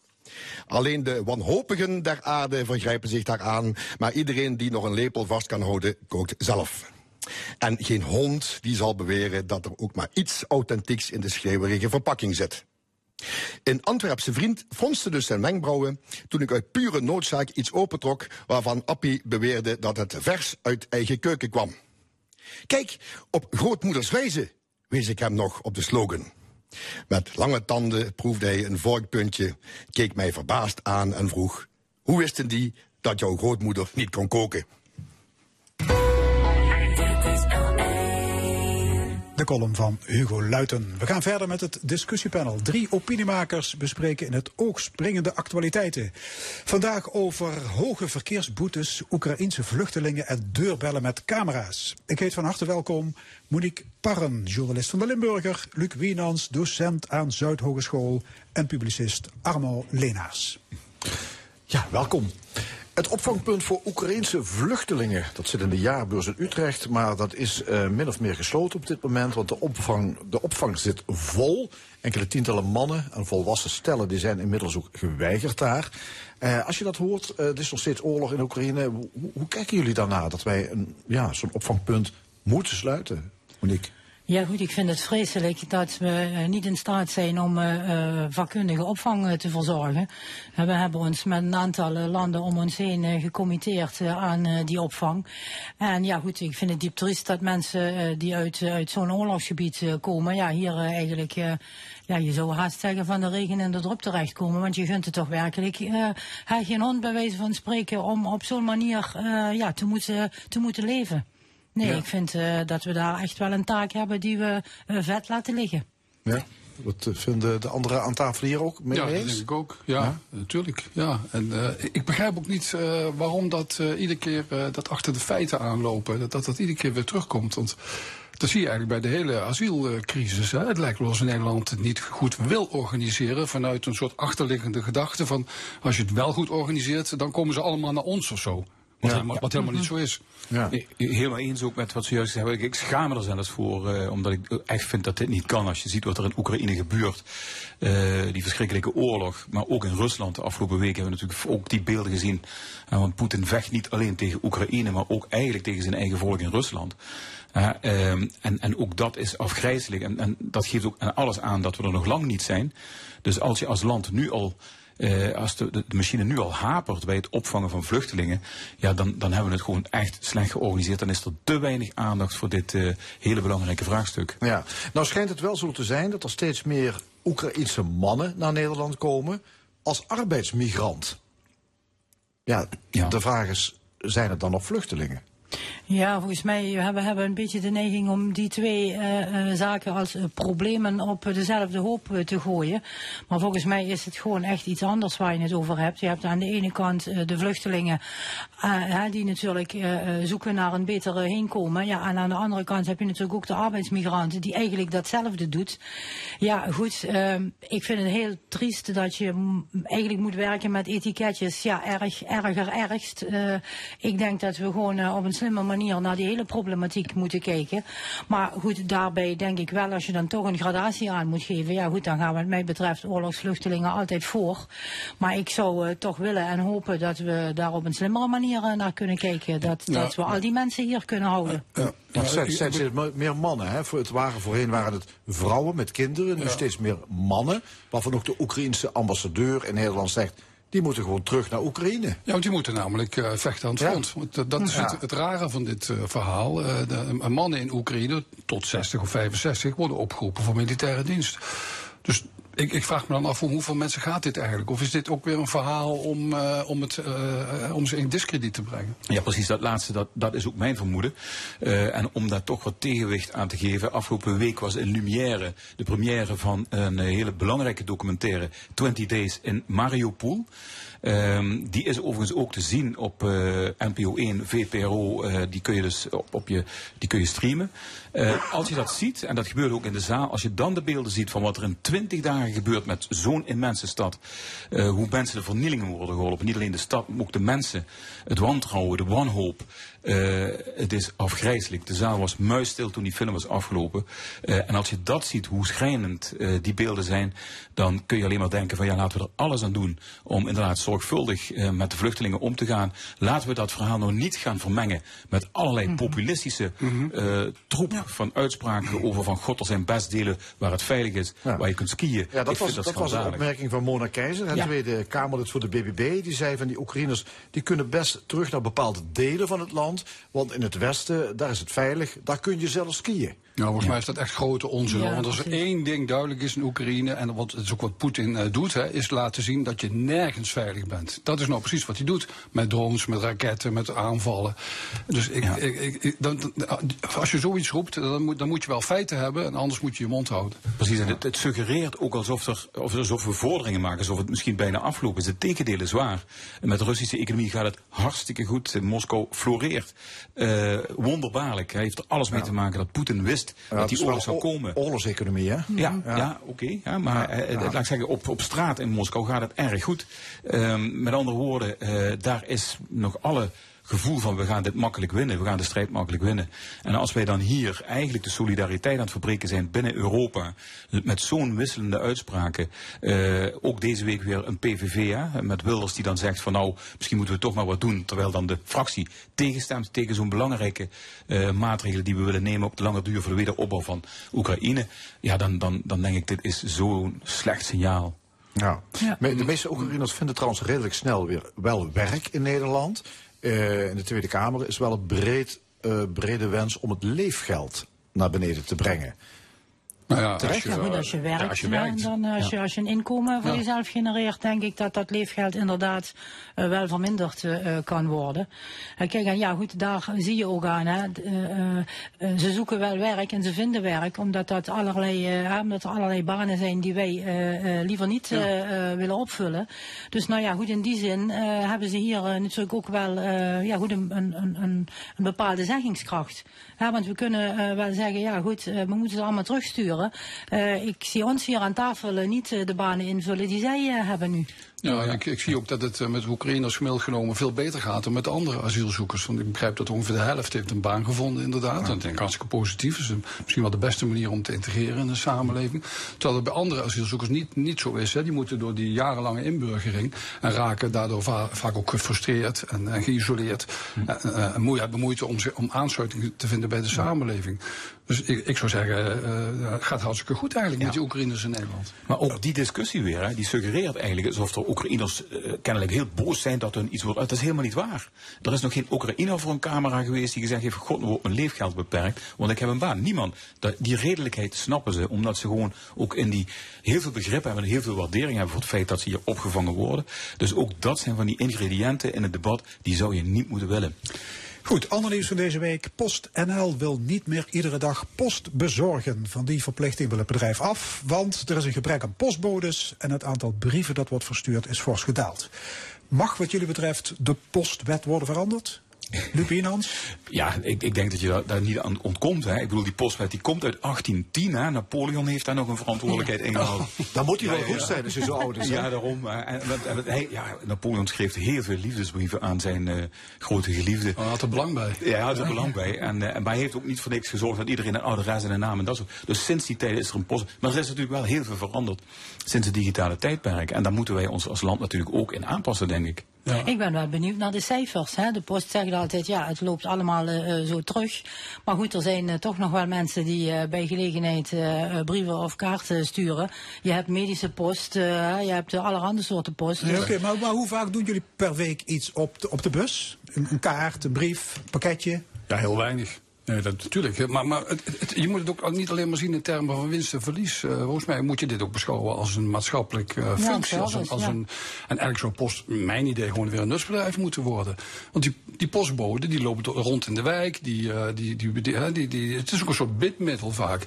Alleen de wanhopigen der aarde vergrijpen zich daaraan, maar iedereen die nog een lepel vast kan houden, kookt zelf. En geen hond die zal beweren dat er ook maar iets authentieks in de schreeuwerige verpakking zit. Een Antwerpse vriend fronste dus zijn wenkbrauwen toen ik uit pure noodzaak iets opentrok waarvan Appie beweerde dat het vers uit eigen keuken kwam. Kijk, op grootmoeders wijze, wees ik hem nog op de slogan. Met lange tanden proefde hij een vorkpuntje, keek mij verbaasd aan en vroeg: Hoe wisten die dat jouw grootmoeder niet kon koken? De column van Hugo Luiten. We gaan verder met het discussiepanel. Drie opiniemakers bespreken in het oog springende actualiteiten. Vandaag over hoge verkeersboetes, Oekraïense vluchtelingen en deurbellen met camera's. Ik heet van harte welkom Monique Parren, journalist van de Limburger, Luc Wienans, docent aan Zuidhogeschool en publicist Armo Leenaars. Ja, welkom. Het opvangpunt voor Oekraïense vluchtelingen, dat zit in de jaarbeurs in Utrecht, maar dat is uh, min of meer gesloten op dit moment, want de opvang, de opvang zit vol. Enkele tientallen mannen en volwassen stellen die zijn inmiddels ook geweigerd daar. Uh, als je dat hoort, uh, er is nog steeds oorlog in Oekraïne. Hoe, hoe kijken jullie daarna dat wij een, ja, zo'n opvangpunt moeten sluiten, Monique? Ja goed, ik vind het vreselijk dat we uh, niet in staat zijn om uh, vakkundige opvang te verzorgen. we hebben ons met een aantal landen om ons heen gecommitteerd aan die opvang. En ja goed, ik vind het diep triest dat mensen die uit, uit zo'n oorlogsgebied komen, ja hier eigenlijk, ja je zou haast zeggen van de regen in de drop terechtkomen. Want je gunt het toch werkelijk geen hond bij wijze van spreken om op zo'n manier ja, te, moeten, te moeten leven. Nee, ja. ik vind uh, dat we daar echt wel een taak hebben die we uh, vet laten liggen. Ja. Wat vinden de anderen aan tafel hier ook mee ja, eens? Ja, dat denk ik ook. Ja, ja? natuurlijk. Ja. En uh, ik begrijp ook niet waarom dat iedere keer dat achter de feiten aanlopen, dat, dat dat iedere keer weer terugkomt. Want dat zie je eigenlijk bij de hele asielcrisis. Hè. Het lijkt wel alsof Nederland het niet goed wil organiseren vanuit een soort achterliggende gedachte van als je het wel goed organiseert, dan komen ze allemaal naar ons of zo. Wat, Ja. helemaal, wat helemaal niet zo is. Nee, Helemaal eens ook met wat ze juist zeggen. Ik, schaam me er zelfs voor, eh, omdat ik echt vind dat dit niet kan. Als je ziet wat er in Oekraïne gebeurt, eh, die verschrikkelijke oorlog. Maar ook in Rusland de afgelopen weken hebben we natuurlijk ook die beelden gezien. Eh, want Poetin vecht niet alleen tegen Oekraïne, maar ook eigenlijk tegen zijn eigen volk in Rusland. Ja, ehm, en, en ook dat is afgrijzelijk. En, en dat geeft ook alles aan dat we er nog lang niet zijn. Dus als je als land nu al eh, als de, de, machine nu al hapert bij het opvangen van vluchtelingen, ja, dan, dan hebben we het gewoon echt slecht georganiseerd. Dan is er te weinig aandacht voor dit eh, hele belangrijke vraagstuk. Ja, nou schijnt het wel zo te zijn dat er steeds meer Oekraïense mannen naar Nederland komen als arbeidsmigrant. Ja, de vraag is, zijn het dan nog vluchtelingen? Ja, volgens mij hebben we hebben een beetje de neiging om die twee eh, eh, zaken als eh, problemen op dezelfde hoop te gooien. Maar volgens mij is het gewoon echt iets anders waar je het over hebt. Je hebt aan de ene kant de vluchtelingen die natuurlijk zoeken naar een betere heenkomen. Ja, en aan de andere kant heb je natuurlijk ook de arbeidsmigranten die eigenlijk datzelfde doet. Ja, goed, ehm, ik vind het heel triest dat je eigenlijk moet werken met etiketjes. Ja, erg, erger, ergst. Ik denk dat we gewoon op een slimme manier naar die hele problematiek moeten kijken. Maar goed, daarbij denk ik wel, als je dan toch een gradatie aan moet geven, ja goed, dan gaan we wat mij betreft oorlogsvluchtelingen altijd voor. Maar ik zou eh, toch willen en hopen dat we daar op een slimmere manier eh, naar kunnen kijken. Dat, Ja. dat we al die mensen hier kunnen houden. Ja, zijn, zijn steeds me- meer mannen. Hè? Voor- Het waren, voorheen waren het vrouwen met kinderen, nu steeds meer mannen. Waarvan ook de Oekraïense ambassadeur in Nederland zegt... die moeten gewoon terug naar Oekraïne. Ja, want die moeten namelijk eh, vechten aan het Ja. front. Want dat, dat is Ja. het, het rare van dit eh, verhaal. Eh, de, mannen in Oekraïne tot 60 of 65 worden opgeroepen voor militaire dienst. Dus ik, ik vraag me dan af, om hoeveel mensen gaat dit eigenlijk? Of is dit ook weer een verhaal om, eh, om, het, eh, om ze in discrediet te brengen? Ja, precies. Dat laatste, dat, dat is ook mijn vermoeden. Eh, en om daar toch wat tegenwicht aan te geven. Afgelopen week was in Lumière de première van een eh, hele belangrijke documentaire. 20 Days in Mariupol. Ehm, die is overigens ook te zien op eh, NPO 1, VPRO. eh, die kun je dus op, op je, die kun je streamen. Eh, als je dat ziet, en dat gebeurt ook in de zaal, als je dan de beelden ziet van wat er in 20 dagen gebeurt met zo'n immense stad. hoe mensen de vernielingen worden geholpen. Niet alleen de stad, maar ook de mensen. Het wantrouwen, de wanhoop. Eh, het is afgrijzelijk. De zaal was muisstil toen die film was afgelopen. Eh, en als je dat ziet, hoe schrijnend eh, die beelden zijn, dan kun je alleen maar denken van ja, laten we er alles aan doen om inderdaad zorgvuldig met de vluchtelingen om te gaan. Laten we dat verhaal nou niet gaan vermengen met allerlei populistische eh, troep van uitspraken over van god, er zijn best delen waar het veilig is, waar je kunt skiën. Ja, dat was, dat was een opmerking van Mona Keizer, Ja. Tweede Kamerlid voor de BBB. Die zei van die Oekraïners, die kunnen best terug naar bepaalde delen van het land. Want in het westen, daar is het veilig, daar kun je zelf skiën. Nou, volgens mij is dat echt grote onzin. Ja, want als er één ding duidelijk is in Oekraïne, en wat, het is ook wat Poetin eh, doet, hè, is laten zien dat je nergens veilig bent. Dat is nou precies wat hij doet. Met drones, met raketten, met aanvallen. Dus ik, ik, ik, ik- dan, dan- als je zoiets roept, dan moet, dan moet je wel feiten hebben, en anders moet je je mond houden. Precies, en het, het suggereert ook alsof, er, of alsof we vorderingen maken, alsof het misschien bijna afgelopen is. Het tegendeel is waar. En met de Russische economie gaat het hartstikke goed. Moskou floreert. Eh, wonderbaarlijk. Hij heeft er alles mee te maken dat Poetin wist Ja, dat die oorlog zou komen. Oorlogseconomie, hè? Ja, ja. oké. ja, maar eh, eh, laat ik zeggen, op, op straat in Moskou gaat het erg goed. Ehm, met andere woorden, eh, daar is nog alle gevoel van we gaan dit makkelijk winnen, we gaan de strijd makkelijk winnen. En als wij dan hier eigenlijk de solidariteit aan het verbreken zijn binnen Europa, met zo'n wisselende uitspraken, eh, ook deze week weer een PVV, hè, met Wilders die dan zegt van nou, misschien moeten we toch maar wat doen, terwijl dan de fractie tegenstemt tegen zo'n belangrijke eh, maatregelen die we willen nemen op de lange duur voor de wederopbouw van Oekraïne, ja, dan, dan, dan denk ik dit is zo'n slecht signaal. Ja. De meeste Oekraïners vinden trouwens redelijk snel weer wel werk in Nederland. Eh, in de Tweede Kamer is wel een breed, eh, brede wens om het leefgeld naar beneden te brengen. Nou ja, goed, als je werkt, als je werkt. dan, eh, als, je, als je een inkomen voor jezelf genereert, denk ik dat dat leefgeld inderdaad eh, wel verminderd eh, eh, kan worden. Kijk, en ja goed, daar zie je ook aan, hè, ze zoeken wel werk en ze vinden werk, omdat, dat allerlei, omdat er allerlei banen zijn die wij liever niet willen opvullen. Dus nou ja, goed, in die zin eh, hebben ze hier natuurlijk ook wel eh, ja, goed, een, een, een een bepaalde zeggingskracht. Ja, want we kunnen eh, wel zeggen, ja goed, eh, we moeten ze allemaal terugsturen. Eh, ik zie ons hier aan tafel niet de banen invullen die zij hebben nu. Ja, en ik, ik zie ook dat het eh, met Oekraïners gemiddeld genomen veel beter gaat dan met de andere asielzoekers. Want ik begrijp dat ongeveer de helft heeft een baan gevonden, inderdaad. En dat denk ik hartstikke positief. is misschien wel de beste manier om te integreren in de samenleving. Terwijl het bij andere asielzoekers niet, niet zo is. Hè. Die moeten door die jarenlange inburgering en raken daardoor va- vaak ook gefrustreerd en, en geïsoleerd. En, eh, en moe- hebben moeite om, om aansluiting te vinden bij de samenleving. Dus ik, ik zou zeggen, eh, het gaat hartstikke goed eigenlijk met die Oekraïners in Nederland. Maar ook die discussie weer, hè, die suggereert eigenlijk alsof er Oekraïners eh, kennelijk heel boos zijn dat hun iets wordt. Dat is helemaal niet waar. Er is nog geen Oekraïner voor een camera geweest die gezegd heeft: God, wordt mijn leefgeld beperkt, want ik heb een baan. Niemand. Die redelijkheid snappen ze, omdat ze gewoon ook in die heel veel begrip hebben en heel veel waardering hebben voor het feit dat ze hier opgevangen worden. Dus ook dat zijn van die ingrediënten in het debat, die zou je niet moeten willen. Goed, ander nieuws van deze week. PostNL wil niet meer iedere dag post bezorgen. Van die verplichting wil het bedrijf af, want er is een gebrek aan postbodes en het aantal brieven dat wordt verstuurd is fors gedaald. Mag wat jullie betreft de postwet worden veranderd? Lupinans? Ja, ik, ik denk dat je daar, daar niet aan ontkomt. Hè. Ik bedoel, die postwet die komt uit 1810. Hè. Napoleon heeft daar nog een verantwoordelijkheid in gehad. Dan moet hij wel goed zijn als je zo oud is, hè? Ja, daarom. En, en, hij, ja, Napoleon schreef heel veel liefdesbrieven aan zijn eh, grote geliefde. Hij had er belang bij. Ja, hij had er belang bij. En, eh, maar hij heeft ook niet voor niks gezorgd dat iedereen een adres en een naam en dat soort. Dus sinds die tijd is er een post. Maar er is natuurlijk wel heel veel veranderd sinds het digitale tijdperk. En daar moeten wij ons als land natuurlijk ook in aanpassen, denk ik. Ik ben wel benieuwd naar de cijfers. Hè. De post zegt altijd, ja, het loopt allemaal eh, eh, zo terug. Maar goed, er zijn eh, toch nog wel mensen die eh, bij gelegenheid brieven of kaarten sturen. Je hebt medische post, eh, je hebt allerhande soorten post. Dus- Oké, maar, maar hoe vaak doen jullie per week iets op de, op de bus? Een, een kaart, een brief, een pakketje? Ja, heel weinig. Nee, dat natuurlijk. Maar, maar het, het- je moet het ook niet alleen maar zien in termen van winst en verlies. Eh, volgens mij moet je dit ook beschouwen als een maatschappelijk eh, functie. Als een, service, als ja. een, en eigenlijk zou post, mijn idee, gewoon weer een nutsbedrijf moeten worden. Want die, die postboden die lopen rond in de wijk. Die, eh, die, die, die, die, die, het is ook een soort bidmiddel vaak.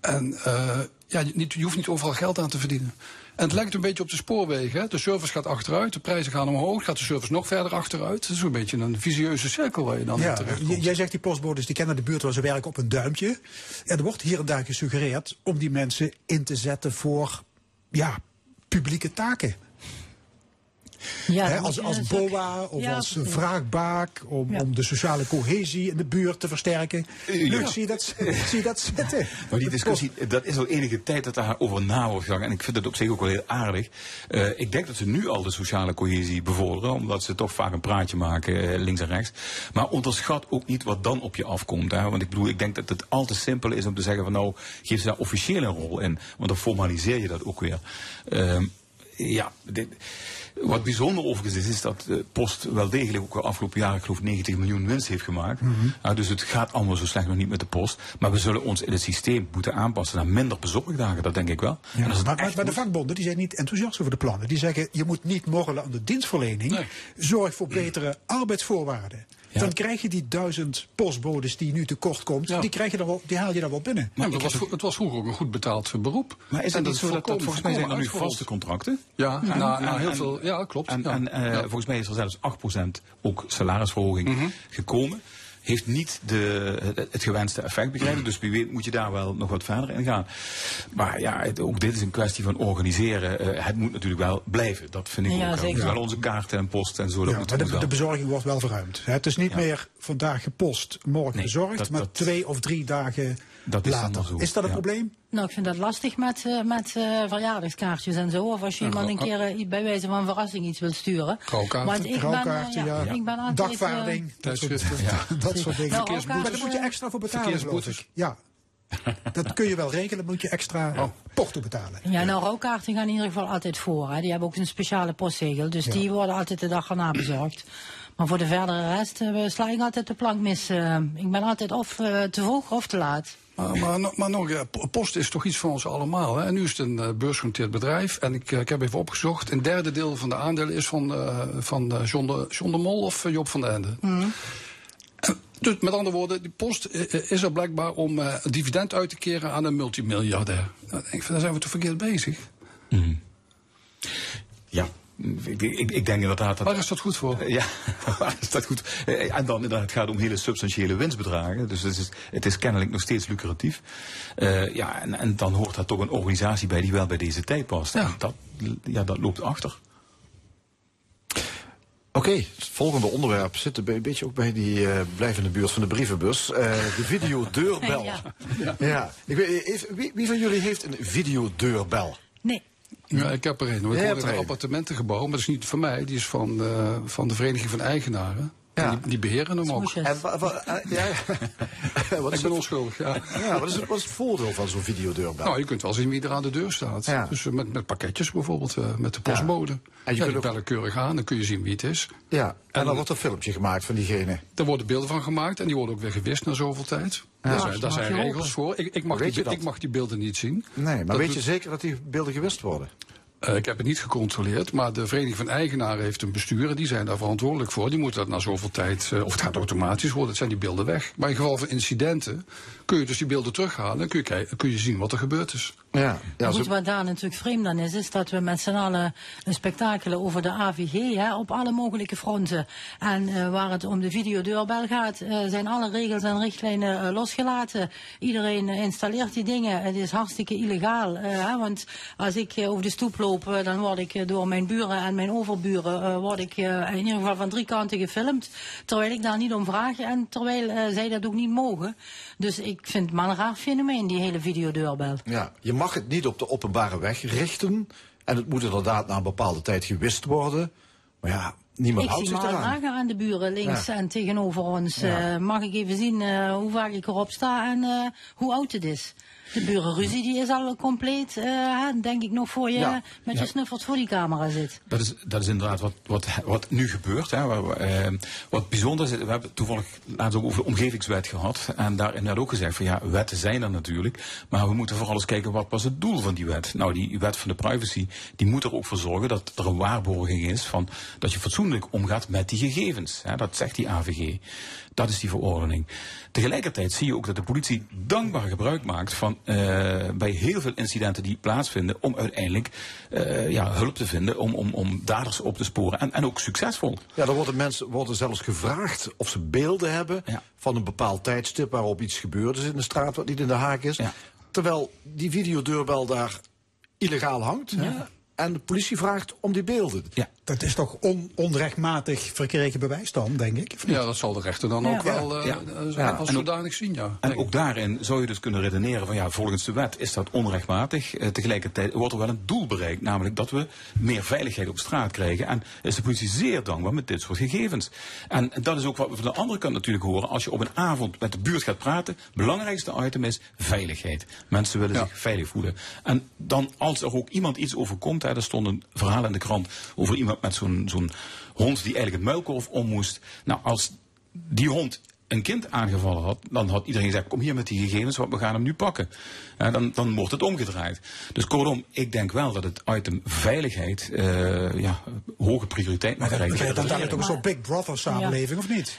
En eh, ja, je, niet, je hoeft niet overal geld aan te verdienen. En het lijkt een beetje op de spoorwegen. Hè. De service gaat achteruit, de prijzen gaan omhoog, gaat de service nog verder achteruit. Het is een beetje een visieuze cirkel waar je dan Ja, terecht j- jij zegt die postbodes die kennen de buurt waar ze werken op een duimpje. En er wordt hier en daar gesuggereerd om die mensen in te zetten voor ja, publieke taken. Ja, als als BOA of Ja, als vraagbaak om, Ja. om de sociale cohesie in de buurt te versterken. Ja. Leuk, zie je dat, zie je dat zitten? Maar die discussie, dat is al enige tijd dat daarover na wordt gegaan. En ik vind het op zich ook wel heel aardig. Eh, ik denk dat ze nu al de sociale cohesie bevorderen. Omdat ze toch vaak een praatje maken, eh, links en rechts. Maar onderschat ook niet wat dan op je afkomt. Hè? Want ik bedoel, ik denk dat het al te simpel is om te zeggen van nou, geef ze daar officieel een rol in. Want dan formaliseer je dat ook weer. Ehm, ja, dit, wat bijzonder overigens is, is dat de Post wel degelijk ook de afgelopen jaren, ik geloof 90 miljoen winst heeft gemaakt. Ja, dus het gaat allemaal zo slecht nog niet met de Post. Maar we zullen ons in het systeem moeten aanpassen naar minder bezorgdagen, dat denk ik wel. Ja, maar de vakbonden die zijn niet enthousiast over de plannen. Die zeggen je moet niet morrelen aan de dienstverlening. Zorg voor betere arbeidsvoorwaarden. Dan krijg je die duizend postbodes die nu tekort komt, die, krijg je dan wel, die haal je dan wel binnen. Ja, maar het, was, het was vroeger ook een goed betaald beroep. Maar is En het niet zo dat, volgens mij zijn er nu vaste contracten? Ja, En- na, na en- heel en- veel. Ja, klopt. En, ja. en eh, Ja. volgens mij is er zelfs 8% ook salarisverhoging Mhm. gekomen. Heeft niet de, het, het gewenste effect, begrijp ik. Dus wie weet moet je daar wel nog wat verder in gaan. Maar ja, het- ook dit is een kwestie van organiseren. Eh, het moet natuurlijk wel blijven. Dat vind ik Ja, ook. zeker. Zowel onze kaarten en post en zo. Dat Ja, moet, maar moet de, wel. de bezorging wordt wel verruimd. Het is niet Ja. meer vandaag gepost, morgen Nee, bezorgd, dat- maar dat- twee of drie dagen Dat is dan later. zo, Is dat een ja. probleem? Nou, ik vind dat lastig met, eh, met eh, verjaardagskaartjes en zo. Of als je iemand een keer eh, bij wijze van verrassing iets wil sturen. Want ik ben, ja, ja. ik ben altijd... Dagvaarding, dat soort, dat soort dingen. Nou, maar daar moet je extra voor betalen, geloof Verkeersboetes. ik. Ja. Dat kun je wel regelen, moet je extra Oh. porto betalen. Ja, nou, rouwkaarten gaan in ieder geval altijd voor. Hè. Die hebben ook een speciale postzegel. Dus die worden altijd de dag erna bezorgd. Maar voor de verdere rest sla ik altijd de plank mis. eh. ik ben altijd of te vroeg of te laat. Maar, maar, nog- maar nog, post is toch iets van ons allemaal. Hè? En nu is het een eh, beursgenoteerd bedrijf. En ik, eh, ik heb even opgezocht. Een derde deel van de aandelen is van, eh, van John, de, John de Mol of Job van den Ende. Dus met andere woorden, die post is er blijkbaar om eh, een dividend uit te keren aan een multimiljardair. Nou, ik, van, daar zijn we toch verkeerd bezig? Ja, ik, ik, ik denk inderdaad dat... Waar is dat goed voor? Ja, waar is dat goed? Eh, En dan inderdaad, het gaat om hele substantiële winstbedragen. Dus het is, het is kennelijk nog steeds lucratief. Eh, ja, en, en dan hoort daar toch een organisatie bij die wel bij deze tijd past. En dat, ja, dat loopt achter. Oké, het volgende onderwerp zit een be- beetje ook bij die eh blijvende buurt van de brievenbus. Eh, de videodeurbel. Ja. ja. Ik weet, wie, wie van jullie heeft een videodeurbel? Nee. Ja, ik heb er een. er een een. appartementengebouw, maar dat is niet van mij. Die is van, eh, van de Vereniging van Eigenaren. En Die, die beheren hem ook. En wa- wa- eh, ja, ja. wat is ik ben het- onschuldig, ja. Ja, wat is, het, wat is het voordeel van zo'n videodeurbel? Nou, je kunt wel zien wie er aan de deur staat. Ja. Dus eh, met, met pakketjes bijvoorbeeld, eh, met de postbode. En En je kunt ook- bellen keurig aan, dan kun je zien wie het is. ja, en, En- dan wordt er een filmpje gemaakt van diegene. Er worden beelden van gemaakt en die worden ook weer gewist na zoveel tijd. daar zijn, daar zijn regels voor. Ik, ik, mag die, ik mag die beelden niet zien. Nee, maar Dat weet doet- je zeker dat die beelden gewist worden? Eh, ik heb het niet gecontroleerd, maar de Vereniging van Eigenaren heeft een bestuur en die zijn daar verantwoordelijk voor. Die moeten dat na zoveel tijd, eh, of het gaat automatisch worden, het zijn die beelden weg. Maar in geval van incidenten kun je dus die beelden terughalen en kun je, kijken, kun je zien wat er gebeurd is. Ja, ja goed, wat daar natuurlijk vreemd aan is, is dat we met z'n allen een spektakel over de AVG hè, op alle mogelijke fronten. En eh, waar het om de videodeurbel gaat, eh, zijn alle regels en richtlijnen eh, losgelaten. Iedereen installeert die dingen. Het is hartstikke illegaal. eh, hè, want als ik over de stoep loop, dan word ik door mijn buren en mijn overburen eh, word ik in ieder geval van drie kanten gefilmd. Terwijl ik daar niet om vraag en terwijl eh, zij dat ook niet mogen. Dus ik vind het maar een raar fenomeen, die hele videodeurbel. ja, je mag het niet op de openbare weg richten. En het moet inderdaad na een bepaalde tijd gewist worden. Maar ja, niemand Ik houdt zie zich maar eraan. vragen aan de buren links Ja. en tegenover ons. Ja. Eh, mag ik even zien eh, hoe vaak ik erop sta en eh, hoe oud het is? De burenruzie die is al compleet, eh, denk ik nog voor je Ja. met je Ja. snuffert voor die camera zit. Dat is, dat is inderdaad wat, wat, wat nu gebeurt. Hè. We, eh, wat bijzonder is, we hebben toevallig laatst ook over de omgevingswet gehad. En daarin werd ook gezegd van ja, wetten zijn er natuurlijk. Maar we moeten vooral eens kijken wat was het doel van die wet. Nou, die wet van de privacy, die moet er ook voor zorgen dat er een waarborging is van dat je fatsoenlijk omgaat met die gegevens. Hè. Dat zegt die AVG. Dat is die verordening. Tegelijkertijd zie je ook dat de politie dankbaar gebruik maakt van eh, bij heel veel incidenten die plaatsvinden om uiteindelijk eh, ja, hulp te vinden om, om, om daders op te sporen. En, en ook succesvol. Ja, er worden mensen worden zelfs gevraagd of ze beelden hebben van een bepaald tijdstip waarop iets gebeurd is in de straat wat niet in de haak is. Terwijl die videodeurbel daar illegaal hangt. En de politie vraagt om die beelden. Ja. Dat is toch on- onrechtmatig verkregen bewijs dan, denk ik? Ja, dat zal de rechter dan ook wel eh, Ja. eh, Ja. als En ook- zodanig zien, ja. En ook daarin zou je dus kunnen redeneren van ja, volgens de wet is dat onrechtmatig. Eh, tegelijkertijd wordt er wel een doel bereikt, namelijk dat we meer veiligheid op straat krijgen. En is de politie zeer dankbaar met dit soort gegevens. En dat is ook wat we van de andere kant natuurlijk horen. Als je op een avond met de buurt gaat praten, het belangrijkste item is veiligheid. Mensen willen zich veilig voelen. En dan als er ook iemand iets overkomt, hè, er stond een verhaal in de krant over iemand met zo'n hond die eigenlijk het muilkorf om moest. Nou, als die hond een kind aangevallen had, dan had iedereen gezegd: Kom hier met die gegevens, want we gaan hem nu pakken. Ja, dan, dan wordt het omgedraaid. Dus kortom, ik denk wel dat het item veiligheid eh, ja, hoge prioriteit mag krijgen. krijgen dan dadelijk ook een soort Big Brother samenleving, of niet?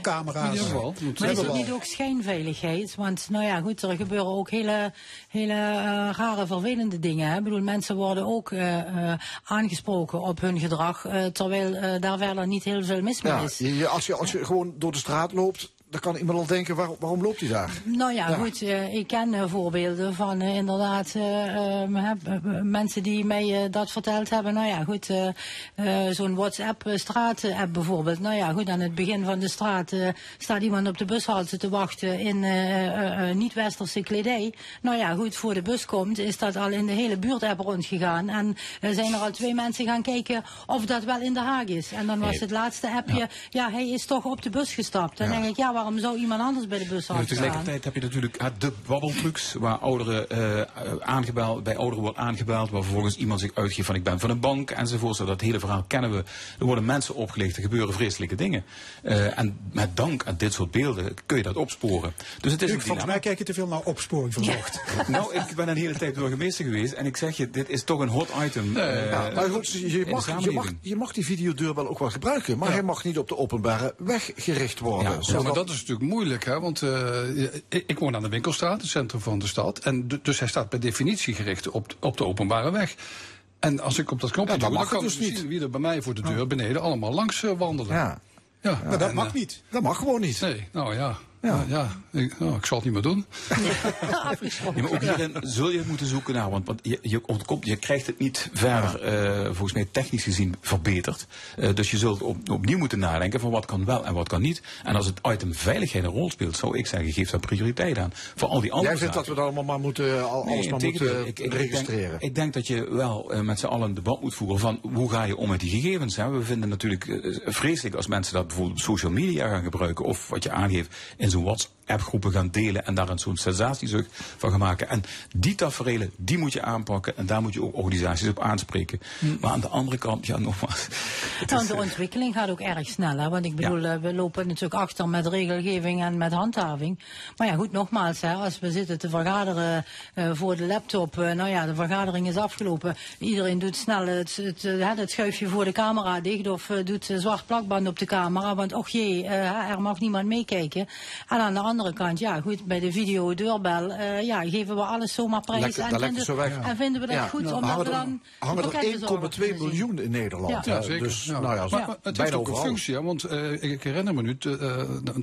Camera's. In ieder geval. Maar is hebben het niet ook schijnveiligheid? Want nou ja, goed, er gebeuren ook hele, hele eh, rare, vervelende dingen. Hè? Ik bedoel, mensen worden ook eh, eh, aangesproken op hun gedrag, eh, terwijl eh, daar verder niet heel veel mis mee Ja, is. als, je, als je gewoon door de straat loopt, dan kan iemand al denken, waar- waarom loopt hij daar? Nou ja, Ja. goed, eh, ik ken eh, voorbeelden van eh, inderdaad eh, ehm, eh, eh, mensen die mij eh, dat verteld hebben. Nou ja, goed, eh, eh, zo'n WhatsApp-straat-app bijvoorbeeld. Nou ja, goed, aan het begin van de straat eh, staat iemand op de bushalte te wachten in eh, eh, eh, niet-westerse kledij. Nou ja, goed, voor de bus komt, is dat al in de hele buurt-app rondgegaan. En zijn er al twee mensen gaan kijken of dat wel in de Haag is. En dan was het laatste appje, ja. hij is toch op de bus gestapt. Dan Ja. denk ik, ja, waarom zou iemand anders bij de bus Ja, staan? tegelijkertijd heb je natuurlijk ja, de babbeltrucs waar ouderen eh, aangebeld, bij ouderen wordt aangebeld, waar vervolgens iemand zich uitgeeft van ik ben van een bank enzovoort. Zo, Dat hele verhaal kennen we. Er worden mensen opgelicht, er gebeuren vreselijke dingen. Eh, en met dank aan dit soort beelden kun je dat opsporen. Dus het is volgens mij kijk je te veel naar opsporing verzocht. Nou, ik ben een hele tijd burgemeester geweest en ik zeg je, dit is toch een hot item. eh, Ja, maar goed, je, mag, je, mag, samenleving. je mag die videodeurbel ook wel gebruiken, maar hij mag niet op de openbare weg gericht worden. Ja, Zodat- maar dat is natuurlijk moeilijk, hè? want eh, ik, woon aan de winkelstraat, het centrum van de stad. En dus hij staat per definitie gericht op, de- op de openbare weg. En als ik op dat knopje Ja, dat doe, mag dan kan ik dus niet. zien wie er bij mij voor de deur beneden allemaal langs eh, wandelen. Ja. Ja, Maar dat en, mag eh, niet. Dat mag gewoon niet. Nee, nou ja. Ja, ja ik, nou, ik zal het niet meer doen. Ja, maar ook hierin zul je moeten zoeken naar, want, want je, je, ontkomt, je krijgt het niet verder, eh, volgens mij technisch gezien, verbeterd. Eh, dus je zult op, opnieuw moeten nadenken van wat kan wel en wat kan niet. En als het item veiligheid een rol speelt, zou ik zeggen, geef daar prioriteit aan. Voor al die andere Jij vindt dat we dat allemaal maar moeten, al- alles maar moeten Ik- ik- ik registreren? denk, ik denk dat je wel eh, met z'n allen een debat moet voeren van hoe ga je om met die gegevens. Hè? We vinden natuurlijk eh, vreselijk als mensen dat bijvoorbeeld op social media gaan gebruiken. Of wat je aangeeft in zo'n WhatsApp-groepen gaan delen en daar een zo'n sensatiezucht van gaan maken. En die taferelen, die moet je aanpakken en daar moet je ook organisaties op aanspreken. Maar aan de andere kant, ja nogmaals. Nou, de eh, ontwikkeling gaat ook erg snel. Hè? Want ik bedoel, eh, we lopen natuurlijk achter met regelgeving en met handhaving. Maar ja, goed, nogmaals, hè, als we zitten te vergaderen eh, voor de laptop. nou ja, de vergadering is afgelopen. Iedereen doet snel het, het, het schuifje voor de camera dicht. Of doet zwart plakband op de camera. Want och jee, er mag niemand meekijken. En aan de andere kant, ja goed, bij de video deurbel. eh, ja, geven we alles zomaar prijs. Lekker- en, vinden, zo weg. en vinden we dat Ja. goed, Nou, omdat hangen we dan... hangen er pakketbezorgers 1,2 miljoen in Nederland. Ja. zeker. Dus, Ja. nou ja, maar, maar het heeft ook een functie, hè, want eh, ik, herinner me nu, eh,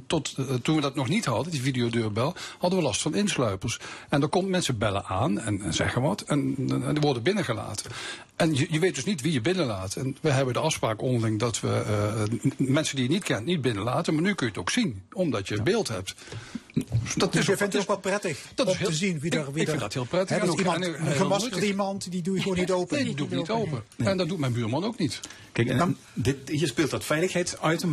tot, toen we dat nog niet hadden, die videodeurbel, hadden we last van insluipers. En dan komt mensen bellen aan en, en zeggen wat, en, en die worden binnengelaten. En je, je weet dus niet wie je binnenlaat. En we hebben de afspraak onderling dat we eh, mensen die je niet kent niet binnenlaten, maar nu kun je het ook zien, omdat je beeld hebt. Dat Dus je ook- vindt het ook wel prettig dat om is heel- te zien wie er... ik- Wie ik vind dat heel prettig. Dat ook- iemand, en- en een gemaskerde gelukkig. iemand, die doe je gewoon niet open. Nee, die doe ik niet open. En dat doet mijn buurman ook niet. Kijk, en dit, hier speelt dat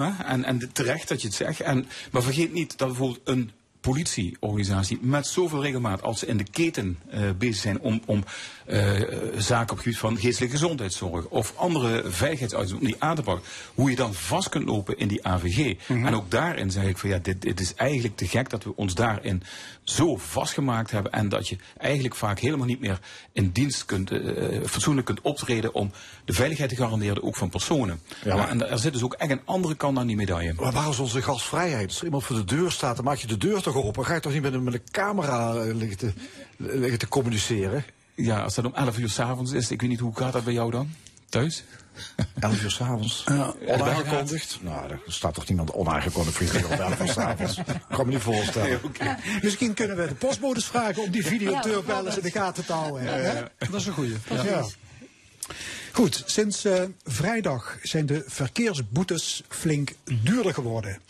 hè? En, en terecht dat je het zegt. En, maar vergeet niet dat bijvoorbeeld een politieorganisatie met zoveel regelmaat als ze in de keten eh, bezig zijn om, om eh, zaken op het gebied van geestelijke gezondheidszorg of andere veiligheidsitems om die aan te pakken, hoe je dan vast kunt lopen in die AVG. En ook daarin zeg ik van ja, dit, dit is eigenlijk te gek dat we ons daarin zo vastgemaakt hebben en dat je eigenlijk vaak helemaal niet meer in dienst kunt, eh, fatsoenlijk kunt optreden om de veiligheid te garanderen, ook van personen. Ja. Maar, en er zit dus ook echt een andere kant aan die medaille. Maar waar is onze gastvrijheid? Als er iemand voor de deur staat, dan maak je de deur toch open. Ga je toch niet met een, met een camera eh, liggen te, liggen te communiceren? Ja, als dat om 11 uur s'avonds is, ik weet niet hoe gaat dat bij jou dan? Thuis? 11 uur s'avonds? Ja. Onaangekondigd? Nou, er staat toch niemand onaangekondigd voor je op 11 uur s'avonds? Ik kan me niet voorstellen. Misschien kunnen we de postbodes vragen om die videodeurbellen in de gaten te houden. Dat is een goeie. Ja. Goed, sinds eh, vrijdag zijn de verkeersboetes flink duurder geworden.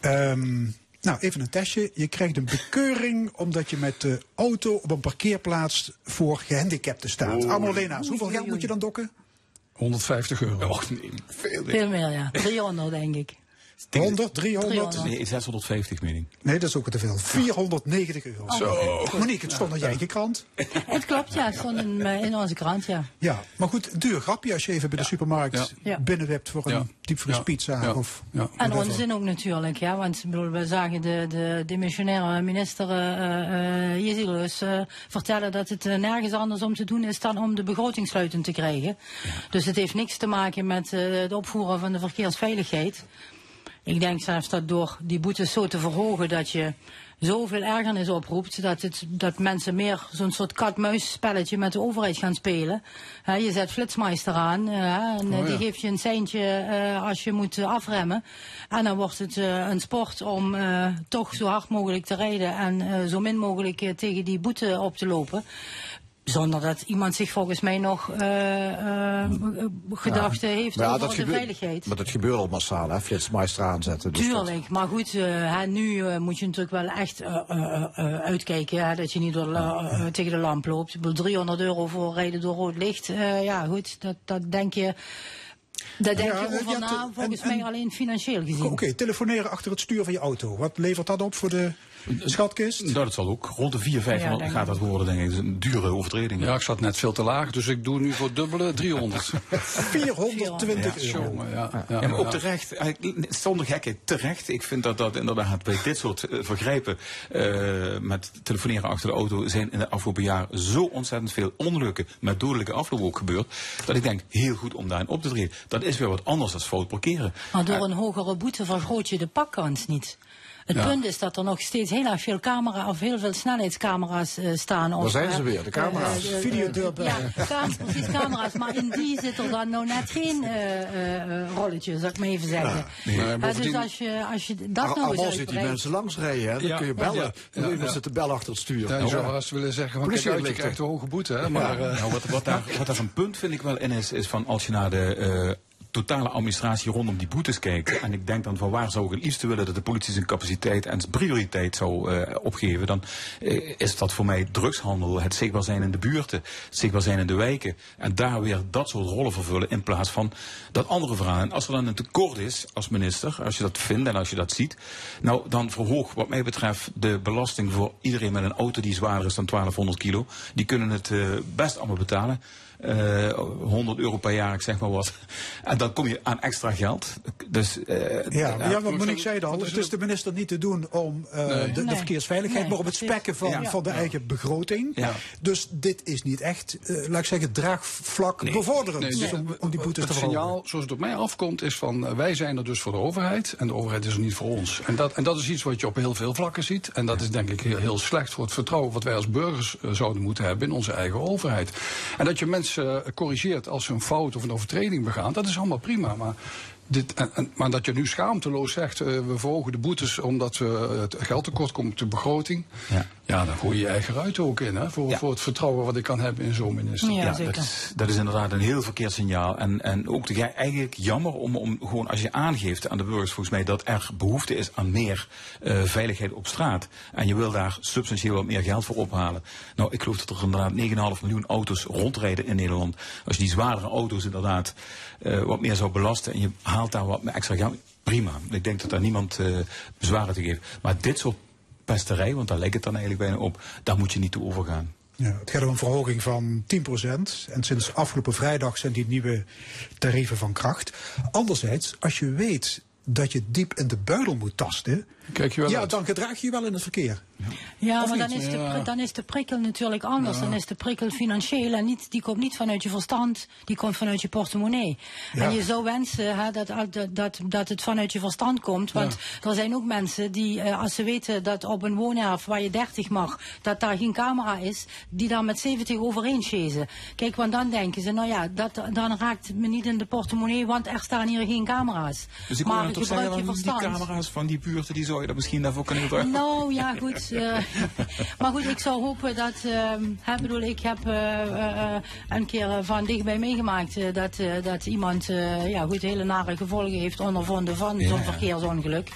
Ehm, nou, even een testje. Je krijgt een bekeuring omdat je met de auto op een parkeerplaats voor gehandicapten staat. Arno Lena's, hoeveel geld moet je dan dokken? 150 euro. Och nee, veel Veel meer, ja. 300, denk ik. 100, 300? 300. Nee, 650 meen ik. Nee, dat is ook te veel. 490 euro. Zo. Monique, het stond in je eigen krant. Het klopt, ja. Het stond in, eh, in onze krant, ja. Ja, maar goed, duur grapje als je even bij de supermarkt Ja. binnenwipt voor een Ja. diepvriespizza Ja. of Ja. En onzin ook natuurlijk, ja. Want bedoel, we zagen de, de demissionaire minister uh, Jezielus eh, vertellen dat het nergens anders om te doen is dan om de begroting sluitend te krijgen. Dus het heeft niks te maken met eh, het opvoeren van de verkeersveiligheid. Ik denk zelfs dat door die boetes zo te verhogen dat je zoveel ergernis oproept dat, het, dat mensen meer zo'n soort kat-muis spelletje met de overheid gaan spelen. Je zet flitsmeister aan eh, en Oh, ja. die geeft je een seintje eh, als je moet afremmen. En dan wordt het eh, een sport om toch zo hard mogelijk te rijden en zo min mogelijk tegen die boete op te lopen. Zonder dat iemand zich volgens mij nog eh, eh, gedachten heeft ja, over dat de gebeurt- veiligheid. Maar dat gebeurt al massaal, hè? Flitsmeister aanzetten. Dus dat- Tuurlijk, maar goed, eh, nu moet je natuurlijk wel echt uitkijken hè, dat je niet door, tegen de lamp loopt. Ik bedoel, 300 euro voor rijden door rood licht. ja, goed, dat, dat denk je. Daar denk je over na, volgens en- mij en- alleen financieel gezien. Oké, telefoneren achter het stuur van je auto. Wat levert dat op voor de schatkist? Dat zal ook rond de 400, 500 Ja, denk gaat dat worden, denk ik. Dat is een dure overtreding. Ja, ik zat net veel te laag, dus ik doe nu voor dubbele 300. 420 euro. Jongen, ja, ja, Ja, maar ook ja. terecht, zonder gekheid, terecht. Ik vind dat dat inderdaad bij dit soort eh, vergrijpen eh, met telefoneren achter de auto zijn in de afgelopen jaar zo ontzettend veel ongelukken met dodelijke afloop ook gebeurd. Dat ik denk, heel goed om daarin op te treden. Dat is weer wat anders dan fout parkeren. Maar door een hogere boete vergroot je de pakkans niet. Het Ja. punt is dat er nog steeds heel erg veel camera of heel veel snelheidscamera's eh, staan. Daar zijn eh, ze weer, de camera's. eh, eh, Videodub, Ja, eh. cam- precies, camera's. Maar in die zit er dan nou net geen eh, eh, eh, rolletje, zou ik maar even zeggen. nee. Eh, Nee, dus als je, als je dat nou eens die mensen langs rijden, hè? Dan Ja, kun je bellen. ja, dan ja. zitten bellen achter het stuur. Ja, je zou wel eens willen zeggen, van, kijk uit, je Politielichten. krijgt een hoge boete. Hè, maar, Ja, eh, nou, wat, wat, daar, wat daar een punt vind ik wel in is, is van als je naar de eh, totale administratie rondom die boetes kijkt. En ik denk dan van waar zou ik het liefst willen dat de politie zijn capaciteit en zijn prioriteit zou eh, opgeven. Dan eh, is dat voor mij drugshandel, het zichtbaar zijn in de buurten, het zichtbaar zijn in de wijken. En daar weer dat soort rollen vervullen in plaats van dat andere verhaal. En als er dan een tekort is als minister, als je dat vindt en als je dat ziet. Nou, dan verhoog wat mij betreft de belasting voor iedereen met een auto die zwaarder is dan 1200 kilo. Die kunnen het eh, best allemaal betalen. Eh 100 euro per jaar, ik zeg maar wat. En dan kom je aan extra geld. Dus, eh, Ja, maar ja, wat ik Monique zei het al, het is de minister niet te doen om eh, Nee. de, de Nee. verkeersveiligheid, Nee, maar om het spekken van, Ja. van de Ja. eigen begroting. Ja. Dus dit is niet echt, eh, laat ik zeggen, draagvlak bevorderend Nee, dus om, om die boetes te het signaal, zoals het op mij afkomt, is van eh, wij zijn er dus voor de overheid en de overheid is er niet voor ons. En dat, en dat is iets wat je op heel veel vlakken ziet. En dat is denk ik heel, heel slecht voor het vertrouwen wat wij als burgers eh, zouden moeten hebben in onze eigen overheid. En dat je mensen eh, corrigeert als ze een fout of een overtreding begaan, dat is allemaal prima. Maar dit, en, en- maar dat je nu schaamteloos zegt, eh, we verhogen de boetes omdat we het geldtekort komt op de begroting. Ja. dan gooi je je eigen ruit ook in, hè, voor, voor het vertrouwen wat ik kan hebben in zo'n minister. dat, is, dat is inderdaad een heel verkeerd signaal. En, en ook de, eigenlijk jammer om, om gewoon als je aangeeft aan de burgers volgens mij dat er behoefte is aan meer eh, veiligheid op straat. En je wil daar substantieel wat meer geld voor ophalen. Nou, ik geloof dat er inderdaad 9,5 miljoen auto's rondrijden in Nederland. Als je die zwaardere auto's inderdaad eh, wat meer zou belasten en je haalt daar wat extra geld. Prima. Ik denk dat daar niemand eh bezwaren te geeft. Maar dit soort pesterij, want daar lijkt het dan eigenlijk bijna op, daar moet je niet toe overgaan. Ja, het gaat om een verhoging van 10%. En sinds afgelopen vrijdag zijn die nieuwe tarieven van kracht. Anderzijds, als je weet dat je diep in de buidel moet tasten. Kijk je wel ja, uit. dan gedraag je je wel in het verkeer. Ja, Of maar dan niet? is, de, Ja. dan is de prikkel natuurlijk anders. Ja. Dan is de prikkel financieel en niet, die komt niet vanuit je verstand, die komt vanuit je portemonnee. Ja. En je zou wensen hè, dat, dat, dat, dat het vanuit je verstand komt. Want er zijn ook mensen die, eh, als ze weten dat op een woonerf waar je 30 mag, dat daar geen camera is, die daar met 70 overheen chasen. Kijk, want dan denken ze, nou ja, dat, dan raakt het me niet in de portemonnee, want er staan hier geen camera's. Dus ik maar gebruik je van die verstand. camera's van die buurten, die zou je dat misschien daarvoor kunnen gebruiken. Nou ja, goed. eh, maar goed, ik zou hopen dat. ehm, hè, bedoel, ik heb eh, eh, een keer van dichtbij meegemaakt eh, dat, eh, dat iemand eh, ja, goed, hele nare gevolgen heeft ondervonden van Ja. zo'n verkeersongeluk.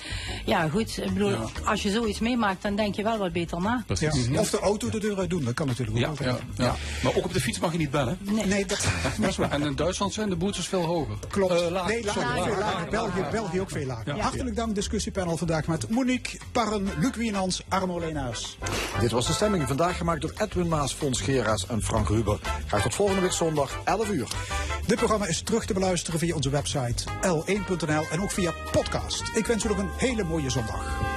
Ja, goed. Ik bedoel, als je zoiets meemaakt, dan denk je wel wat beter na. Ja. Of de auto de deur uit doen, dat kan natuurlijk ook. Ja, ja. Maar ook op de fiets mag je niet bellen. Nee, dat, Dat is waar. En in Duitsland zijn de boetes veel hoger. Klopt. Lager. nee, veel lager. België, België ook veel lager. Ja. Hartelijk dank, discussiepanel vandaag met Monique Parren, Luc Wienans, Arno Leenhuis. Dit was de stemming vandaag gemaakt door Edwin Maas, Fons Geraas en Frank Ruber. Graag tot volgende week zondag, 11 uur. Dit programma is terug te beluisteren via onze website l1.nl en ook via podcast. Ik wens u nog een hele mooie zondag.